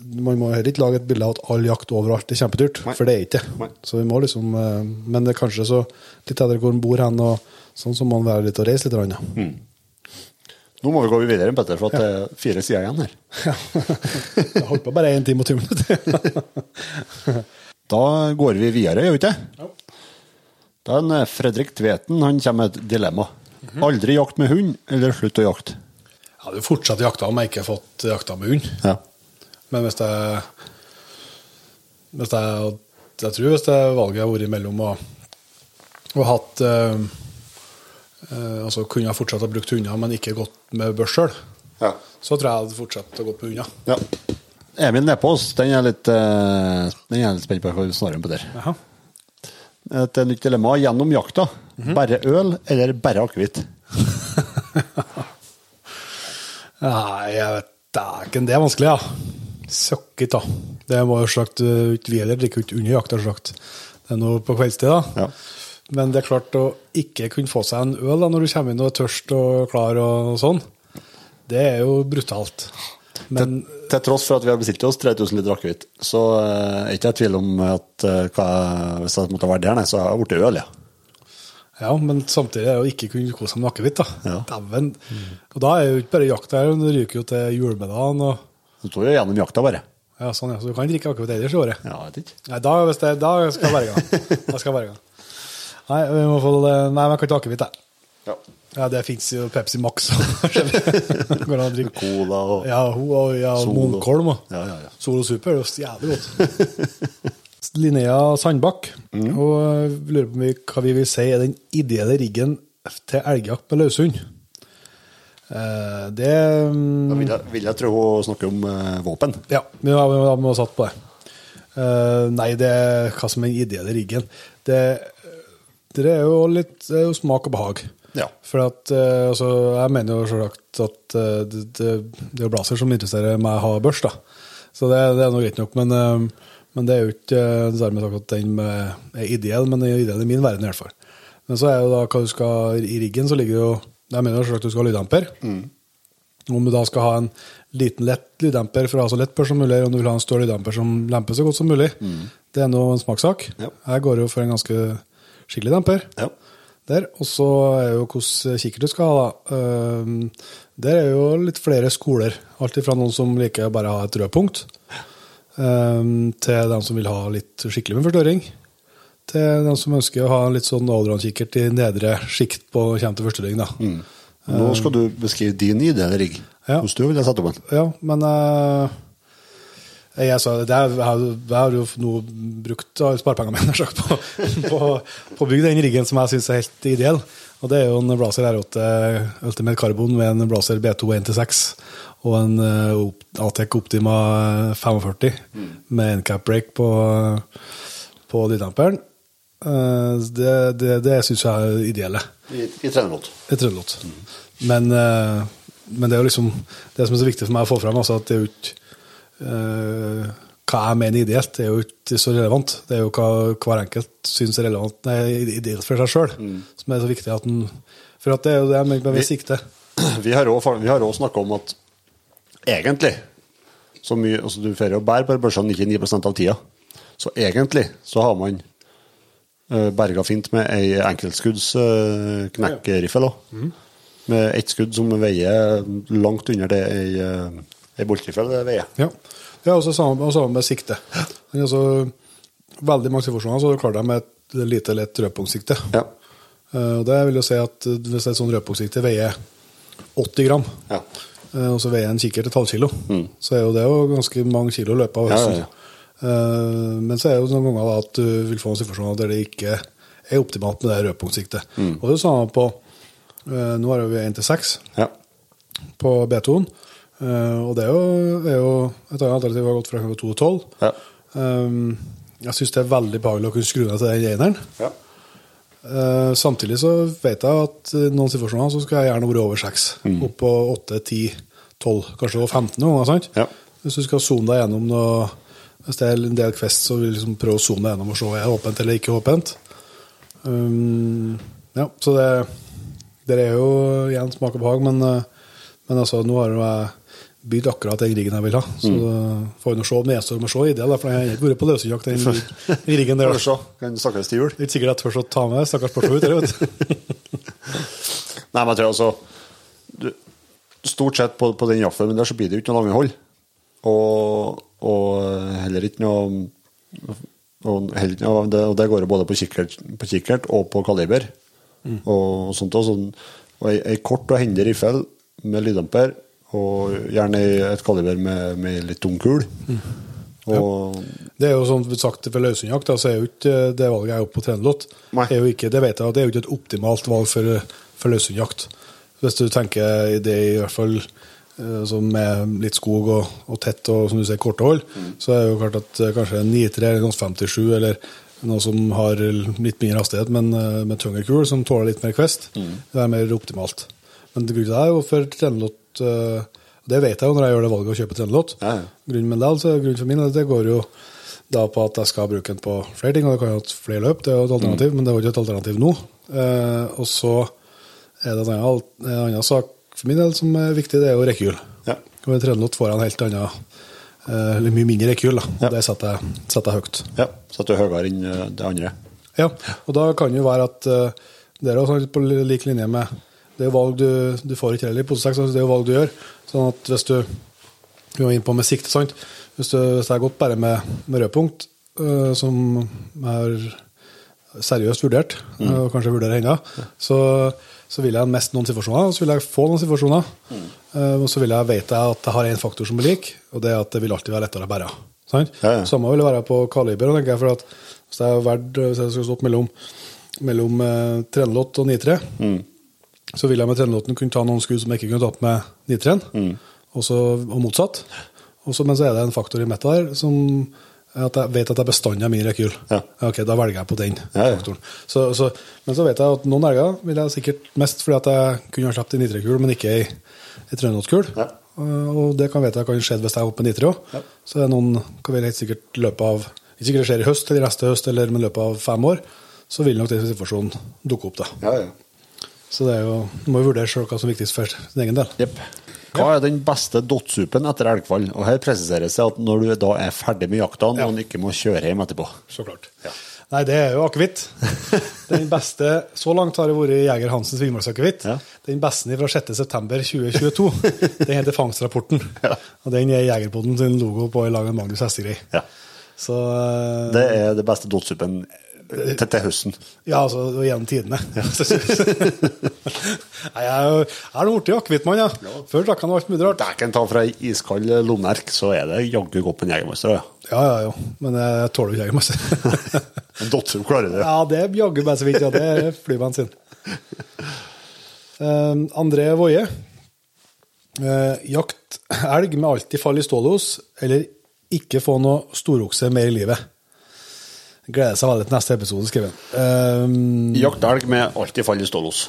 man må heller ikke lage et bilde av at all jakt overalt er kjempedyrt, Nei. for det er ikke det. Så vi må liksom uh, Men det er kanskje så litt etter hvor en bor hen, og sånn så må man være litt og reise litt. Rann, Ja. Nå må vi gå videre, Petter, for at det er fire sider igjen her. Jeg holdt på bare én time og ti minutter. Da går vi videre, gjør vi ikke? Da er Fredrik Tveten han kommer med et dilemma. Aldri jakt med hund, eller slutt å jakte. Jeg hadde fortsatt jakta om jeg ikke fått jakta med hund. Ja. Men hvis jeg hvis jeg, jeg tror hvis det valget har vært mellom å, å hatt eh, eh, Altså kunne jeg fortsatt ha brukt hunder, men ikke gått med børs sjøl, Ja. så tror jeg jeg hadde fortsatt å gå med hunder. ja. Emil Nepås, den er litt, eh, den er litt spent på hva du svarer på der. Jaha. Et nytt dilemma gjennom jakta. Bare øl eller bare akevitt? Nei, jeg vet dæken, det er vanskelig, ja. Søkkit, da. Det var jo sagt uh, Vi heller drikker ikke under jakta, sagt. Det er noe på kveldstid, da. Ja. Men det er klart å ikke kunne få seg en øl da, når du kommer inn og er tørst og klar og sånn, det er jo brutalt. Men Til tross for at vi har bestilt oss 3000 liter akevitt, så er uh, ikke jeg i tvil om at uh, hva, hvis jeg måtte ha vært der så har jeg blitt øl, ja. Ja, men samtidig er det å ikke kunne kose seg med akevitt, da. Ja. Dæven. Og da er jo ikke bare jakt her, det ryker jo til julemiddagen og Du står jo gjennom jakta, bare. Ja, sånn, ja. Så du kan drikke akevitt ellers i året. Ja, jeg vet ikke. Nei, da, hvis det, da skal jeg være i gang. Da skal jeg være i gang. Nei, vi må få Nei, men jeg kan ikke akevitt, jeg. Ja. Ja, det fins jo Pepsi Max og Går an. Cola og Ja, ho, og ja, Solo. Munkholm og Ja, ja, ja. Solo Super Det er jævlig godt. Linnea Sandbakk Mm. og øh, lurer på vi- hva vi vil si er den ideelle riggen til elgjakt med løshund. Eh, det mm, Da vil jeg, vil jeg tro hun snakker om eh, våpen. Ja, vi har, vi satt på det. Eh, nei, det er hva som er den ideelle riggen. Det, det er jo litt det er jo smak og behag. Ja. For at, eh, altså, jeg mener jo selvsagt at eh, det, det, det er blazer som interesserer meg å ha børs, da. Så det, det er nå greit nok. Men, eh, men det er jo ikke dermed sagt at den er ideell, men den er ideell i min verden i hvert fall. Men så er jo da hva du skal I riggen så ligger jo Jeg mener jo at du skal ha lyddemper. Om du da skal ha en liten, lett lyddemper for å ha så lett børs som mulig, om du vil ha en stor lyddemper som lemper så godt som mulig, det er nå en smakssak. Ja. Jeg går jo for en ganske skikkelig demper Ja. Der. Og så er jo hvordan kikkert du skal ha, da. Ehm, Der er jo litt flere skoler. Alt fra noen som liker å bare ha et rødpunkt, ehm, til dem som vil ha litt skikkelig med forstørring. Til dem som ønsker å ha en litt sånn allround-kikkert i nedre sjikt på kommer til forstørring, da. Nå skal du beskrive din ideelle rigg. Ja. Hvordan du vil sette opp den. Ja, men eh, jeg, sa, det har- har jo nå brukt sparepengene mine sagt, på, på, på å bygge den riggen som jeg syns er helt ideell. Og det er jo en Blazer R8 Ultimate Carbon med en Blazer B2 1-6 og en eh, Atec Optima 45 med endcap break på, på lyddemperen. Eh, det det, det syns jeg er ideelle I, i trenerlåt. et Mm. Men, eh, men det er jo liksom det som er så viktig for meg å få fram, altså at det er jo ikke eh, Hva jeg mener ideelt, er jo ikke så relevant. Det er jo hva hver enkelt syns er relevant, nei, ideelt for seg sjøl, som er så viktig at den For at det er jo det jeg mener med sikte. Vi har også snakka om at egentlig så mye, altså Du får jo bære på børsene 99% av tida. Så egentlig så har man uh, berga fint med ei enkeltskudds knekkeriffel òg. Mm. Med ett skudd som veier langt under det ei, uh, ei det veier. Ja. Det og så sammen, og samme med sikte. Altså, veldig mange situasjoner så klarer de med et lite, lett rødpunktsikte. Ja. Eh, og det vil jo si at hvis et sånt rødpunktsikte veier 80 gram, Ja. eh, og så veier en kikkert et halvt kilo, så er jo det jo ganske mange kilo i løpet av. Også. ja, Eh, men så er det jo noen ganger at du vil få en situasjon der det ikke er optimalt med det rødpunktsiktet. Og det er jo samme på Nå har vi 1 til 6 Ja. på B2-en. Eh, og det er jo, er jo et annet alternativ har gått fra 2 til 12. Ja. Um, jeg syns det er veldig behagelig å kunne skru ned til den eneren. ja. Uh, samtidig så vet jeg at i noen situasjoner så skal jeg gjerne være over 6. Opp på 8, 10, 12, kanskje over 15 noen ganger. sant? Ja. Hvis du skal zone deg gjennom noe Hvis det er en del Quest, så vil du liksom prøve å zone deg gjennom og se er det åpent eller ikke åpent. Um, ja, så det, det er jo igjen smak og behag, men, men altså, nå har jo jeg bygd akkurat den riggen jeg vil ha. Så mm. får vi nå se om det er så ideell, for jeg har ikke vært på løsjakt den riggen der. Kan snakkes til jul. Det er ikke sikkert jeg tør å ta med stakkars Porsche ut. der, vet. Nei, men jeg tror altså du, Stort sett på, på den jaffelen men der så blir det jo ikke noe lange hold. Og, og heller ikke noe og, heller, noe- det, og det går jo både på kikkert, på kikkert og på kaliber. Og sånt også. Og ei, ei kort og hendig riffel med lyddemper, og gjerne i et kaliber med, med litt tung kul. Og Det er jo sånn sagt for løshundjakt, så er jo ikke det valget jeg er oppe på Trenelott. Nei. Er jo ikke, det vet jeg, det er jo ikke et optimalt valg for, for løshundjakt. Hvis du tenker det i hvert fall eh, som med litt skog og, og tett og som du sier, korte hold, så er det jo klart at eh, kanskje en 9-3 eller noe 57 eller noe som har litt mindre hastighet, men eh, med tyngre kul, som tåler litt mer kvest, det er mer optimalt. Men grunnen til det er jo for Trenelott eh, Det vet jeg jo når jeg gjør det valget å kjøpe Trenelott. Ja, ja. Grunnen, min del, så grunnen for min del, det går jo da på at jeg skal bruke den på flere ting, og det kan jo ha flere løp, det er jo et alternativ, men det er jo ikke et alternativ nå. Eh, og så er det en annen, en annen sak for min del som er viktig, det er jo rekkehjul. Ja. Og Trenelott får jeg en helt annen, eh, eller mye mindre rekkehjul, da. Ja. det setter jeg, setter jeg høyt. ja, setter du høyere enn det andre. Ja, og da kan det jo være at det er jo sånn på lik linje med Det er jo valg du, du får ikke heller i 6, altså det er jo valg du gjør. Sånn at hvis du Vi var inne på med sikte, sant. Hvis, du, hvis jeg har gått bare med, med rødpunkt, eh, som har seriøst vurdert, Mm. eh, og kanskje vurderer ennå, så, så vil jeg mest noen situasjoner, og så vil jeg få noen situasjoner. eh, Og så vil jeg vite at jeg har én faktor som blir lik, og det er at det vil alltid være lettere å bære. Sant? Ja, ja. Samme vil det være på kaliber. tenker jeg, for at hvis jeg har vært, hvis jeg skulle stått mellom, mellom eh, trenlott og 9-3, så vil jeg med trenlotten kunne ta noen skudd som jeg ikke kunne tatt med 9-3, og, og motsatt. Også, men så er det en faktor i metta der som er at jeg vet at jeg bestandig har min rekyl. Ja. ok, da velger jeg på den Ja, ja. faktoren. Så, så, men så vet jeg at noen elger vil jeg sikkert mest fordi at jeg kunne ha sluppet i nitrekul, men ikke i, i trøndelotkul. Ja. Uh, Og det kan vet jeg kan skje hvis jeg er oppe med Ja. Så er det noen kan vel helt sikkert løpe løpet av Ikke sikkert det skjer i høst eller neste høst eller med løpet av fem år. så vil nok den situasjonen dukke opp. da. Ja, ja. Så det er jo, du må jo vurdere selv hva som er viktigst for sin egen del. Yep. Hva er den beste dottsupen etter elgfall? Og her presiseres det at når du da er ferdig med jakta, Ja. noen ikke må kjøre hjem etterpå. Så klart. Nei, det er jo akevitt. Den beste Så langt har det vært Jeger Hansens villmarksakevitt. Ja. Den beste fra 6.9.2022. Den heter Fangstrapporten. Ja. Og den er Jegerpoden sin logo på i lag med Magnus Hestegrei. Ja. Så eh, Det er det beste dottsupen til, til høsten. Ja, altså gjennom tidene. Nei, jeg er jeg er nå blitt akevittmann, ja. Før drakk jeg alt mulig rart. Dæken ta fra ei iskald lommerk, så er det jaggu godt med en jegermeister. Ja. Ja, ja, jo. Men jeg tåler ikke Jegermeister. En dotter klarer det? Ja, det er jaggu bare så vidt. Ja, det er flybensin. Uh, André Woie. Uh, jakt elg med alltid fall i stålos, eller ikke få noe storokse mer i livet. Gleder seg veldig til neste episode, skriver han. Um, Jakt elg med alltid fall i stålos.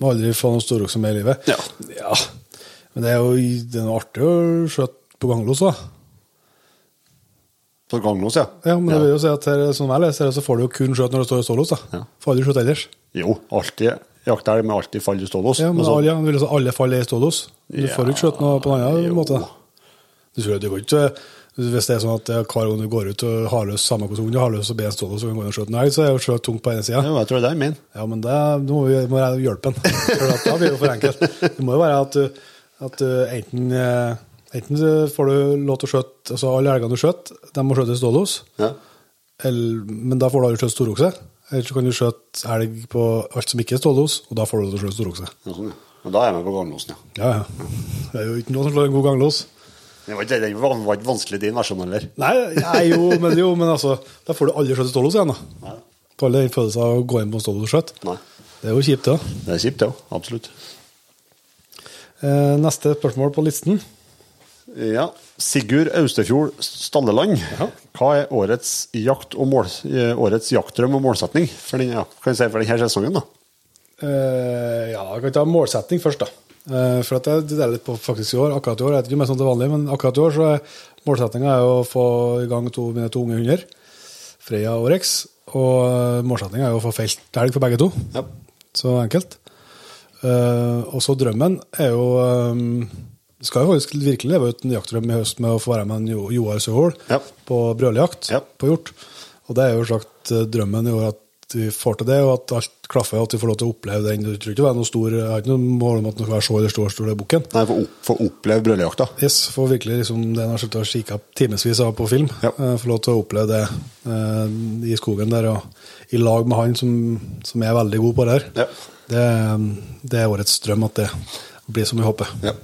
må aldri få noe storokse med i livet. Ja. Ja. Men det er jo det er noe artig å skjøte på ganglos da. På ganglås, ja. Ja, men det vil jo si at her, jeg leser, så får du jo kun skjøte når det står i stålos. da. Ja. Får aldri skjøte ellers. Jo, alltid jaktelg med alltid fall i stålås. Ja, men Altså, ja, vil jo alle faller i stålos. Du Ja, får ikke skjøte noe på en annen jo. måte. Du skal du kan ikke, hvis det er sånn at er hver gang du går ut og har løs samme hvordan hund du har løs og ber en stålos og kan gå inn og skjøte en elg, så er det jo skjøt tungt på ene sida. Ja, jeg tror det er det. Ja, men det må vi må hjelpe den. For da blir det jo for enkelt. Det må jo være at, at enten, eh, enten får du lov til å skjøte altså Alle elgene du skjøter, de må skjøtes stålos, Ja. men da får du aldri skjøte storokse. Eller så kan du skjøte elg på alt som ikke er stålos, og da får du lov til å skjøte storokse. Ja, sånn, ja. Men da er jeg med på ganglåsen, ja. Ja, ja. Det er jo ikke noe som slår en god ganglos. Det var ikke, det var, ikke vanskelig din versjon heller. Nei, nei jo, men, jo, men altså, da får du aldri skjøtt stålos igjen, da. Nei. Får aldri den følelsen av å gå inn på en skjøte. Det er jo kjipt, det. Det er kjipt, det òg. Absolutt. Eh, neste spørsmål på listen. Ja. Sigurd Austefjord Stalleland. Hva er årets, jakt og mål, eh, årets jaktdrøm og målsetning for, den, ja, si for denne sesongen? da? Eh, ja, jeg kan ta målsetning først, da. Eh, for at det, deler litt på faktisk i år. Akkurat i år jeg vet ikke om det er sånn til vanlig, men akkurat i år så er målsettinga å få i gang to, mine to unge hunder, Freya og Rex. Og målsettinga er å få felt elg for begge to. Ja. Så enkelt. Uh, og så drømmen er jo um, Skal jo faktisk virkelig leve ut en jaktdrøm i høst med å få være med en Jo- Joar Søhol Ja. på brøljakt Ja. på hjort. Og det er jo sagt eh, drømmen i år at vi får til det, og at alt klaffer, at vi får lov til å oppleve den. Tror ikke det er noe stor, jeg har ikke noe mål om at det skal være så eller stor, stor bukken. Nei, få opp, oppleve brøllejakta. Yes, for virkelig liksom, det en har sluttet å kikke timevis av på film. Ja. Eh, Få lov til å oppleve det eh, i skogen der, og i lag med han som, som er veldig god på det her. Ja. Det, det er årets drøm at det blir som vi håper. Ja.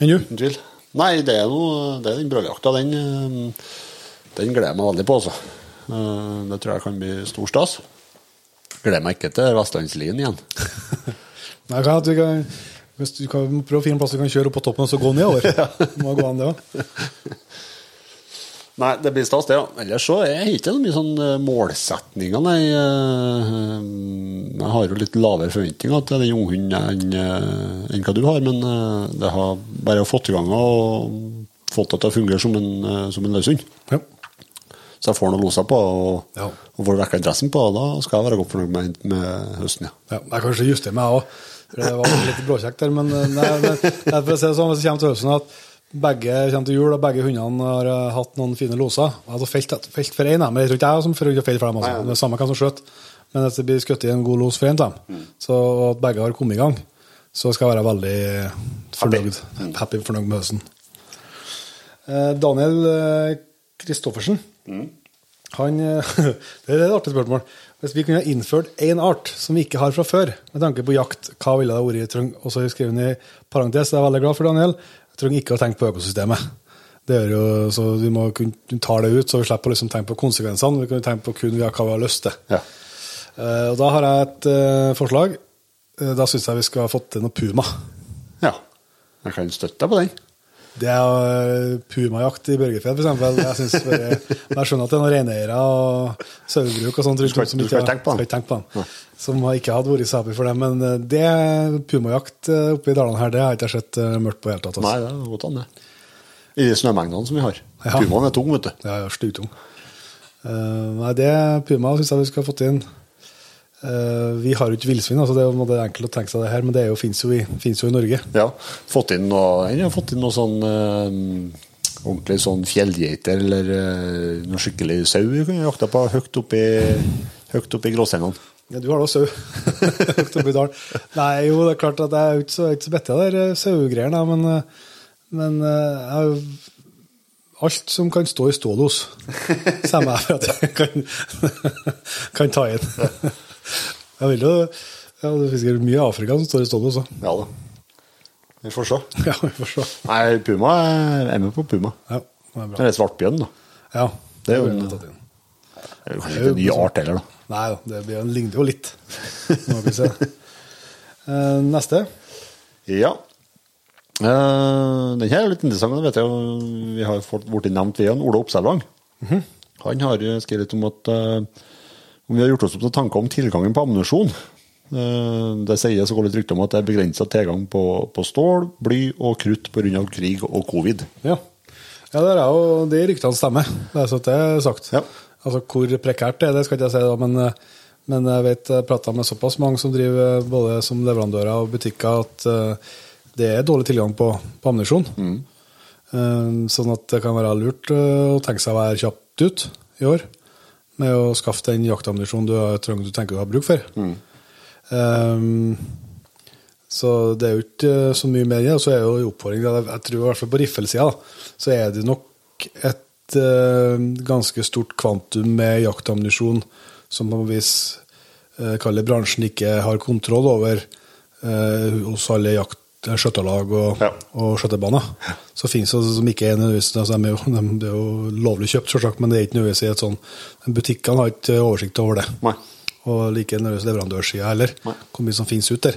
Enn du? Uten tvil. Nei, det er, noe, det er den brøllejakta. Den, eh, den gleder jeg meg veldig på, altså. Eh, Det tror jeg kan bli stor stas. Gleder meg ikke til Vestlandslien igjen. Nei, kan, at vi kan, hvis du kan prøve å finne en plass du kan kjøre opp på toppen og så gå nedover. Må gå an, det også. Nei, det blir stas, det. ja. Ellers så er jeg ikke så mye sånn eh, målsetninger, nei. Eh, Jeg har jo litt lavere forventninger til den unghunden enn enn hva du har, men det har bare fått i gang og fått det til å fungere som en, som en løshund. Ja. Så jeg får noe loser på og, Ja. og får vekka interessen på, og da skal jeg være godt fornøyd med, med høsten, ja. Ja, jeg kan kanskje justere meg òg, for det var litt bråkjekt der. Men, eh, nei, men for å si det sånn, hvis det kommer til høsten at begge kommer til jul, og begge hundene har eh, hatt noen fine loser Jeg hadde felt, felt for én, men jeg tror ikke jeg som får felt for dem. Altså. Det er samme hvem som skjøt. Men hvis det blir skutt i en god los for en av dem, så og at begge har kommet i gang, så skal jeg være veldig fornøyd. Happy, fornøyd med høsten. Eh, Daniel eh, Kristoffersen. Han, det er et artig spørsmål. Hvis vi kunne ha innført én art som vi ikke har fra før, med tanke på jakt, hva ville det vært? Jeg Og så har han i parentes, det er veldig glad for Daniel, jeg trenger ikke å tenke på økosystemet. Det gjør jo, så Vi må kunne ta det ut, så vi slipper å liksom tenke på konsekvensene. Vi kan tenke på kun hva vi har lyst til. ja. Uh, og Da har jeg et uh, forslag. Uh, da syns jeg vi skal ha fått til noe puma. Ja. Jeg kan støtte deg på den. Det er uh, pumajakt i Børgefjell, f.eks. Jeg, synes jeg skjønner at det er noen reineiere og sauebruk og sånt rundt skal om som ikke- du har- tenke på dem. Som ikke hadde vært så for dem. Men eh, det pumajakt eh, oppe i dalene her, det har jeg ikke sett eh, mørkt på i det hele tatt. Nei, Altså. det er godt an, det. I de snømengdene som vi har. Ja. Pumaen er tung, vet du. Ja, ja, styggtung. Eh, nei, det Puma syns jeg vi skal ha fått inn. Eh, vi har jo ikke villsvin, altså det er jo enkelt å tenke seg det her, men det er jo, jo i, finnes jo i Norge. Ja. Fått inn noe, jeg har fått inn noe sånn eh, ordentlig sånn fjellgeiter eller eh, noe skikkelig sau vi kunne jakta på høyt oppi, høyt oppi gråsteinene. Ja, du har da sau høyt oppe i dalen. Nei, jo, det er klart at jeg er ikke så, ikke så bitt av de der sauegreiene, men, eh, men eh, jeg Alt som kan stå i stålos, sier jeg for at jeg kan, kan ta inn. Jeg vil jo ja, Det sikkert mye Afrika som står i stålos også. Ja da. Vi får se. Ja, vi får se. Nei, puma jeg er med på puma. Ja, det er bra. Det er svartbjørn, da. Ja, Det er jo en- tatt inn. Det er jo kanskje ikke en ny art heller, da. Nei da, det blir- ligner jo litt. Må vi se. Eh, Neste. Ja. Eh, den her er litt interessant. den Vet jeg, vi har blitt nevnt ved en Ole Oppselvang. Han har skrevet litt om at eh, om vi har gjort oss opp til tanker om tilgangen på ammunisjon. Eh, det sier så går litt rykte om at det er begrensa tilgang på, på stål, bly og krutt pga. krig og covid. Ja. ja, det er jo de ryktene stemmer. Det er så det er sagt. Ja. Altså Hvor prekært det er, det skal ikke jeg si, da, men, eh, men jeg vet jeg prata med såpass mange som driver både som leverandører og butikker, at eh, det er dårlig tilgang på, på ammunisjon. Mm. sånn at det kan være lurt eh, å tenke seg å være kjapt ut i år med å skaffe den jaktammunisjonen du, du tenker du har bruk for. Eh, så det er jo ikke eh, så mye mer i det. Og så er jo oppfordringen oppfordring Jeg tror i hvert fall på riffelsida så er det nok et uh, ganske stort kvantum med jaktammunisjon som på en vis uh, kaller bransjen ikke har kontroll over uh, hos alle jakt skjøtterlag og, Ja. og skjøtterbaner. Så finnes det som ikke er nødvendigvis altså de er jo, de, er jo lovlig kjøpt, selvsagt, men det er ikke nødvendigvis i et sånn Butikkene har ikke oversikt over det. Nei. Og like nødvendigvis leverandørsida heller. Nei. Hvor mye som finnes ut der.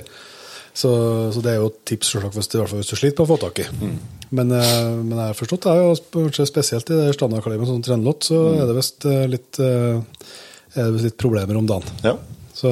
Så, så det er jo et tips selvsagt, hvis, i hvert fall hvis du sliter med å få tak i. Mm. Men, eh, men jeg har forstått det, er kanskje spesielt i det standardkaliber sånn trendlott, så Mm. er det visst eh, litt, eh, er litt problemer om dagen. Ja. Så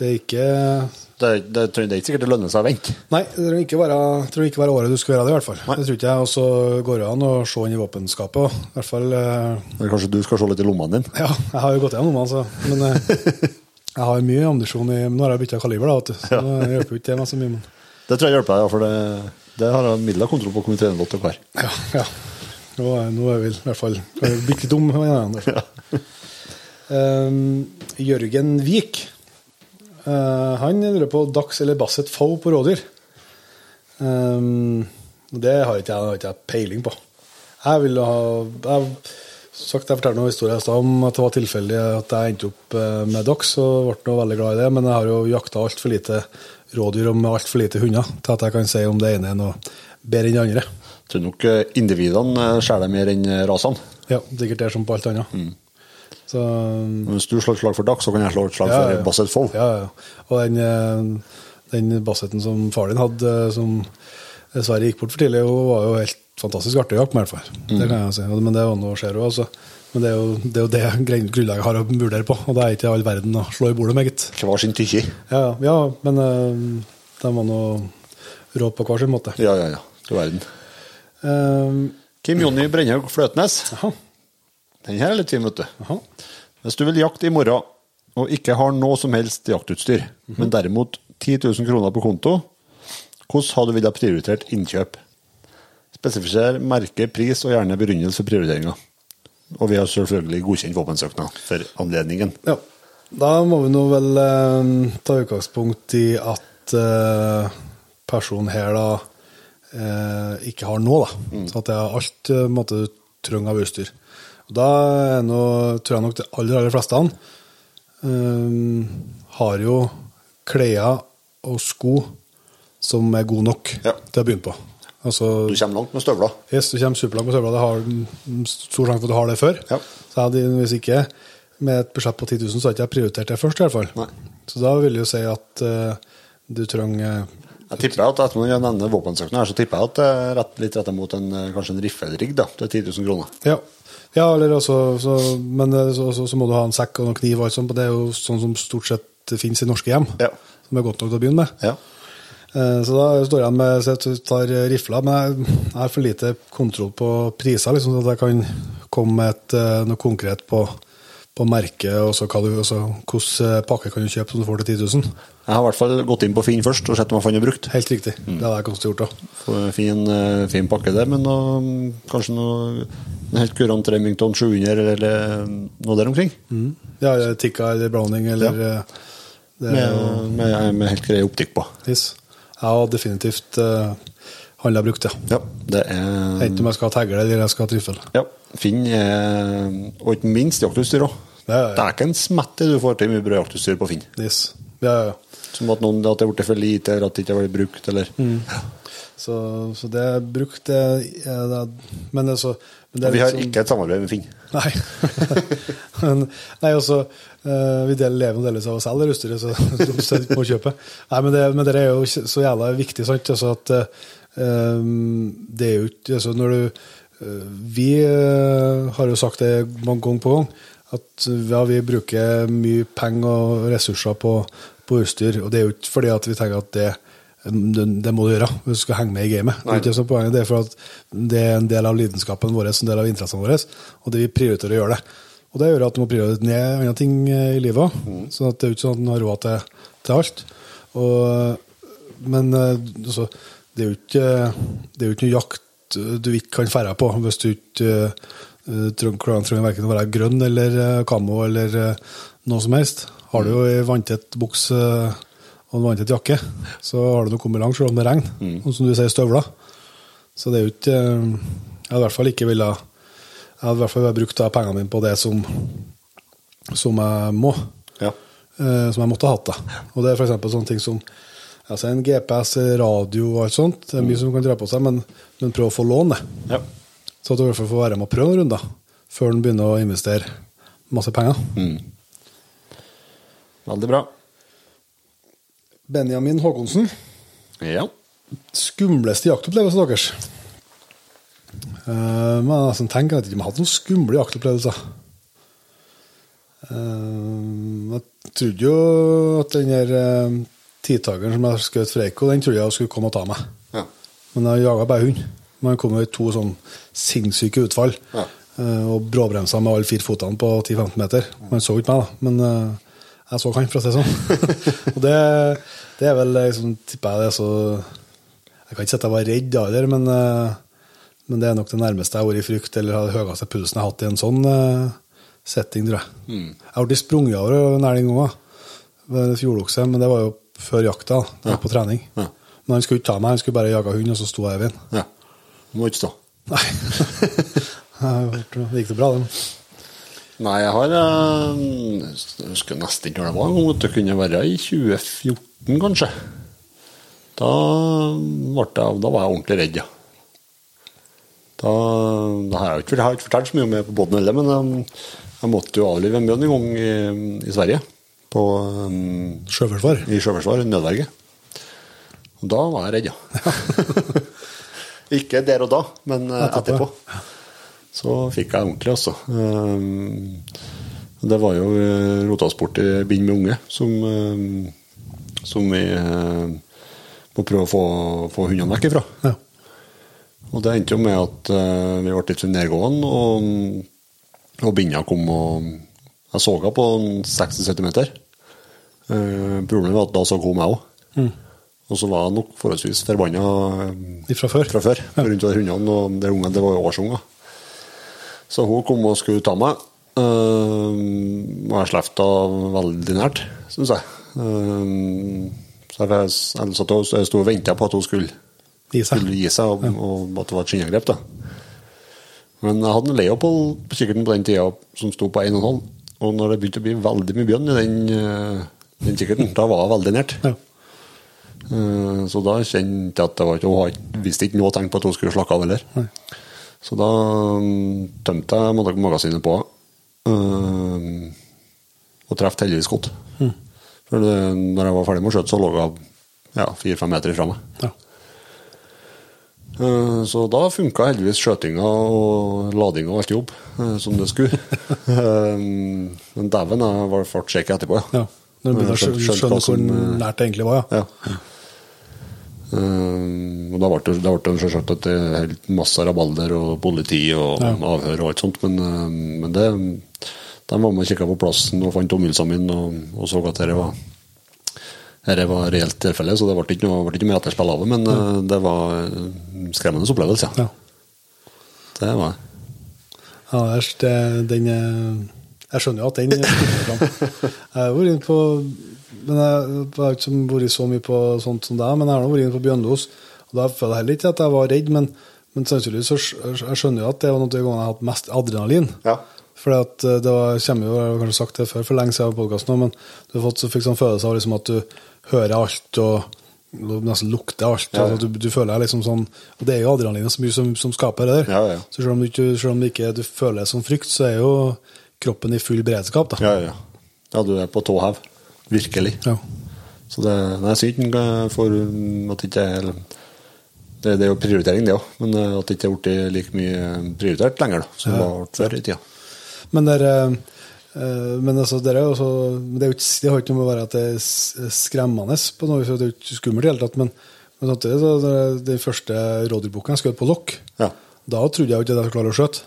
det er ikke Det, det, det er ikke sikkert det lønner seg å vente. Nei, det tror ikke være, tror ikke være året du skal gjøre det, i hvert fall. Nei. Det tror ikke jeg. Og så går det an å se inn i våpenskapet. I hvert fall eh, Eller kanskje du skal se litt i lommene dine. Ja, jeg har jo gått gjennom lommene, så. Men eh, jeg har mye ammunisjon i Nå har jeg bytta kaliber, da, vet du. Så det hjelper jo ikke det meg så mye. Men Det tror jeg hjelper deg, for det, det har jeg middels kontroll på hvor mye trenerlott dere har. ja, ja. Nå, nå er vi i hvert fall bitte dum. Ja. Um, Jørgen Vik. Eh, han lurer på Dax eller Basset Foe på rådyr. Um, det har ikke jeg, har ikke jeg peiling på. Jeg ville ha jeg, sagt, jeg fortalte noen historier i stad om at det var tilfeldig at jeg endte opp eh, med Dax og ble nå veldig glad i det, men jeg har jo jakta altfor lite rådyr og med altfor lite hunder til at jeg kan si om det ene er noe bedre enn det andre. Jeg tror nok individene skjærer mer enn rasene. Ja, sikkert det er som på alt annet. Så Hvis du slår et slag for Dax, så kan jeg slå et slag Ja, for ja. Basset Fold. Ja, ja. Og den, eh, den basseten som far din hadde, eh, som dessverre gikk bort for tidlig, hun var jo helt fantastisk artig å jakte med, i hvert fall. Det kan jeg si. Men det var noe skjer jo, altså. Men det er jo det, er jo det grunnlaget jeg har å vurdere på, og det er ikke all verden å slå i bordet med, gitt. Hver sin tykke. Ja, ja, men eh, de var nå rå på hver sin måte. Ja, ja, ja. Du verden. Um, Kim Jonny Brennhaug Fløtnes. Jaha. Den her er litt fin, vet du. Aha. Hvis du vil jakte i morgen, og ikke har noe som helst jaktutstyr, men derimot 10 000 kroner på konto, hvordan hadde du villet prioritert innkjøp? Spesifiser merke, pris og gjerne begrunnelse for prioriteringa. Og vi har selvfølgelig godkjent våpensøknad for anledningen. Ja. Da må vi nå vel eh, ta utgangspunkt i at eh, personen her da eh, ikke har noe, da. Så at det er alt eh, måte, du trenger av utstyr. Og Da er nå, tror jeg nok de aller, aller fleste um, har jo klær og sko som er gode nok Ja. til å begynne på. Altså, Du kommer langt med støvler. Yes, du kommer superlangt med støvler. Det har stor sjanse for at du har det før. Ja. Så jeg hadde, hvis ikke med et budsjett på 10 000, så har ikke prioritert det først, i hvert fall. Nei. Så da vil jeg jo si at uh, du trenger Jeg tipper at etter når jeg nevner våpensøknad her, så tipper jeg at det er rett, litt retta mot en, eh, kanskje en riffelrigg til 10 000 kroner. Ja. Ja eller altså, så, men eh, så, så, så må du ha en sekk og noen kniv, og alt sånt, det er jo sånn som stort sett finnes i norske hjem. Ja. Som er godt nok til å begynne med. Ja. Eh, Så da står jeg med så jeg tar rifla, men jeg har for lite kontroll på priser, liksom, så at jeg kan komme med et, eh, noe konkret på, på merket og så hva du, hvilken pakke kan du kjøpe som du får til 10 000. Jeg har i hvert fall gått inn på Finn først og sett om jeg fant noe brukt. Helt riktig. Det hadde jeg kanskje gjort òg. Fin, eh, fin pakke der, men noe, kanskje noe en helt kurant Remington 700 eller noe der omkring. Mm. Ja, Tikka eller Browning eller Ja. eh, det, Med, med, med helt grei optikk på. yes. Jeg har definitivt uh, handla brukt, ja. Ja, det er Enten om jeg skal ha tegle eller jeg skal ha triffel. Ja, Finn er Og ikke minst jaktutstyr òg. Ja, ja, er en smette du får til mye brødjaktutstyr på Finn. Yes. Ja, ja, ja. Som at noen at det er blitt for lite, eller at det ikke har blitt brukt, eller Mm. Så, så det er brukt, det, er, Men det er så men det er Vi har liksom- ikke et samarbeid med Finn. Nei. men, nei, også, eh, vi deler leven delvis av oss selv, det utstyret, så du må kjøpe. Nei, men det, men det er jo så jævla viktig, sant? Altså at eh, det er jo ikke altså Når du eh, Vi har jo sagt det mange ganger på gang, at ja, vi bruker mye penger og ressurser på, på utstyr, og det er jo ikke fordi at vi tenker at det det, det må du gjøre hvis du skal henge med i gamet. Det er ikke poenget, det er for at det er en del av lidenskapen vår, en del av interessene våre, og det vi prioriterer å gjøre det. Og det gjør at du må prioritere ned andre ting eh, i livet òg. Så at det er jo ikke sånn at du har råd til, til alt. Og, men eh, altså, det er jo ikke, det er jo ikke noe jakt du ikke kan ferde på hvis du ikke uh, trenger, trenger verken å være grønn eller uh, kamo eller uh, noe som helst. Har du jo ei vanntett buks uh, og en vanntett jakke, så har du nå kommet langt selv om det regner. Og som du sier, støvler. Så det er jo ikke Jeg hadde i hvert fall ikke ville Jeg hadde i hvert fall brukt pengene mine på det som, som jeg må. Ja. eh, som jeg måtte ha hatt. da. Og det er f.eks. sånne ting som altså en GPS, radio og alt sånt. Det er mye som kan dra på seg, men, men prøv å få låne det. ja. Så at du i hvert fall får være med og prøve noen runder før den begynner å investere masse penger. Veldig bra. Benjamin Håkonsen, Ja. skumleste jaktopplevelsen deres? Uh, men jeg nesten tenker at jeg har hatt noen skumle jaktopplevelser. Uh, jeg trodde jo at den der uh, tidtakeren som jeg skjøt fra Eiko, den trodde jeg skulle komme og ta meg. Ja. Men jeg jaga bare hund. Men han kom i to sånn sinnssyke utfall. Ja. eh, og bråbremsa med alle fire fotene på 10-15 meter. Han så ikke meg, da. Men eh, jeg så han, for å si det sånn. og det, det er vel liksom, tipper jeg det så Jeg kan ikke si at jeg var redd da heller, men, eh, men det er nok det nærmeste jeg har vært i frykt, eller har den høyeste pulsen jeg har hatt i en sånn setting, tror jeg. Jeg har blitt sprunget over nær den gangen, ved fjordokse, men det var jo før jakta. Jeg var på trening. Ja. Men han skulle ikke ta meg, han skulle bare jage hund, og så sto jeg i veien. ja. Må ikke stå. Nei. det gikk det bra, det. Nei, jeg har eh, Jeg husker nesten ikke når det var. gang, Det kunne være i 2014, kanskje. Da, jeg, da var jeg ordentlig redd, ja. Da, da har jeg, ikke, jeg har ikke fortalt så mye om det på båten heller, men jeg, jeg måtte jo avlive en bjørn en gang i, i Sverige. På, um, Sjøforsvar. I Sjøforsvar, nødverge. Og da var jeg redd, ja. Ikke der og da, men eh, Etterpå. Så fikk jeg ordentlig, altså. Um, det var jo Rotasport rota oss bort i bind med unge, som, som vi eh, må prøve å få, få hundene vekk ifra. Ja. Og det endte jo med at eh, vi ble litt nedgående, og, og binda kom og Jeg så henne på en 60-70 meter. Eh, problemet var at da så hun meg òg. Og så var jeg nok forholdsvis forbanna Fra før. fra før. Rundt de hundene, og de ungene, det var jo årsunger. Så hun kom og skulle ta meg. Uh, og jeg slapp henne veldig nært, syns jeg. Uh, så jeg, jeg, jeg sto og venta på at hun skulle, Gi seg. skulle gi seg, og, og at det var et skinnangrep. Men jeg hadde en Leopold på kikkerten på den tida som sto på 1,5. Og når det begynte å bli veldig mye bjørn i den, den kikkerten, da var jeg veldig nært. Ja. Eh, Så da kjente jeg at det var ikke, har visste ikke noe tegn på at hun skulle slakke av heller. Så da mm, tømte jeg mag- magasinet på henne. Og traff heldigvis godt. For det, når jeg var ferdig med å skjøte, så lå hun ja, fire-fem meter ifra meg. Ja. Eh, Så da funka heldigvis skjøtinga og ladinga og alt jobb eh, som det skulle. Eh, Men dæven, jeg var fart shaky etterpå, ja. Når du begynner å skjønne, skjønne hvor eh, nært det egentlig var, ja. Ja. Um, og da ble det, da ble det selvsagt at det er helt masse rabalder og politi og Ja. avhør og alt sånt, men, eh, men det de var med og kikka på plassen og fant omgivelsene mine og, og så at dette var dette var reelt tilfelle, så det ble ikke noe, ble ikke mer etterspill av det, men ja. det var en skremmende opplevelse, ja. Ja. Det var det. Ja, det, det, den er- Jeg skjønner jo at den stikker fram. Jeg har vært inne på men Jeg har ikke vært så mye på sånt som deg, men jeg har vært inne på Bjørnlos. Og da føler jeg heller ikke at jeg var redd, men, men sannsynligvis så jeg skjønner jo at det var noen av de gangene jeg har hatt mest adrenalin. Ja. For det var, kommer jo, jeg har kanskje sagt det før for lenge siden i podkasten, men du har fått så fikk sånn følelse av liksom at du hører alt og nesten lukter alt. Ja, ja. Altså, du, du føler deg liksom sånn Og det er jo adrenalinet så mye som, som skaper det der. Ja, ja. Så selv om, du selv om du ikke du føler det som frykt, så er jo kroppen i full beredskap. da. Ja, ja. ja, du er på tå hev. Virkelig. Ja. Så det, det er synd eh, for at det ikke det, det er jo prioritering, det òg, men eh, at det ikke er blitt like mye prioritert lenger da, som det Ja. var før i tida. Men, det er, eh, men altså, det er jo også, det, er jo ikke, det har ikke noe med å være at det er skremmende, på noe det er jo ikke skummelt i det hele tatt, men, men samtidig så den første rådyrbukken jeg skjøt på lokk, Ja. da trodde jeg jo ikke at jeg skulle klare å skjøte.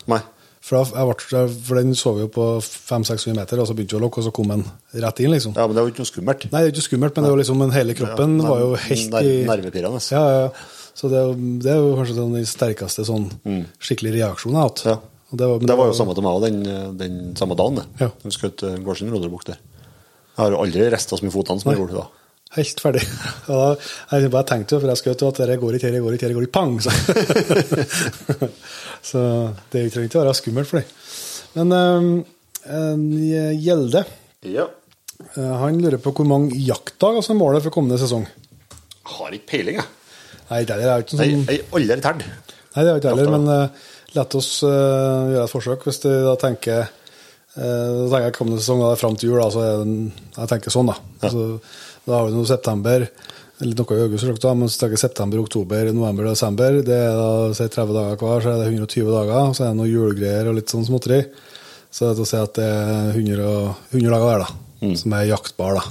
For, jeg ble, for den så vi jo på 500-600 meter, og så begynte vi å lokke, og så kom den rett inn, liksom. Ja, men det var jo ikke noe skummelt. Nei, det er ikke skummelt, men det var liksom, hele kroppen Ja, var jo helt i Nervepirrende. Ja, ja, ja. Så det, det er jo kanskje den sterkeste sånn skikkelig reaksjonen jeg har hatt. Mm. Ja. Og det var, Det var jo samme til meg òg, den, den samme dagen. det. Ja. Vi skjøt uh, Gårdsen rådyrbukk der. Jeg har jo aldri rista så mye fotene som jeg gjorde da. Helt ferdig. Og da, jeg bare tenkte jo, for jeg skjøt jo at det går ikke, det går ikke, det går ikke, pang! Så, så det trenger ikke å være skummelt for deg. Men eh, Gjelde, Ja. eh, han lurer på hvor mange jaktdager som er målet for kommende sesong. Har ikke peiling, jeg. Nei, det er jo ikke sånn jeg har aldri telt. Nei, det har ikke heller, men uh, la oss uh, gjøre et forsøk. Hvis du da tenker uh, Da tenker jeg kommende sesong da, fram til jul, da, så er jeg tenker sånn, da. Altså, da har vi noe september, eller noe i august, da, men så tenker jeg september, oktober, november desember. Det er da si 30 dager hver, så er det 120 dager. Så er det noe julegreier og litt sånn småtteri. Så det er til å si at det er 100, og, 100 dager hver, da, som er jaktbar da,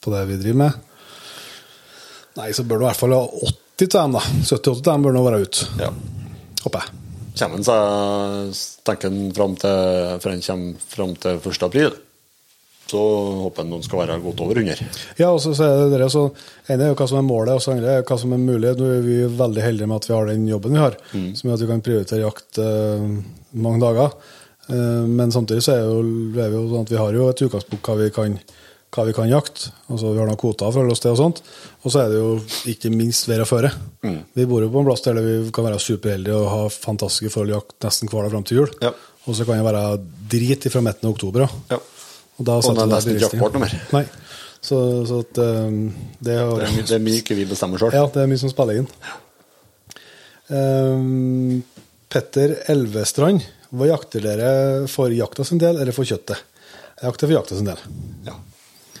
på det vi driver med. Nei, så bør det i hvert fall ha 80 av dem, da. 70-80 av dem bør nå være ute, Ja. håper jeg. Kommer han seg tenker han fram til, før han kommer fram til 1. april, så håper jeg noen skal være godt over 100. Ja, og så sier er det det, så ene er jo hva som er målet, og så andre er hva som er mulig. Nå er vi veldig heldige med at vi har den jobben vi har, som gjør at vi kan prioritere jakt eh, mange dager. Eh, men samtidig så er, jo, er vi jo sånn at vi har jo et utgangspunkt hva vi kan, hva vi kan jakte. Altså, vi har noen kvoter å følge oss til og sånt. Og så er det jo ikke minst vær og føre. Vi bor jo på en plass der vi kan være superheldige og ha fantastiske forhold jakt nesten hver dag fram til jul. Ja. Og så kan det være drit fra midten av oktober. Ja. Ja. Og da Og det er ikke bevissthet. jaktbart noe mer. Nei. Så, så at um, det, har, Det er, mye, det er mye ikke vi bestemmer sjøl. Ja, det er mye som spiller inn. Um, Petter Elvestrand, hva jakter dere for jakta sin del, eller for kjøttet? Jeg jakter for jakta sin del. Ja.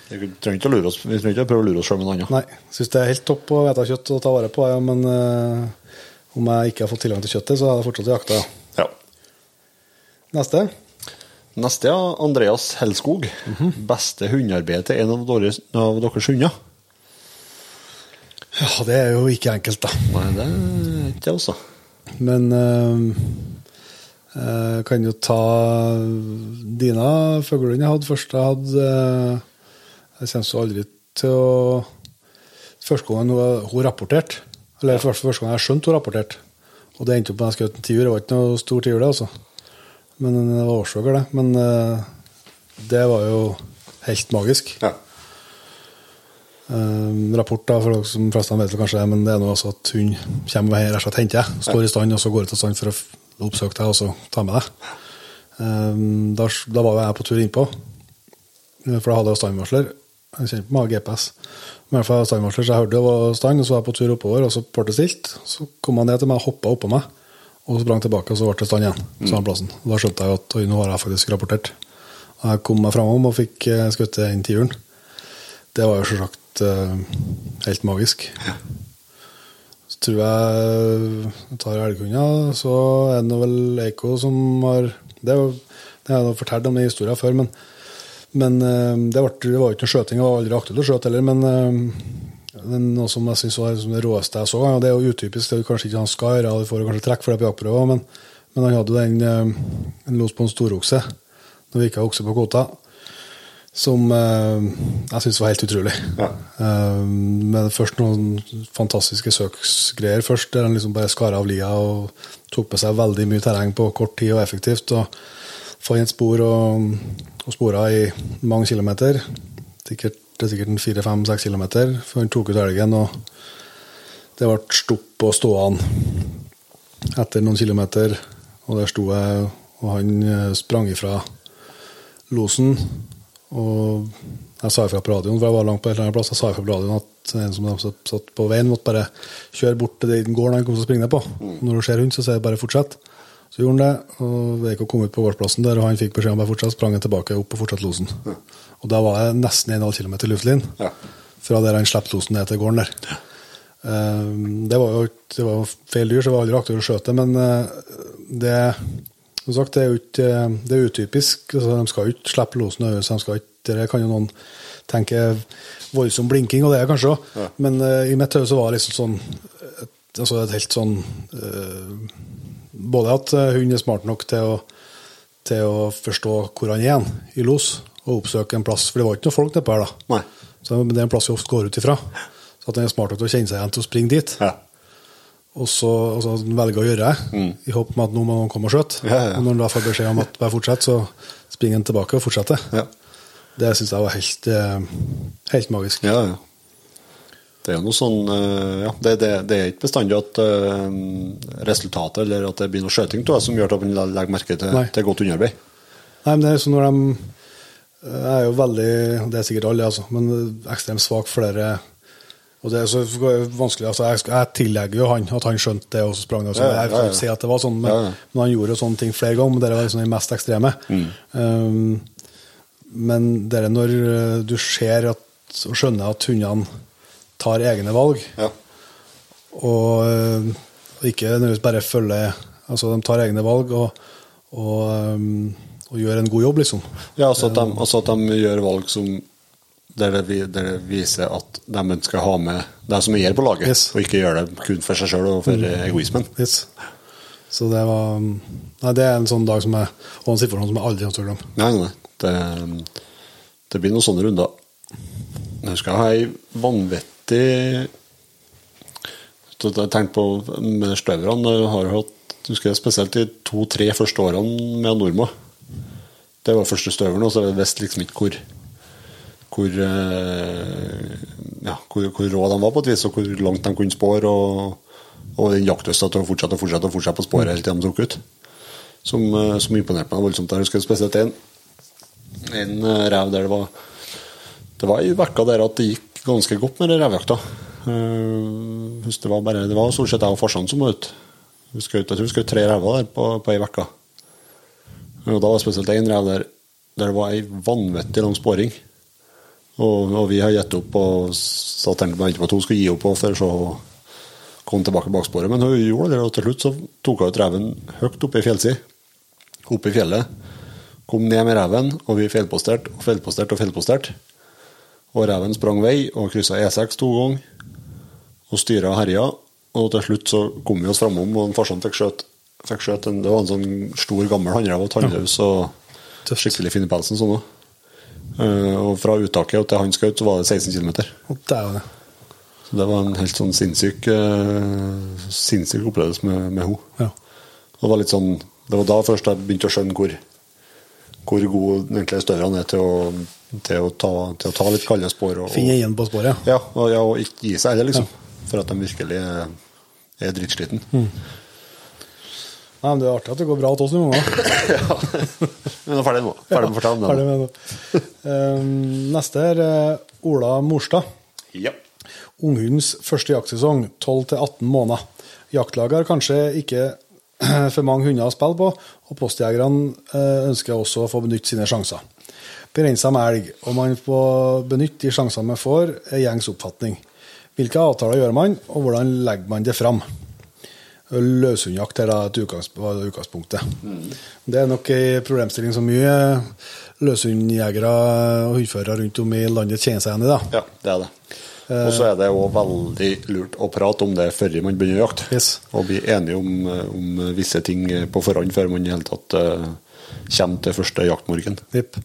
Vi trenger ikke å lure oss Vi trenger ikke å prøve å lure oss sjøl med noe annet. Nei, syns det er helt topp å ete kjøtt og ta vare på, ja, men uh, om jeg ikke har fått tilgang til kjøttet, så har jeg fortsatt jakta. Ja. Neste. Neste, er Andreas Helskog. Beste hundearbeid til en av deres, av deres hunder? Ja, det er jo ikke enkelt, da. Nei, det er ikke det, også. Men øh, eh, kan jo ta Dina Fuglehund jeg hadde først. Jeg hadde eh, Jeg kommer så aldri til å Første gangen hun, hun rapporterte, eller første, første gang jeg skjønte hun rapporterte, og det endte opp med at jeg skjøt en tiur. Det var ikke noe stor tiur, det, altså. Men det var årsaker, det. Men eh, det var jo helt magisk. Ja. Um, rapport da, for dere som fleste vet det kanskje men det er noe altså at hun kommer her og henter deg, står i stand, og så går ut av stand for å oppsøke deg og så ta med deg. Um, da, da var jeg på tur innpå, for da hadde jeg standvarsler. Jeg kjente på meg GPS. Men i hvert fall standvarsler, så jeg hørte det var stand, og så var jeg på tur oppover, og så ble det stilt. Så kom han ned til meg, og hoppa oppå meg, og så sprang tilbake, og så ble det stand igjen. Samme plassen. Da skjønte jeg at nå har jeg faktisk rapportert. Jeg kom meg framom og fikk uh, skutt den tiuren. Det var jo selvsagt eh, helt magisk. Så tror jeg jeg tar elghunder, så er det vel Eiko som har Det, har jeg fortalt om den historien før, men, men eh, det, ble, det var jo ikke noe skjøting, og aldri aktuelt å skjøte heller, eh, Men noe som jeg synes var liksom det råeste jeg så, og det er jo utypisk, det er jo kanskje ikke han skar, du får kanskje trekk for det på jaktprøva, men, men han hadde jo den eh, en los på en storokse vi ikke har okse på kvota, som eh, jeg syns var helt utrolig. Ja. Eh, med først noen fantastiske søksgreier først, der han liksom bare skar av lia og tok med seg veldig mye terreng på kort tid og effektivt. og Fant spor og, og spora i mange kilometer. Sikkert, det er sikkert en fire-fem-seks kilometer før han tok ut elgen. og Det ble stopp og stående etter noen kilometer. Og der sto jeg, og han eh, sprang ifra losen. Og jeg sa ifra på radioen, for jeg var langt på et eller annet plass, jeg sa ifra på radioen at en som satt på veien, måtte bare kjøre bort til den gården han kom til å springe på. Når du ser hund, så sier jeg bare fortsett. Så gjorde han det, og Veiko kom ut på gårdsplassen der, og han fikk beskjed om bare fortsette, sprang han tilbake opp og fortsatte losen. Og da var jeg nesten 1,5 km luftlinje Ja. fra der han slapp losen ned til gården der. Ja. det var jo det var feil dyr, så det var aldri aktuelt å skjøte, men eh, det som sagt, det er jo ikke det er utypisk. Altså, de skal jo ikke slippe losen over, så de Det kan jo noen tenke voldsom blinking, og det er kanskje òg, Ja. men uh, i mitt hode så var det liksom sånn et, altså et helt sånn uh, Både at hunden er smart nok til å, til å forstå hvor han er i los, og oppsøke en plass, for det var ikke noen folk nedpå her da. Nei. Så det er en plass vi ofte går ut ifra. Så at den er smart nok til å kjenne seg igjen til å springe dit. Ja. Og så altså, velger å gjøre det, i håp om at nå må noen komme og skjøte. Ja, ja. Og når han da får beskjed om at bare fortsett, så springer han tilbake og fortsetter. Ja. Det syns jeg var helt, eh, helt magisk. Ja, ja. Det er jo noe sånn eh, Ja, det, det, det er ikke bestandig at uh, resultatet eller at det blir noe skjøting som gjør at man legger merke til, Nei. til godt underarbeid. Nei, men det er sånn når de Jeg er jo veldig Det er sikkert alle, altså, men ekstremt svak for flere og det er så vanskelig, altså jeg, jeg tillegger jo han at han skjønte det, og så sprang. Altså, Jeg kan ikke si at det var sånn, men, Ja, ja. men han gjorde jo sånne ting flere ganger. Men det var liksom de mest ekstreme. Mm. Um, men det er når uh, du ser at, og skjønner at hundene tar egne valg, Ja. og, og ikke nødvendigvis bare følger Altså, de tar egne valg og, og, um, og gjør en god jobb, liksom. Ja, altså at, de, altså at de gjør valg som der det, der det viser at de ønsker å ha med det som er på laget, Yes. og ikke gjøre det kun for seg sjøl og for egoismen. Yes. Så det var Nei, det er en sånn dag som jeg Og en situasjon som jeg aldri kommer til å glemme. Nei, nei, det, det blir noen sånne runder. Jeg husker jeg har ei vanvittig Jeg tenkte på med støverne. Jeg har hatt husker jeg spesielt de to-tre første årene med Norma. Det var første støvelen, og så visste liksom ikke hvor hvor, eh, ja, hvor, hvor rå de var på et vis, og hvor langt de kunne spåre. Og, og den jaktlysta til å fortsette og fortsette og fortsette på sporet helt til de tok ut. Som, eh, som imponerte meg voldsomt. Jeg husker spesielt en, en eh, rev der det var Det var i vekka der at det gikk ganske godt med revjakta. Det var bare Det var stort sett jeg og farsan som var ute. Vi skjøt- Jeg tror vi skjøt tre rever der på, på ei uke. Og da var det spesielt én rev der det var ei vanvittig lang sporing. Og, og vi har gitt opp og satt tenkte på at hun skulle gi opp for så å komme tilbake bak sporet. Men hun gjorde det, og til slutt så tok hun ut reven høyt oppe i fjellsida. Oppe i fjellet. Kom ned med reven, og vi feilposterte og feilposterte og feilposterte. Og reven sprang vei og kryssa E6 to ganger. Og styra herja. Og til slutt så kom vi oss framom, og farsan fikk skjøt, fikk skjøt en, Det var en sånn stor, gammel hannrev og tannløs og skikkelig fin i pelsen sånn uh, og fra uttaket og til han skjøt, så var det 16 km. Så det var en helt sånn sinnssyk uh, sinnssyk opplevelse med, med henne. Ja. Det var litt sånn Det var da først jeg begynte å skjønne hvor, hvor god egentlig støverne er til å, til å, ta, til å ta litt kalde spor. Og, Finne igjen på sporet. ja, og, ja, og ikke gi seg heller, liksom. For at de virkelig er, er drittsliten. Nei, men Det er artig at det går bra til oss noen ganger. Men nå er ferdig nå. Ferdig med å fortelle om det. med det. Um, neste er uh, Ola Morstad. Ja. Unghundens første jaktsesong, 12-18 måneder. Jaktlaget har kanskje ikke for mange hunder å spille på, og postjegerne eh, ønsker også å få benytte sine sjanser. Begrensa med elg, og man får benytte de sjansene man får, er gjengs oppfatning. Hvilke avtaler gjør man, og hvordan legger man det fram? Løshundjakt er da et var utgangspunktet. Det er nok en problemstilling som mye løshundjegere og hundførere rundt om i landet kjenner seg igjen i. da. ja, det er det. Og så er det òg veldig lurt å prate om det før man begynner å jakte. Yes. Og bli enige om, om visse ting på forhånd før man i hele tatt uh, kommer til første jaktmorgen. Yep.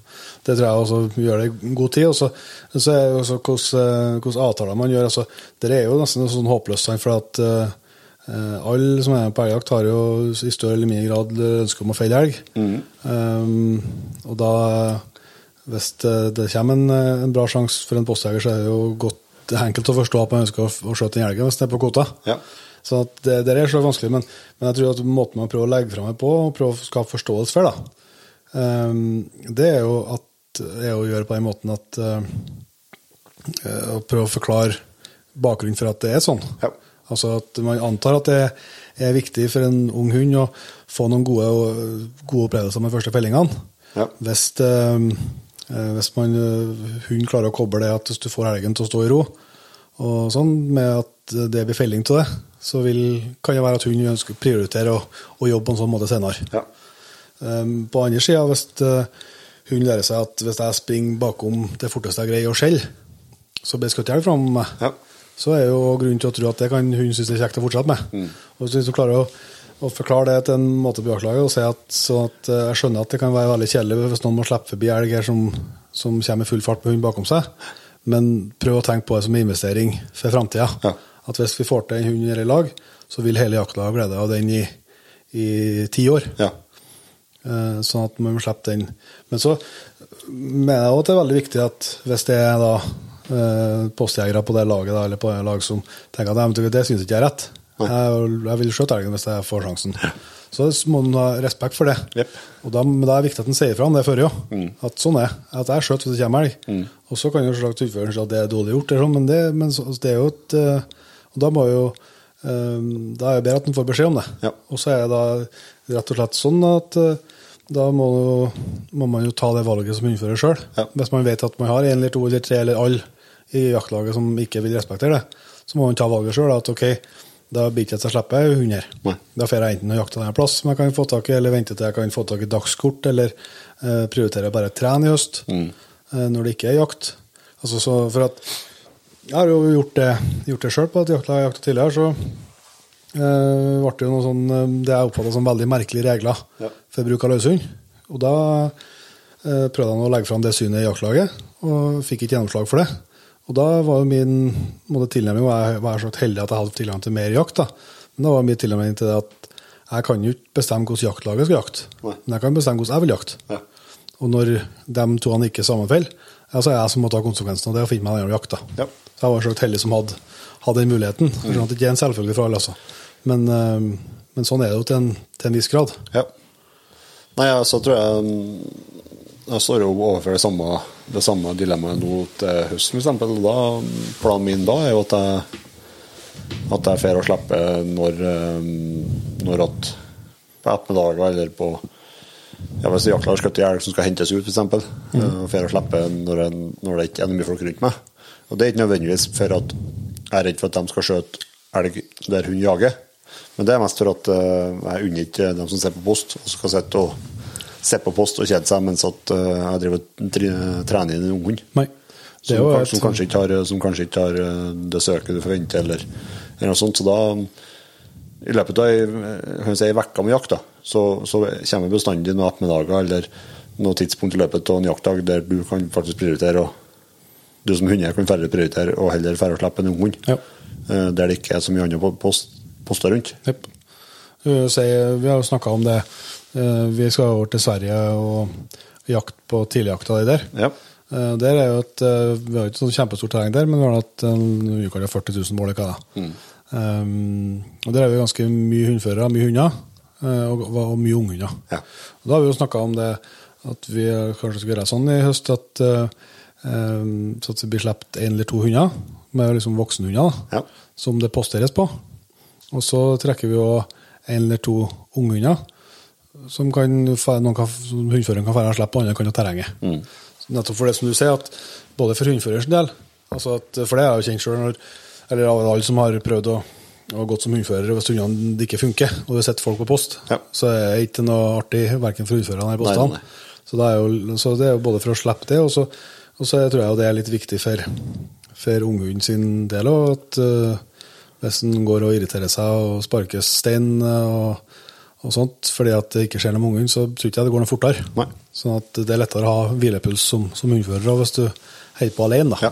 Det tror jeg også gjør det i god tid. Og så så er det også hvordan, hvordan avtaler man gjør. Altså, det er jo nesten sånn håpløst, for at uh, alle som er på elgjakt, har jo i større eller mindre grad ønske om å felle elg. Um, og da, hvis det, det kommer en, en bra sjanse for en postjeger, så er det jo godt det er enkelt å forstå at man ønsker å, å skjøte den elgen hvis det er på kvota. Ja. Så det, det er så vanskelig, men, men jeg tror at måten man prøver å legge fram det på, og prøve å skape forståelse for, da, um, det er jo at, er å gjøre på den måten at uh, Å prøve å forklare bakgrunnen for at det er sånn. Ja. Altså at man antar at det er viktig for en ung hund å få noen gode, gode opplevelser med første fellingene. Ja. Hvis, det, hvis man, hund klarer å koble det at hvis du får helgen til å stå i ro, og sånn, med at det blir felling til det, så vil, kan det være at hun ønsker å prioritere å, å jobbe på en sånn måte senere. Ja. På andre sida, hvis hunden hun lærer seg at hvis jeg springer bakom det forteste jeg greier å skjelle, så blir det skutt elg fram meg, Ja. Så er jo grunn til å tro at det kan hun synes det er kjekt å fortsette med. Og hvis du klarer å, å forklare det til en jaktlaget og si at, så at uh, jeg skjønner at det kan være veldig kjedelig hvis noen må slippe forbi elg her som, som kommer i full fart med hund bakom seg, men prøv å tenke på det som en investering for framtida. Ja. At hvis vi får til en hund i lag, så vil hele jaktlaget ha glede av den i, i ti år. Ja. Eh, Sånn at man slipper den. Men så mener jeg at det er veldig viktig at hvis det er da eh, postjegere på det laget, da, eller på det lag som tenker at det, det syns ikke jeg er rett, jeg, jeg vil skjøte elgen hvis jeg får sjansen. Så må en ha respekt for det. Jep. Og da, men da er det viktig at en sier fra om det før, ja. At sånn er At jeg skjøt hvis det kommer elg. Og så kan jo slags utføreren si at det er dårlig gjort, sånn, men, det, men så, det er jo et eh, Og da må jo eh, Da er det bedre at en får beskjed om det. Ja. Og så er det da rett og slett sånn at eh, da må, må man jo ta det valget som innfører sjøl. Ja. Hvis man vet at man har én eller to eller tre eller alle i jaktlaget som ikke vil respektere det, så må han ta valget sjøl. At ok, da blir ikke jeg å slippe hund her. Da får jeg enten å jakte en plass som jeg kan få tak i, eller vente til jeg kan få tak i dagskort, eller eh, prioritere bare trene i høst Mm. eh, når det ikke er jakt. Altså, så for at Jeg har jo gjort det, gjort det sjøl på et jaktlag jeg jakta tidligere, så eh, ble det jo noe sånn eh, Det jeg oppfatta som veldig merkelige regler Ja. for bruk av løshund. Og da eh, prøvde han å legge fram det synet i jaktlaget, og fikk ikke gjennomslag for det. Og da var jo min måte, tilnærming jeg var så heldig at jeg hadde tilgang til mer jakt. da. Men da var min tilnærming til det at jeg kan jo ikke bestemme hvordan jaktlaget skal jakte, men jeg kan bestemme hvordan jeg vil jakte. Ja. Og når de to han ikke sammenfaller, så er jeg som må ta konsekvensen av det og finne meg en annen jakt. Ja. Så jeg var så heldig som hadde, hadde den muligheten. Jeg Sånn at Det ikke er en selvfølge for alle, altså. Men, eh, men sånn er det jo til en, til en viss grad. Ja. Nei, så tror jeg mm, Jeg står jo overfor det samme, det samme dilemmaet nå til høsten, f.eks. Planen min da er jo at jeg at jeg får å slippe når, eh, når at på ettermiddager eller på ja, Hvis jakta har skutt i elg som skal hentes ut, f.eks. Mm. Får å slippe når, jeg, når det ikke er mye folk rundt meg. Og Det er ikke nødvendigvis for at jeg er redd for at de skal skjøte elg der hun jager. Men det er mest for at eh, jeg unner ikke dem som ser på post, og skal sitte og se på post og kjede seg mens at eh, jeg driver og trener inn en ung hund. Det er Som, et- som, kanskje ikke har, som kanskje ikke har eh, det søket du forventer, eller, eller noe sånt. Så da, i løpet av ei si, uke med jakt, da, så, så kommer bestandig noen ettermiddager eller noe tidspunkt i løpet av en jaktdag der du kan faktisk prioritere, og du som hundeeier kan færre prioritere og heller færre å slippe en ung hund. Ja. Eh, Der det ikke er så mye andre på- post, poster rundt. Yep. Vi har jo snakka om det. Uh, Vi skal over til Sverige og jakt på tidligjakta di der. Ja. Uh, Der er jo et, uh, Vi har ikke sånn kjempestort terreng der, men vi har hatt en uke 40 000 mål. Ikke, da. Um, og Der er vi ganske mye hundførere, mye hunder, og, og mye unghunder. Ja. Og Da har vi jo snakka om det at vi kanskje skal gjøre sånn i høst at, um, så at det blir sluppet én eller to hunder, med liksom voksenhunder, Ja. som det posteres på. Og så trekker vi jo en eller to unghunder, som, kan, noen kan, hundføreren kan fære slippe, og andre kan ha terrenget. Mm. Nettopp for det som du sier, at både for hundførers del altså at, For det er jeg jo kjent sjøl, eller alle som har prøvd å, å gått som hundfører, og hvis hundene ikke funker, og du setter folk på post, Ja. så er det ikke noe artig verken for hundførerne eller postene. Så, det er jo, så det er jo både for å slippe det, og så, og så tror jeg det er litt viktig for, for unghunden sin del òg. At uh, hvis en går og irriterer seg og sparker stein og, og sånt fordi at det ikke skjer noe med ungen, så tror ikke jeg det går noe fortere. Nei. Sånn at det er lettere å ha hvilepuls som, som hundfører hvis du holder på alene. da. Ja.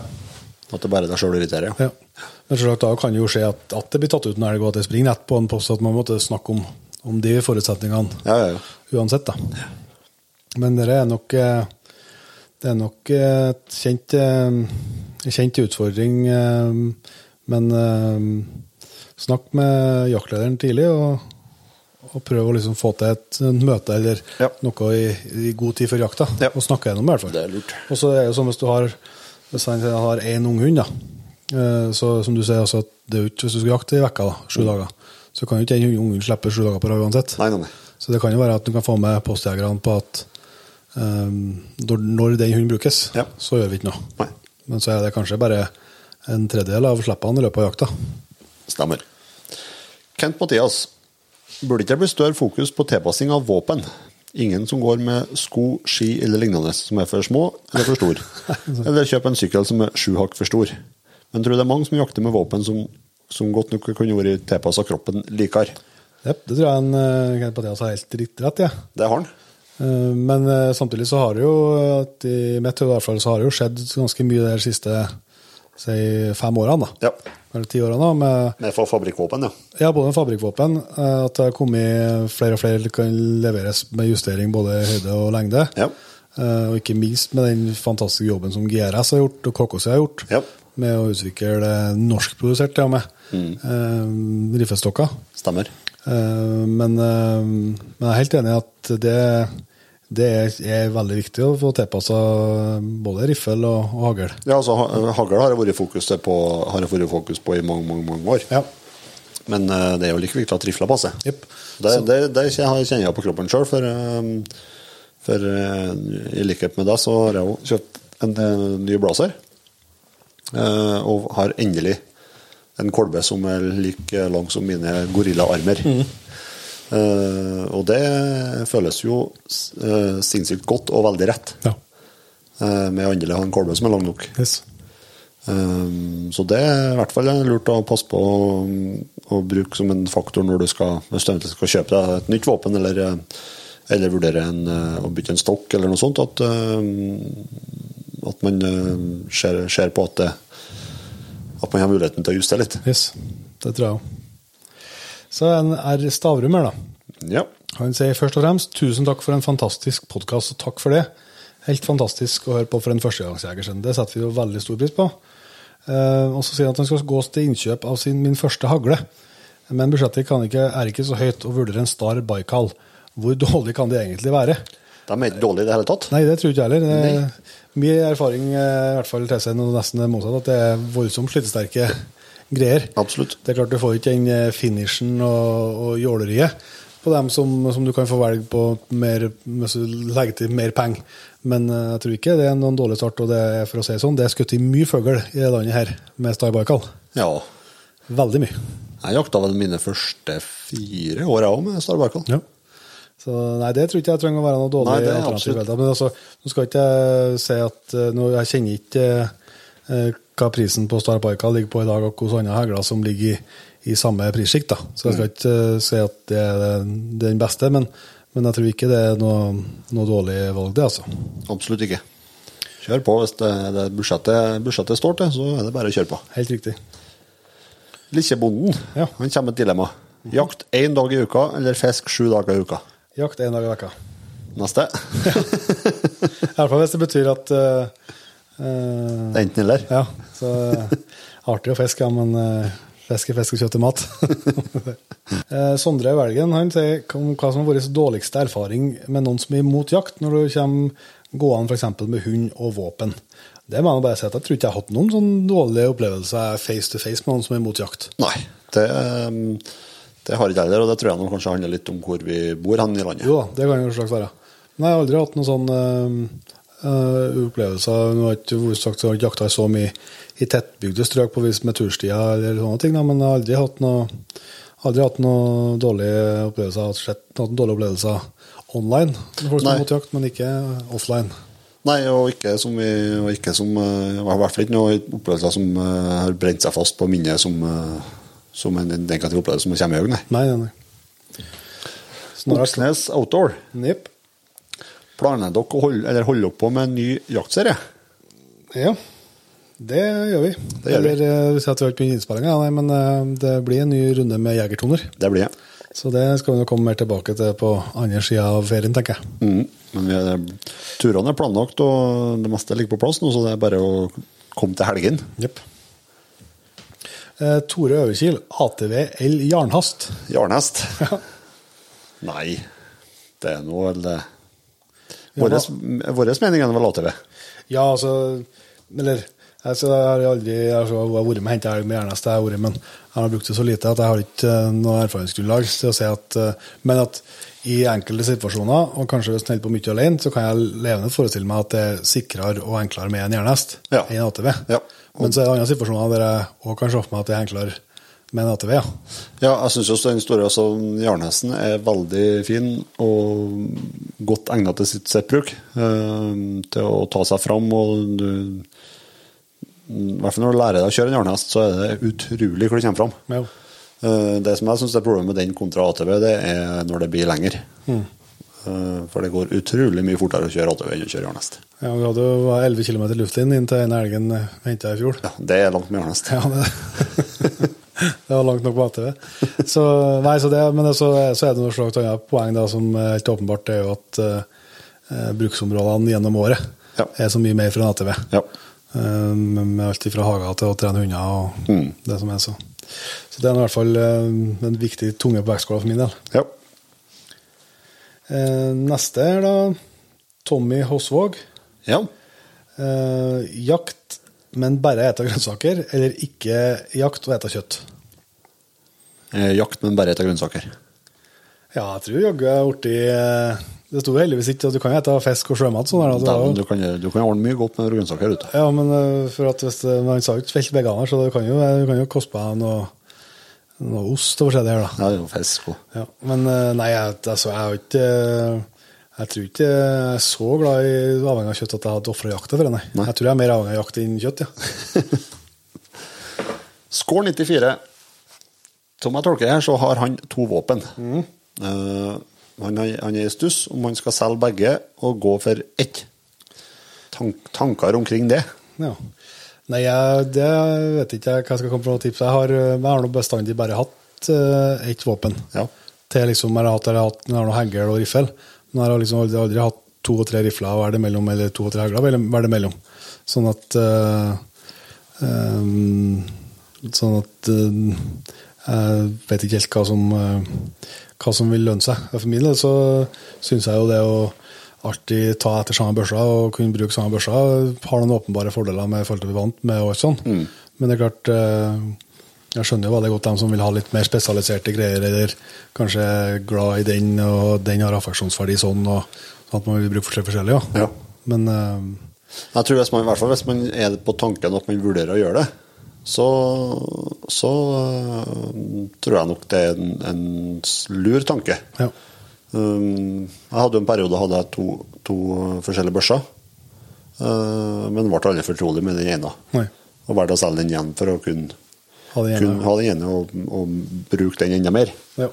At det bare er deg sjøl irriterer, ja. Ja. Men selvsagt, da kan det jo skje at, at det blir tatt ut en elg, og at det springer nett på en post, at man måtte snakke om, om de forutsetningene Ja, ja, ja. uansett. da. Men det er nok eh, det er nok eh, et kjent, eh, en kjent utfordring. eh, Men eh, snakk med jaktlederen tidlig, og, og prøve å liksom få til et møte eller Ja. noe i, i god tid før jakta. Ja. Og snakke gjennom, i hvert fall. Det er lurt. Og så er det jo sånn hvis du har hvis han har én ung hund, da, eh, så som du sier, altså, det er jo ikke hvis du skal jakte i vekka, da, sju dager, så kan jo ikke en ung hund slippe sju dager på rad uansett. Nei, nei, nei. Så det kan jo være at du kan få med postjegerne på at um, når den hunden brukes, Ja. så gjør vi ikke noe. Nei. Men så er det kanskje bare en tredjedel av slippene i løpet av jakta. Stemmer. Kent Mathias, burde ikke det bli større fokus på tilpassing av våpen? Ingen som går med sko, ski eller lignende som er for små eller for stor. Eller kjøp en sykkel som er sju hakk for stor. Men tror du det er mange som jakter med våpen som, som godt nok kunne vært tilpassa kroppen likere? Jep, det tror jeg en uh, det også har helt riktig rett. Ja. Det har han. Eh, men eh, samtidig så har det jo, at i mitt hode så har det jo skjedd ganske mye de siste si, fem årene. da. Ja. Eller ti årene, da, med Med fabrikkvåpen, ja. Ja, både med fabrikkvåpen. eh, At det har kommet flere og flere kan leveres med justering både i høyde og lengde. Ja. Eh, Og ikke minst med den fantastiske jobben som GRS har gjort, og KKC har gjort, Ja. med å utvikle norskprodusert til og med mm. riffestokker. Stemmer. Eh, Men, eh, men jeg er helt enig i at det, det er, veldig viktig å få tilpassa både riffel og, og hagl. Ja, altså, Hagl har det vært fokus på, fokus på i mange, mange, mange år. Ja. Men uh, det er jo like viktig at rifla passer. Yep. Det, det, det kjenner jeg på kroppen sjøl, for, um, for uh, i likhet med deg så har jeg jo kjøpt en, en ny blazer. Uh, Og har endelig en kolbe som er like lang som mine gorillaarmer. Eh, og det føles jo uh, sinnssykt godt og veldig rett, Ja. eh, med å endelig ha en kolbe som er lang nok. Yes. Så det er i hvert fall lurt å passe på å, å bruke som en faktor når du skal, skal kjøpe deg et nytt våpen, eller, eh, eller vurdere en, eh, å bytte en stokk eller noe sånt. At, at man eh, ser, ser på at, det, at man har muligheten til å justere litt. yes. Det tror jeg òg. Så en R. Stavrum her, da. Ja. Han sier først og fremst tusen takk for en fantastisk podkast, og takk for det. Helt fantastisk å høre på for en førstegangsjeger. Det setter vi jo veldig stor pris på. Eh, og så sier han at han skal gå til innkjøp av sin, min første hagle. Men budsjettet kan ikke, er ikke så høyt og vurderer en Star Baikal. Hvor dårlig kan det egentlig være? De er ikke dårlige i det hele tatt. Nei, det tror jeg ikke heller. Nei. er Mye erfaring eh, i hvert fall tilsier nesten det motsatte, at det er voldsomt slitesterke greier. Absolutt. Det er klart du får ikke den eh, finishen og, og jåleriet på dem som, som du kan få velge på mer, hvis du legger til mer penger. Men eh, jeg tror ikke det er noen dårlig start. og det er for å si sånn, det er skutt i mye fugl i det landet her med Star Baikal. Ja. Veldig mye. Jeg jakta vel mine første fire år, jeg òg, med Star Barkal. Ja. Så nei, det tror ikke jeg trenger å være noe dårlig Nei, det er alternativ. Men altså, nå skal ikke jeg si at eh, nå, Jeg kjenner ikke eh, hva prisen på Star Parka ligger på i dag, og hvilke andre hegler som ligger i, i samme prissjikt. Så jeg skal ikke uh, si at det er den- beste, men, men jeg tror ikke det er noe, noe dårlig valg, det, altså. Absolutt ikke. Kjør på hvis det, det budsjettet, budsjettet står til, så er det bare å kjøre på. Helt riktig. Likkjebonden Ja. han kommer med et dilemma. Jakt én dag i uka eller fisk sju dager i uka. Jakt én dag i uka. Neste. I hvert fall hvis det betyr at uh, uh, Enten eller. Ja, så eh, artig å fiske, ja, men eh, fisk er fisk og kjøtt er mat. Eh, Sondre Velgen han sier om hva som har vært dårligste erfaring med noen som er imot jakt, når du kommer gående f.eks. med hund og våpen. Det må jeg bare si at jeg tror ikke jeg har hatt noen sånn dårlige opplevelser face to face med noen som er imot jakt. Nei, det, det har ikke jeg heller, og det tror jeg kanskje handler litt om hvor vi bor hen i landet. Jo det kan jo slags være. Men jeg har aldri hatt noen sånn uh, opplevelser Nå har ikke sagt jeg har jakta så mye i tettbygde strøk på vis med turstier eller sånne ting, da, men jeg har aldri hatt noe Aldri hatt noen dårlige opplevelser, sett noen dårlige opplevelser online. Folk som har er jakt, men ikke offline. Nei, og ikke som vi og ikke som eh, I hvert fall ikke noen opplevelser som eh, har brent seg fast på minnet som, eh, som en negativ opplevelse som kommer i øynene. Nei, nei, nei. Oksnes Outdoor. Nipp. Planer dere å holde, eller holder på med en ny jaktserie? Ja, det gjør vi. Det gjør vi. Eller, eh, at vi har ikke begynt innspillinga, men eh, det blir en ny runde med jegertoner. Det blir det. Så det skal vi nok komme mer tilbake til på andre sida av ferien, tenker jeg. Mm. Men vi er, turene er planlagt, og det meste ligger på plass nå, så det er bare å komme til helgen. Yep. Eh, Tore Øverkil, ATV L Jarnhast. Jarnhest. Ja. Nei, det er nå vel det Ja, Vår vår mening er vel ATV. Ja, altså Eller altså, jeg har aldri jeg har vært med elg med Jarnhest, jeg har vært, men jeg har brukt det så lite at jeg har ikke eh, noe erfaringsgrunnlag til å si at eh, Men at i enkelte situasjoner, og kanskje hvis en holder på mye alene, så kan jeg levende forestille meg at det er sikrere og enklere med en Jarnhest Ja. enn en ATV. Ja. Men så er det andre situasjoner der jeg også kan se for meg at det er enklere med en ATV. Ja. Ja, jeg syns også den store altså, Jarnhesten er veldig fin og godt egnet til sitt settbruk. Eh, til å ta seg fram. Og du, I hvert fall når du lærer deg å kjøre en jarnhest, så er det utrolig hvor du kommer fram. Ja. Eh, det som jeg syns er problemet med den kontra ATV, det er når det blir lenger. Eh, for det går utrolig mye fortere å kjøre ATV enn å kjøre jarnhest. Ja, vi hadde jo 11 km luftlinje inn til en elgen henta i fjor. Ja, det er langt med jarnhest. Ja, det, det var langt nok ATV. Så, nei, så det, men det, så, så er det noe slags annet poeng da, som helt åpenbart, er jo at uh, bruksområdene gjennom året Ja. er så mye mer for en ATV. Ja. Eh, med alt fra hager til å trene hunder og Mm. det som er så. Så det er i hvert fall uh, en viktig tunge på vektskåla for min del. ja. Neste er da Tommy Hosvåg. ja. Jakt, men bare ete grønnsaker, eller ikke jakt og ete kjøtt? Eh, Jakt, men bare etter grønnsaker. Ja, jeg tror jaggu jeg borti eh, Det sto heldigvis ikke at du kan ete fisk og sjømat. sånn da. Du, kan, du kan ordne mye godt med grønnsaker ute. Ja, men eh, for at hvis Man sa ikke felt veganer, så du kan jo, du kan jo koste på deg noe, noe ost og forskjellig her, da. Ja, det er jo fisk òg. Ja, men eh, nei, jeg, altså, jeg har ikke eh, Jeg tror ikke jeg er så glad i avhengig av kjøtt at jeg hadde ofra jakta for det, nei. Jeg tror jeg er mer avhengig av jakt enn kjøtt, ja. Skår 94. Som jeg tolker det her, så har han to våpen. Han, er- han er i stuss om han skal selge begge og gå for ett. Tank, tanker omkring det? ja. Nei, jeg, det vet ikke jeg hva jeg skal komme på noen tips. Jeg har, eh, jeg har bestandig bare hatt uh, ett våpen. Ja. Til liksom, jeg har hatt, jeg har hatt jeg har noe hengel og riffel. Jeg har liksom aldri, aldri hatt to og tre rifler å det mellom, eller to og tre hagler å det mellom. Sånn at uh, um, Sånn at uh, jeg vet ikke helt hva som, uh, hva som vil lønne seg. For min del så syns jeg jo det å alltid ta etter samme børsa og kunne bruke samme børsa har noen åpenbare fordeler med forhold til vi vant med og alt sånn. Men det er klart jeg skjønner jo veldig godt dem som vil ha litt mer spesialiserte greier, eller kanskje er glad i den, og den har affeksjonsverdi sånn, og sånn at man vil bruke forskjellig, forskjellige. Ja. Ja. Men uh, Jeg tror hvis man, i hvert fall hvis man er på tanken at man vurderer å gjøre det, så, så uh, tror jeg nok det er en, en lur tanke. ja. Um, jeg hadde jo en periode hadde jeg to, to forskjellige børser, uh, men ble aldri fortrolig med den ene. Nei. Og valgte å selge den igjen for å kunne, kunne ha den ene og, og bruke den enda mer. Ja.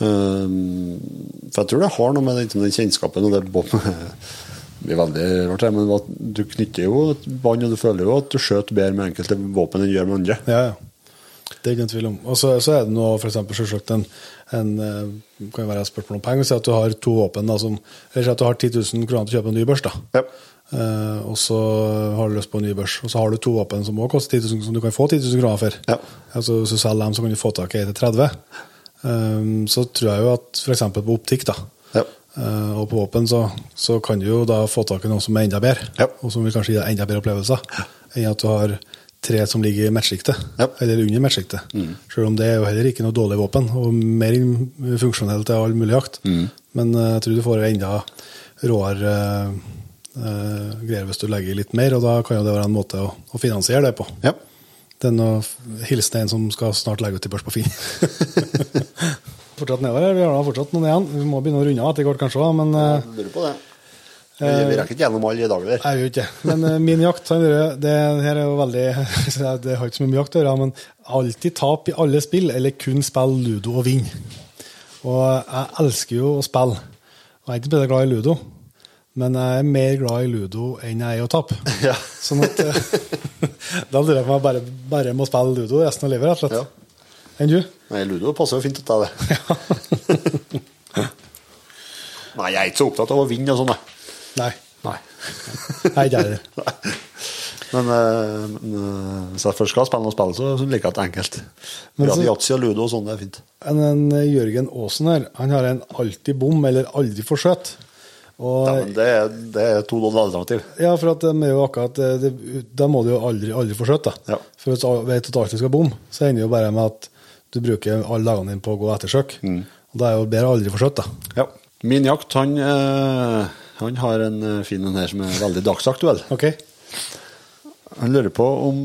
Um, for jeg tror det har noe med den, den kjennskapen og det det blir veldig rart, men at du knytter jo et bånd, og du føler jo at du skjøter bedre med enkelte våpen enn du gjør med andre. Ja, ja. Det er ikke en tvil om. Og så, så er det nå eksempel selvsagt en, en eh, kan være et spørsmål om penger. Si at du har to våpen da, som Eller si at du har 10 000 kroner til å kjøpe en ny børs, da. Ja. Eh, og så har du lyst på en ny børs. Og så har du to våpen som også koster 10 000, som du kan få 10 000 kroner for. Ja. Altså, hvis du selger dem, så kan du få tak i en til 30 Um, Så tror jeg jo at f.eks. på optikk, da, Ja. uh, og på våpen, så, så kan du jo da få tak i noe som er enda bedre, Ja. og som vil kanskje gi deg enda bedre opplevelser, enn at du har tre som ligger i matchsjiktet, Ja. Mm. eller under matchsjiktet. Selv om det er jo heller ikke noe dårlig våpen, og mer funksjonelt til all mulig jakt. Mm. Men uh, jeg tror du får enda råere eh, eh, greier hvis du legger litt mer, og da kan jo det være en måte å, å finansiere det på. Ja. Det er noe hilsen en som skal snart legge ut i børs på Finn. fortsatt nedover her, vi har da fortsatt noen igjen. Vi må begynne å runde av etter hvert kanskje, men eh, Jeg lurer på det. Vi, vi rekker ikke gjennom alle i dag. Der. Jeg gjør ikke. Men eh, min jakt Det her er jo veldig Det har ikke så mye med jakt å gjøre, men alltid tap i alle spill, eller kun spille ludo og vinne. Og jeg elsker jo å spille. Og jeg er ikke bedre glad i ludo, men jeg er mer glad i ludo enn jeg er i å tape. Ja. Sånn at eh, da lurer jeg på om jeg bare, bare må spille ludo resten av livet, rett og slett. Ja. Enn du? Nei, Ludo passer jo fint til deg, det. Nei, jeg er ikke så opptatt av å vinne og sånn. Nei. Nei. Nei, ikke jeg heller. Men, eh, men eh, hvis jeg først skal spille noe spill, så så liker jeg det enkelt. Yatzy og ludo og sånn, det er fint. En, en Jørgen Aasen her, han har en alltid bom, eller aldri forsøt. Og, Ja, men det, er, det er to alternativ. Ja, for at de er jo akkurat eh, det, Da må du jo aldri, aldri få skjøtt. Ja. For hvis du vet at du alltid skal bomme, så ender det jo bare med at du bruker alle dagene dine på å gå ettersøk. Mm. Og da er det jo bedre aldri da. Ja. Min jakt, han, eh, han har en eh, fin en her som er veldig dagsaktuell. Okay. Han lurer på om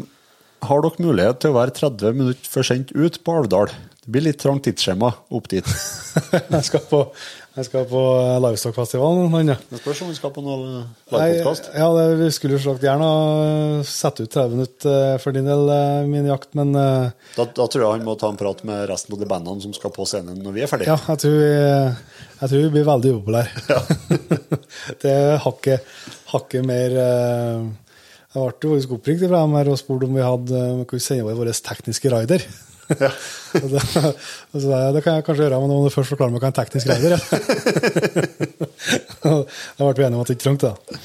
har dere mulighet til å være 30 minutter for sent ut på Alvdal? Det blir litt trangt tidsskjema opp dit. jeg skal på, jeg skal på eh, Livestock-festivalen. ja. Det spørs om vi skal på noe livepodkast. Ja, det, vi skulle jo selvsagt gjerne sette satt ut 30 minutter eh, for din del, eh, min jakt, men eh, Da, da tror jeg han må ta en prat med resten av de bandene som skal på scenen når vi er ferdige. Ja, jeg tror vi, jeg tror vi blir veldig upopulære. det er hakket, hakket mer eh, Jeg ble jo oppringt fra dem her og spurt om vi hadde kunne sende over vår tekniske rider. Og det, og så sa jeg, det kan jeg kanskje gjøre, men nå må du først forklare meg hva en teknisk rider er. Da ble vi enige om at det ikke trengte det.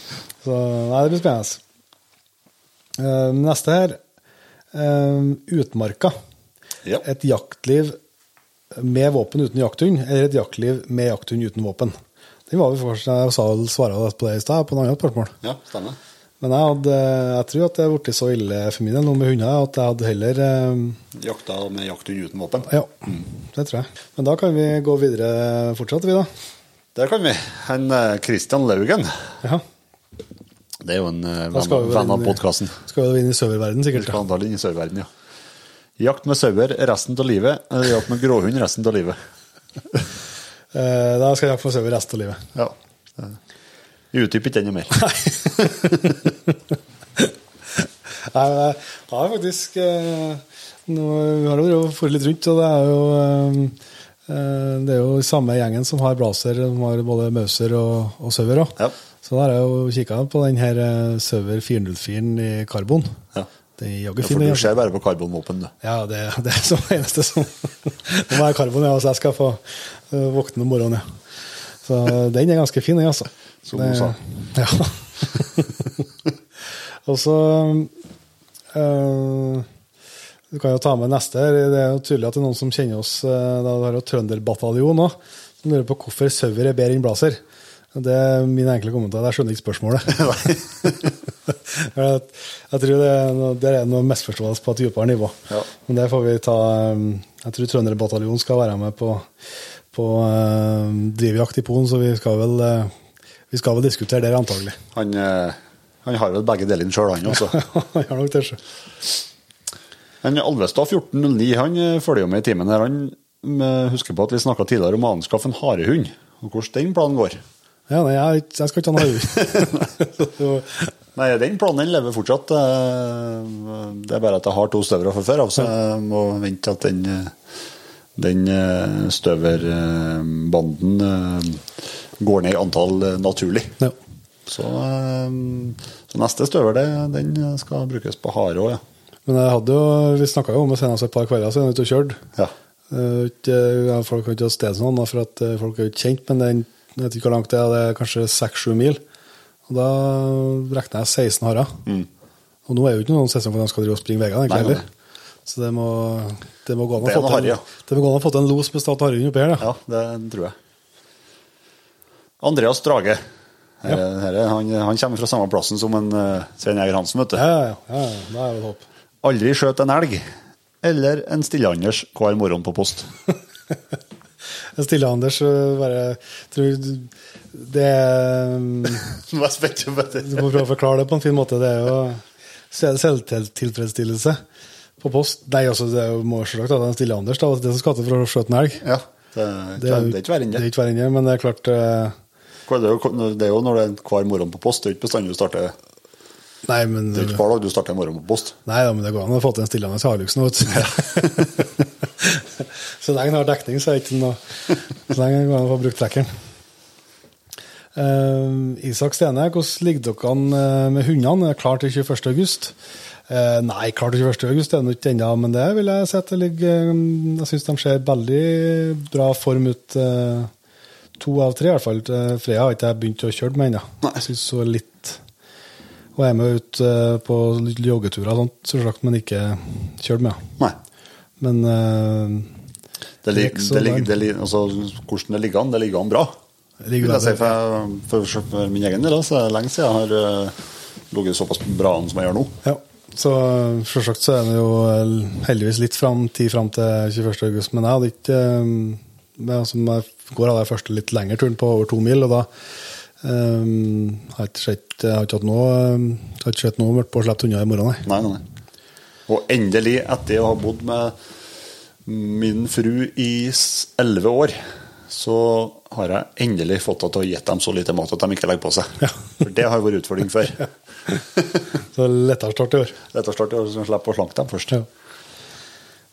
Så nei, det blir spennende. Uh, Neste her. Uh, Utmarka. Ja. Et jaktliv med våpen uten jakthund, eller et jaktliv med jakthund uten våpen. Den var vi først, Jeg sa svara på det i stad, på en annen spørsmål. Ja, stemmer. Men jeg, hadde, jeg tror at det er blitt så ille for min del nå med hunder at jeg hadde heller eh, Jakta med jakthund uten våpen. Ja, det tror jeg. Men da kan vi gå videre fortsatt, vi, da. Der kan vi. En eh, Christian Laugen. Ja. Det er jo en eh, venn, skal vi venn av podkasten. Skal vi inn i serververden, sikkert. Ja. Skandale inn i sørverden, ja. Jakt med sauer resten av livet, eller jakt med gråhund resten av livet. Eh, da skal jeg jakte med sauer resten av livet. Ja. Utdyp ikke enda mer. Nei, jeg har faktisk eh, nå, Vi har jo vært litt rundt, og det er jo eh, eh, Det er jo samme gjengen som har Blazer, som har både Mauser og, og Sauer. Ja. Så da har jeg jo kikka på den her Sauer 404 i karbon. Ja. Den Ja, for du den, ser bare på karbonvåpen, du. Ja, det, det er som eneste som Nå må være karbon, ja, så jeg skal få våkne om morgenen, ja. Så den er ganske fin, den, altså. Som hun sa. Ja. Og så øh, Du kan jo ta med neste. her. Det er jo tydelig at det er noen som kjenner oss. Uh, da har jo Trønderbataljon òg. Som lurer på hvorfor sauer er bedre enn blazer. Det er min enkle kommentar. Jeg skjønner ikke spørsmålet. jeg, tror det er, noe, det er noe misforståelse på et dypere nivå. Ja. Men det får vi ta um, Jeg tror Trønderbataljonen skal være med på, på um, drivjakt i Polen, så vi skal vel uh, vi skal vel diskutere det, antagelig. Han, eh, han har vel begge delene sjøl, han også. Han har nok det, sjøl. Alvestad 1409 han eh, følger jo med i timen her. Han eh, husker på at vi snakka tidligere om å anskaffe en harehund, og hvordan den planen går. Ja, nei, jeg, jeg skal ikke ha noe Nei, den planen lever fortsatt. Det er bare at jeg har to støvere fra før av, så jeg må vente at den, den støverbanden går ned i antall eh, naturlig. Ja. Så, eh, så neste støver det, den skal brukes på hare òg, ja. Men jeg hadde jo, vi snakka jo om det senest et par kvelder siden ute og kjørte. ja. Uh, folk kan ikke ha sted sånn, for at eh, folk er jo ikke kjent, men den, jeg vet ikke hvor langt det er, det er kanskje 6-7 mil. Og da regner jeg 16 harer. Og nå er jo ikke noen sesong for de skal drive og springe veiene, egentlig Mm. Heller. Så det må, det må gå an å er få til en- los med Stad harehund oppi her. Ja, det tror jeg. Andreas Drage. Her, her, er- han, han kommer fra samme plassen som en uh, Svein Eger Hansen, vet du. Ja, ja, ja, ja, håp. Aldri skjøt en elg. Eller en Stille-Anders hver morgen på post. en Stille-Anders bare tror Det er det. Du må prøve å forklare det på en fin måte. Det er jo selvtilfredsstillelse på post. Nei, altså, det er jo må selvsagt at det er en stille Anders, Det er det som skal til for å skjøte en elg. Ja, det, det, det er ikke verre enn Det men det er klart eh, er Det er jo- det er jo når det er hver morgen på post. Det er ikke bestandig du starter Nei, men, Det er ikke hver dag du starter en morgen på post. nei da, men det går an å få til en stillende Hilux nå, vet du. så lenge den har dekning, så er det ikke noe Så lenge det går an å få brukt trekkeren. Uh, Isak Stene, hvordan ligger dere eh, med hundene? Er klar til 21. august? Eh, nei, klar til 21. august er det ikke ennå, men det vil jeg si at det ligger eh, Jeg syns de ser veldig bra form ut. eh, to av tre, i hvert fall. Eh, Freya har ikke jeg begynt å kjøre med ennå. Jeg syns er litt Hun er med ut eh, på joggeturer og sånt, selvsagt, men ikke kjørt med. henne. Men uh, Det, ligger, det, lig, det, lig, altså, hvordan det ligger an, det ligger an bra. ligger jeg si, for, for, for min egen del så er det lenge siden jeg har uh, ligget såpass bra an som jeg gjør nå. Ja, så selvsagt så er det jo heldigvis litt fram, tid fram til 21. august, men jeg hadde ikke men altså, jeg går av den første litt lengre turen på over to mil, og da um, har jeg ikke sett, har ikke hatt noe, har ikke sett noe mørkt på å slippe hunder i morgen, nei. Nei, nei. Og endelig, etter å ha bodd med min fru i elleve år, så har jeg endelig fått henne til å gitt dem så lite mat at de ikke legger på seg. Ja. For det har vært utfordring før. Så lettere start i år. Rett og slett å slippe å slanke dem først. Ja.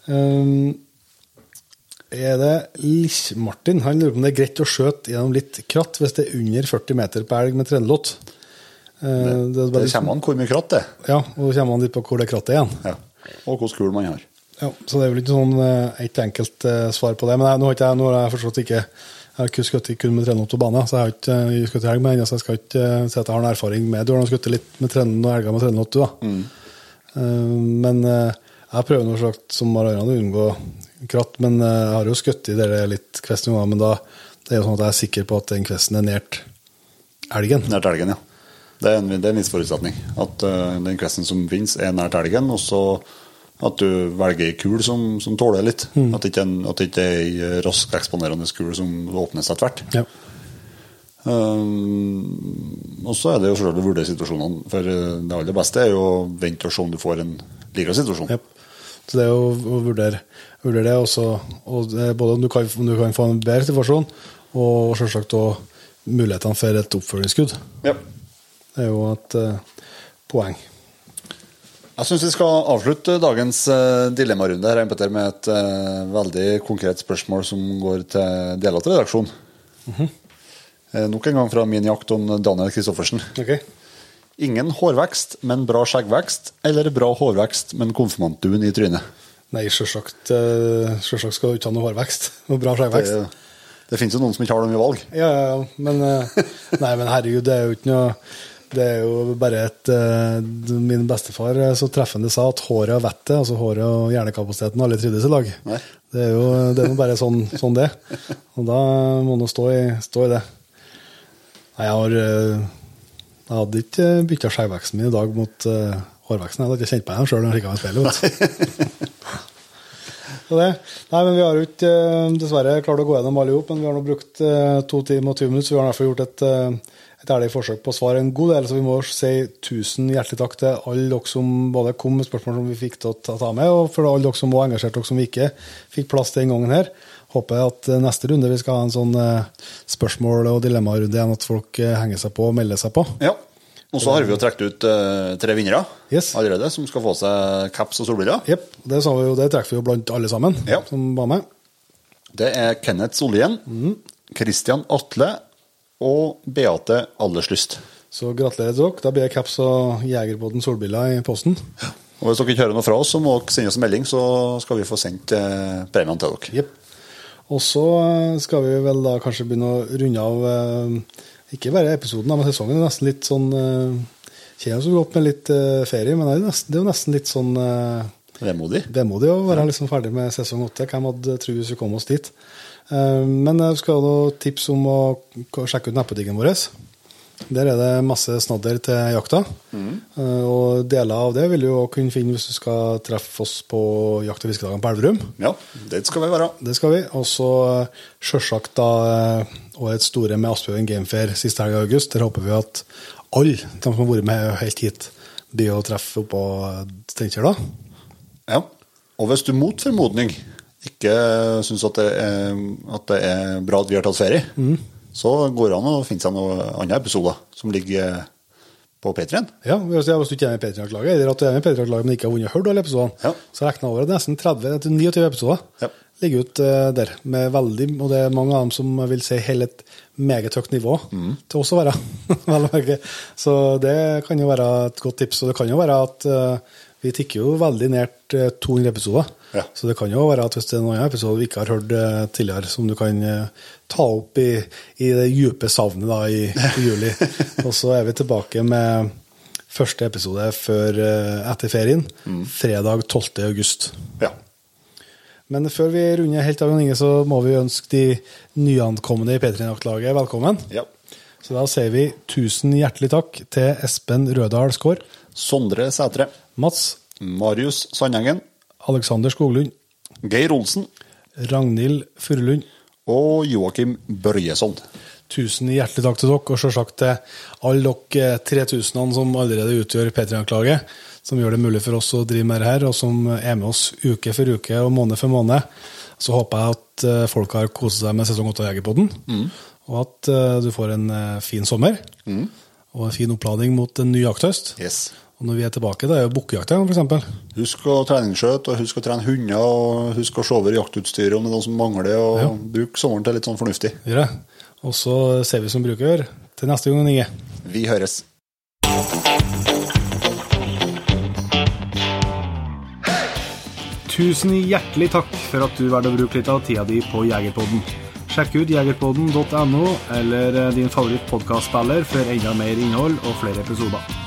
Um, er det Lich-Martin? Han lurer på om det er greit å skjøte gjennom litt kratt hvis det er under 40 meter på elg med trenelott. Det, det, er Det kommer an hvor mye kratt det er. Ja, og så kommer an litt på hvor det krattet er igjen. Ja. Og hvordan kul man har. Ja, så det er vel ikke sånn eh, ett enkelt eh, svar på det. Men jeg, nå har jeg, nå har jeg forstått ikke Jeg har ikke skutt kun med trenelott og bane, så jeg har ikke skutt elg med ennå, så jeg skal ikke eh, si at jeg har noen erfaring med Du har nå skutt litt med tren- og elger med trenelott, du, da. Mm. men eh, jeg prøver noe slags som andre å unngå kratt. Men eh, jeg har jo skutt i det litt kvesten ganger, men da det er jo sånn at jeg er sikker på at den kvesten er nært elgen. Nært elgen, ja. Det er en, det er en viss forutsetning. At uh, den kvesten som finnes, er nært elgen, og så at du velger ei kul som, som tåler litt. At det ikke en- at det ikke er ei eh, rask eksponerende kul som åpnes etter hvert. Ja. Um, og så er det jo selvfølgelig å vurdere situasjonene. For det aller beste er jo å vente og se om du får en likere situasjon. Jep. Så det er jo å vurdere, vurdere det også, og det både om du, kan, om du kan få en bedre situasjon, og selvsagt òg mulighetene for et oppfølgingsskudd. Ja. Det er jo et uh, poeng. Jeg syns vi skal avslutte dagens uh, dilemmarunde her, Petter, med et uh, veldig konkret spørsmål som går til deler av redaksjonen. Eh, nok en gang fra min jakt om Daniel Kristoffersen. Ok. Ingen hårvekst, men bra skjeggvekst, eller bra hårvekst, men konfirmantduen i trynet? Nei, eh, skal du ikke ha noe hårvekst. og bra skjeggvekst. Det, det finnes jo noen som ikke har mye valg. Ja, ja, ja. Men, eh, nei, men herregud, det er jo ikke noe Det er jo bare et eh, Min bestefar så treffende sa at håret og vettet, altså håret og hjernekapasiteten, alle trivdes i lag. Nei. Det er jo det er bare sånn, sånn det. Og da må man stå i, stå i det. Nei, jeg har Jeg hadde ikke bytta skjeggveksten min i dag mot uh, hårveksten. Jeg hadde ikke kjent på den sjøl når jeg kikka meg i speilet. Nei, men Vi har jo ikke eh, dessverre klart å gå gjennom alle ihop, men vi har nå brukt eh, to timer og 20 minutter, så vi har i gjort et, eh, et ærlig forsøk på å svare en god del. Så vi må si tusen hjertelig takk til alle dere som både kom med spørsmål som vi fikk til å ta med, og for alle dere som var engasjert, dere som vi ikke fikk plass til den gangen her. Håper at eh, neste runde vi skal ha en sånn eh, spørsmål- og dilemmarunde igjen, at folk eh, henger seg på og melder seg på. Ja. Og så har vi jo trukket ut tre vinnere Yes. allerede, som skal få seg caps og solbriller. Jepp. Det, vi jo- det trekker vi jo blant alle sammen Ja. som var med. Det er Kenneth Solien, Christian Atle og Beate Alderslyst. Så gratulerer til dere. Da blir det caps og Jegerbåten solbriller i posten. Og Hvis dere ikke hører noe fra oss, så må dere sende oss en melding, så skal vi få sendt eh, premiene til dere. Jepp. Og så eh, skal vi vel da kanskje begynne å runde av eh, ikke bare episoden, men sesongen. Er nesten litt sånn Kjenner oss godt med litt eh, ferie, men det er, nesten, det er jo nesten litt sånn Vemodig. vemodig å være liksom ferdig med sesong åtte. Hvem hadde trodd vi skulle komme oss dit? Men jeg skal ha noen tips om å sjekke ut nettbutikken vår. Der er det masse snadder til jakta. Mm. og deler av det vil du jo kunne finne hvis du skal treffe oss på jakt- og fiskedagene på Elverum. Ja, det skal vi være. Det skal vi. Og så eh, sjølsagt da eh, årets store med Asbjørn Gamefair siste helg i august. Der håper vi at alle de som har vært med helt hit, blir å treffe oppå Steinkjer da. Ja. Og hvis du mot formodning ikke syns at, det at det er bra at vi har tatt ferie, så går det an å finne seg noen andre episoder som ligger på P3-en. Ja, hvis du ikke er med i Patriark-laget, eller at du er med i Patriark-laget, men ikke har vunnet hørt alle episodene, Ja. så jeg over at nesten 30, 29 episoder Ja. ligger ut eh, der. Med veldig, og det er mange av dem som vil si hele et meget høyt nivå Mm. til oss å være. Så det kan jo være et godt tips. Og det kan jo være at eh, vi tikker jo veldig nært eh, 200 episoder. Ja. Så det kan jo være at hvis det er noen episoder vi ikke har hørt eh, tidligere, som du kan eh, ta opp i, i det dype savnet da i, i juli. og så er vi tilbake med første episode før, eh, etter ferien, fredag 12. august. Ja. Men før vi runder helt av, Inge, så må vi ønske de nyankomne i P3-jaktlaget velkommen. ja. Så da sier vi tusen hjertelig takk til Espen Rødahl Skaar, Sondre Sætre. Mats, Marius Sandengen. Alexander Skoglund, Geir Olsen. Ragnhild Furulund. Og Joakim Børjesson. Tusen hjertelig takk til dere, og selvsagt til alle dere 3000 som allerede utgjør P3-anklaget, som gjør det mulig for oss å drive med det her, og som er med oss uke for uke og måned for måned. Så håper jeg at eh, folk har kost seg med sesong 8 av Jegerpodden, og at eh, du får en eh, fin sommer, og en fin oppladning mot en ny jakthøst. Yes. Og når vi er tilbake, da er jo bukkejakt for eksempel. Husk å treningsskjøte, og husk å trene hunder, og husk å se over jaktutstyret om det er noe som mangler, og Ja. bruk sommeren til litt sånn fornuftig. Gjør det. Og så ser vi som bruker. Til neste gang, Inge. Vi høres. Tusen hjertelig takk for at du valgte å bruke litt av tida di på Jegerpodden. Sjekk ut jegerpodden.no eller din favoritt favorittpodkastspiller for enda mer innhold og flere episoder.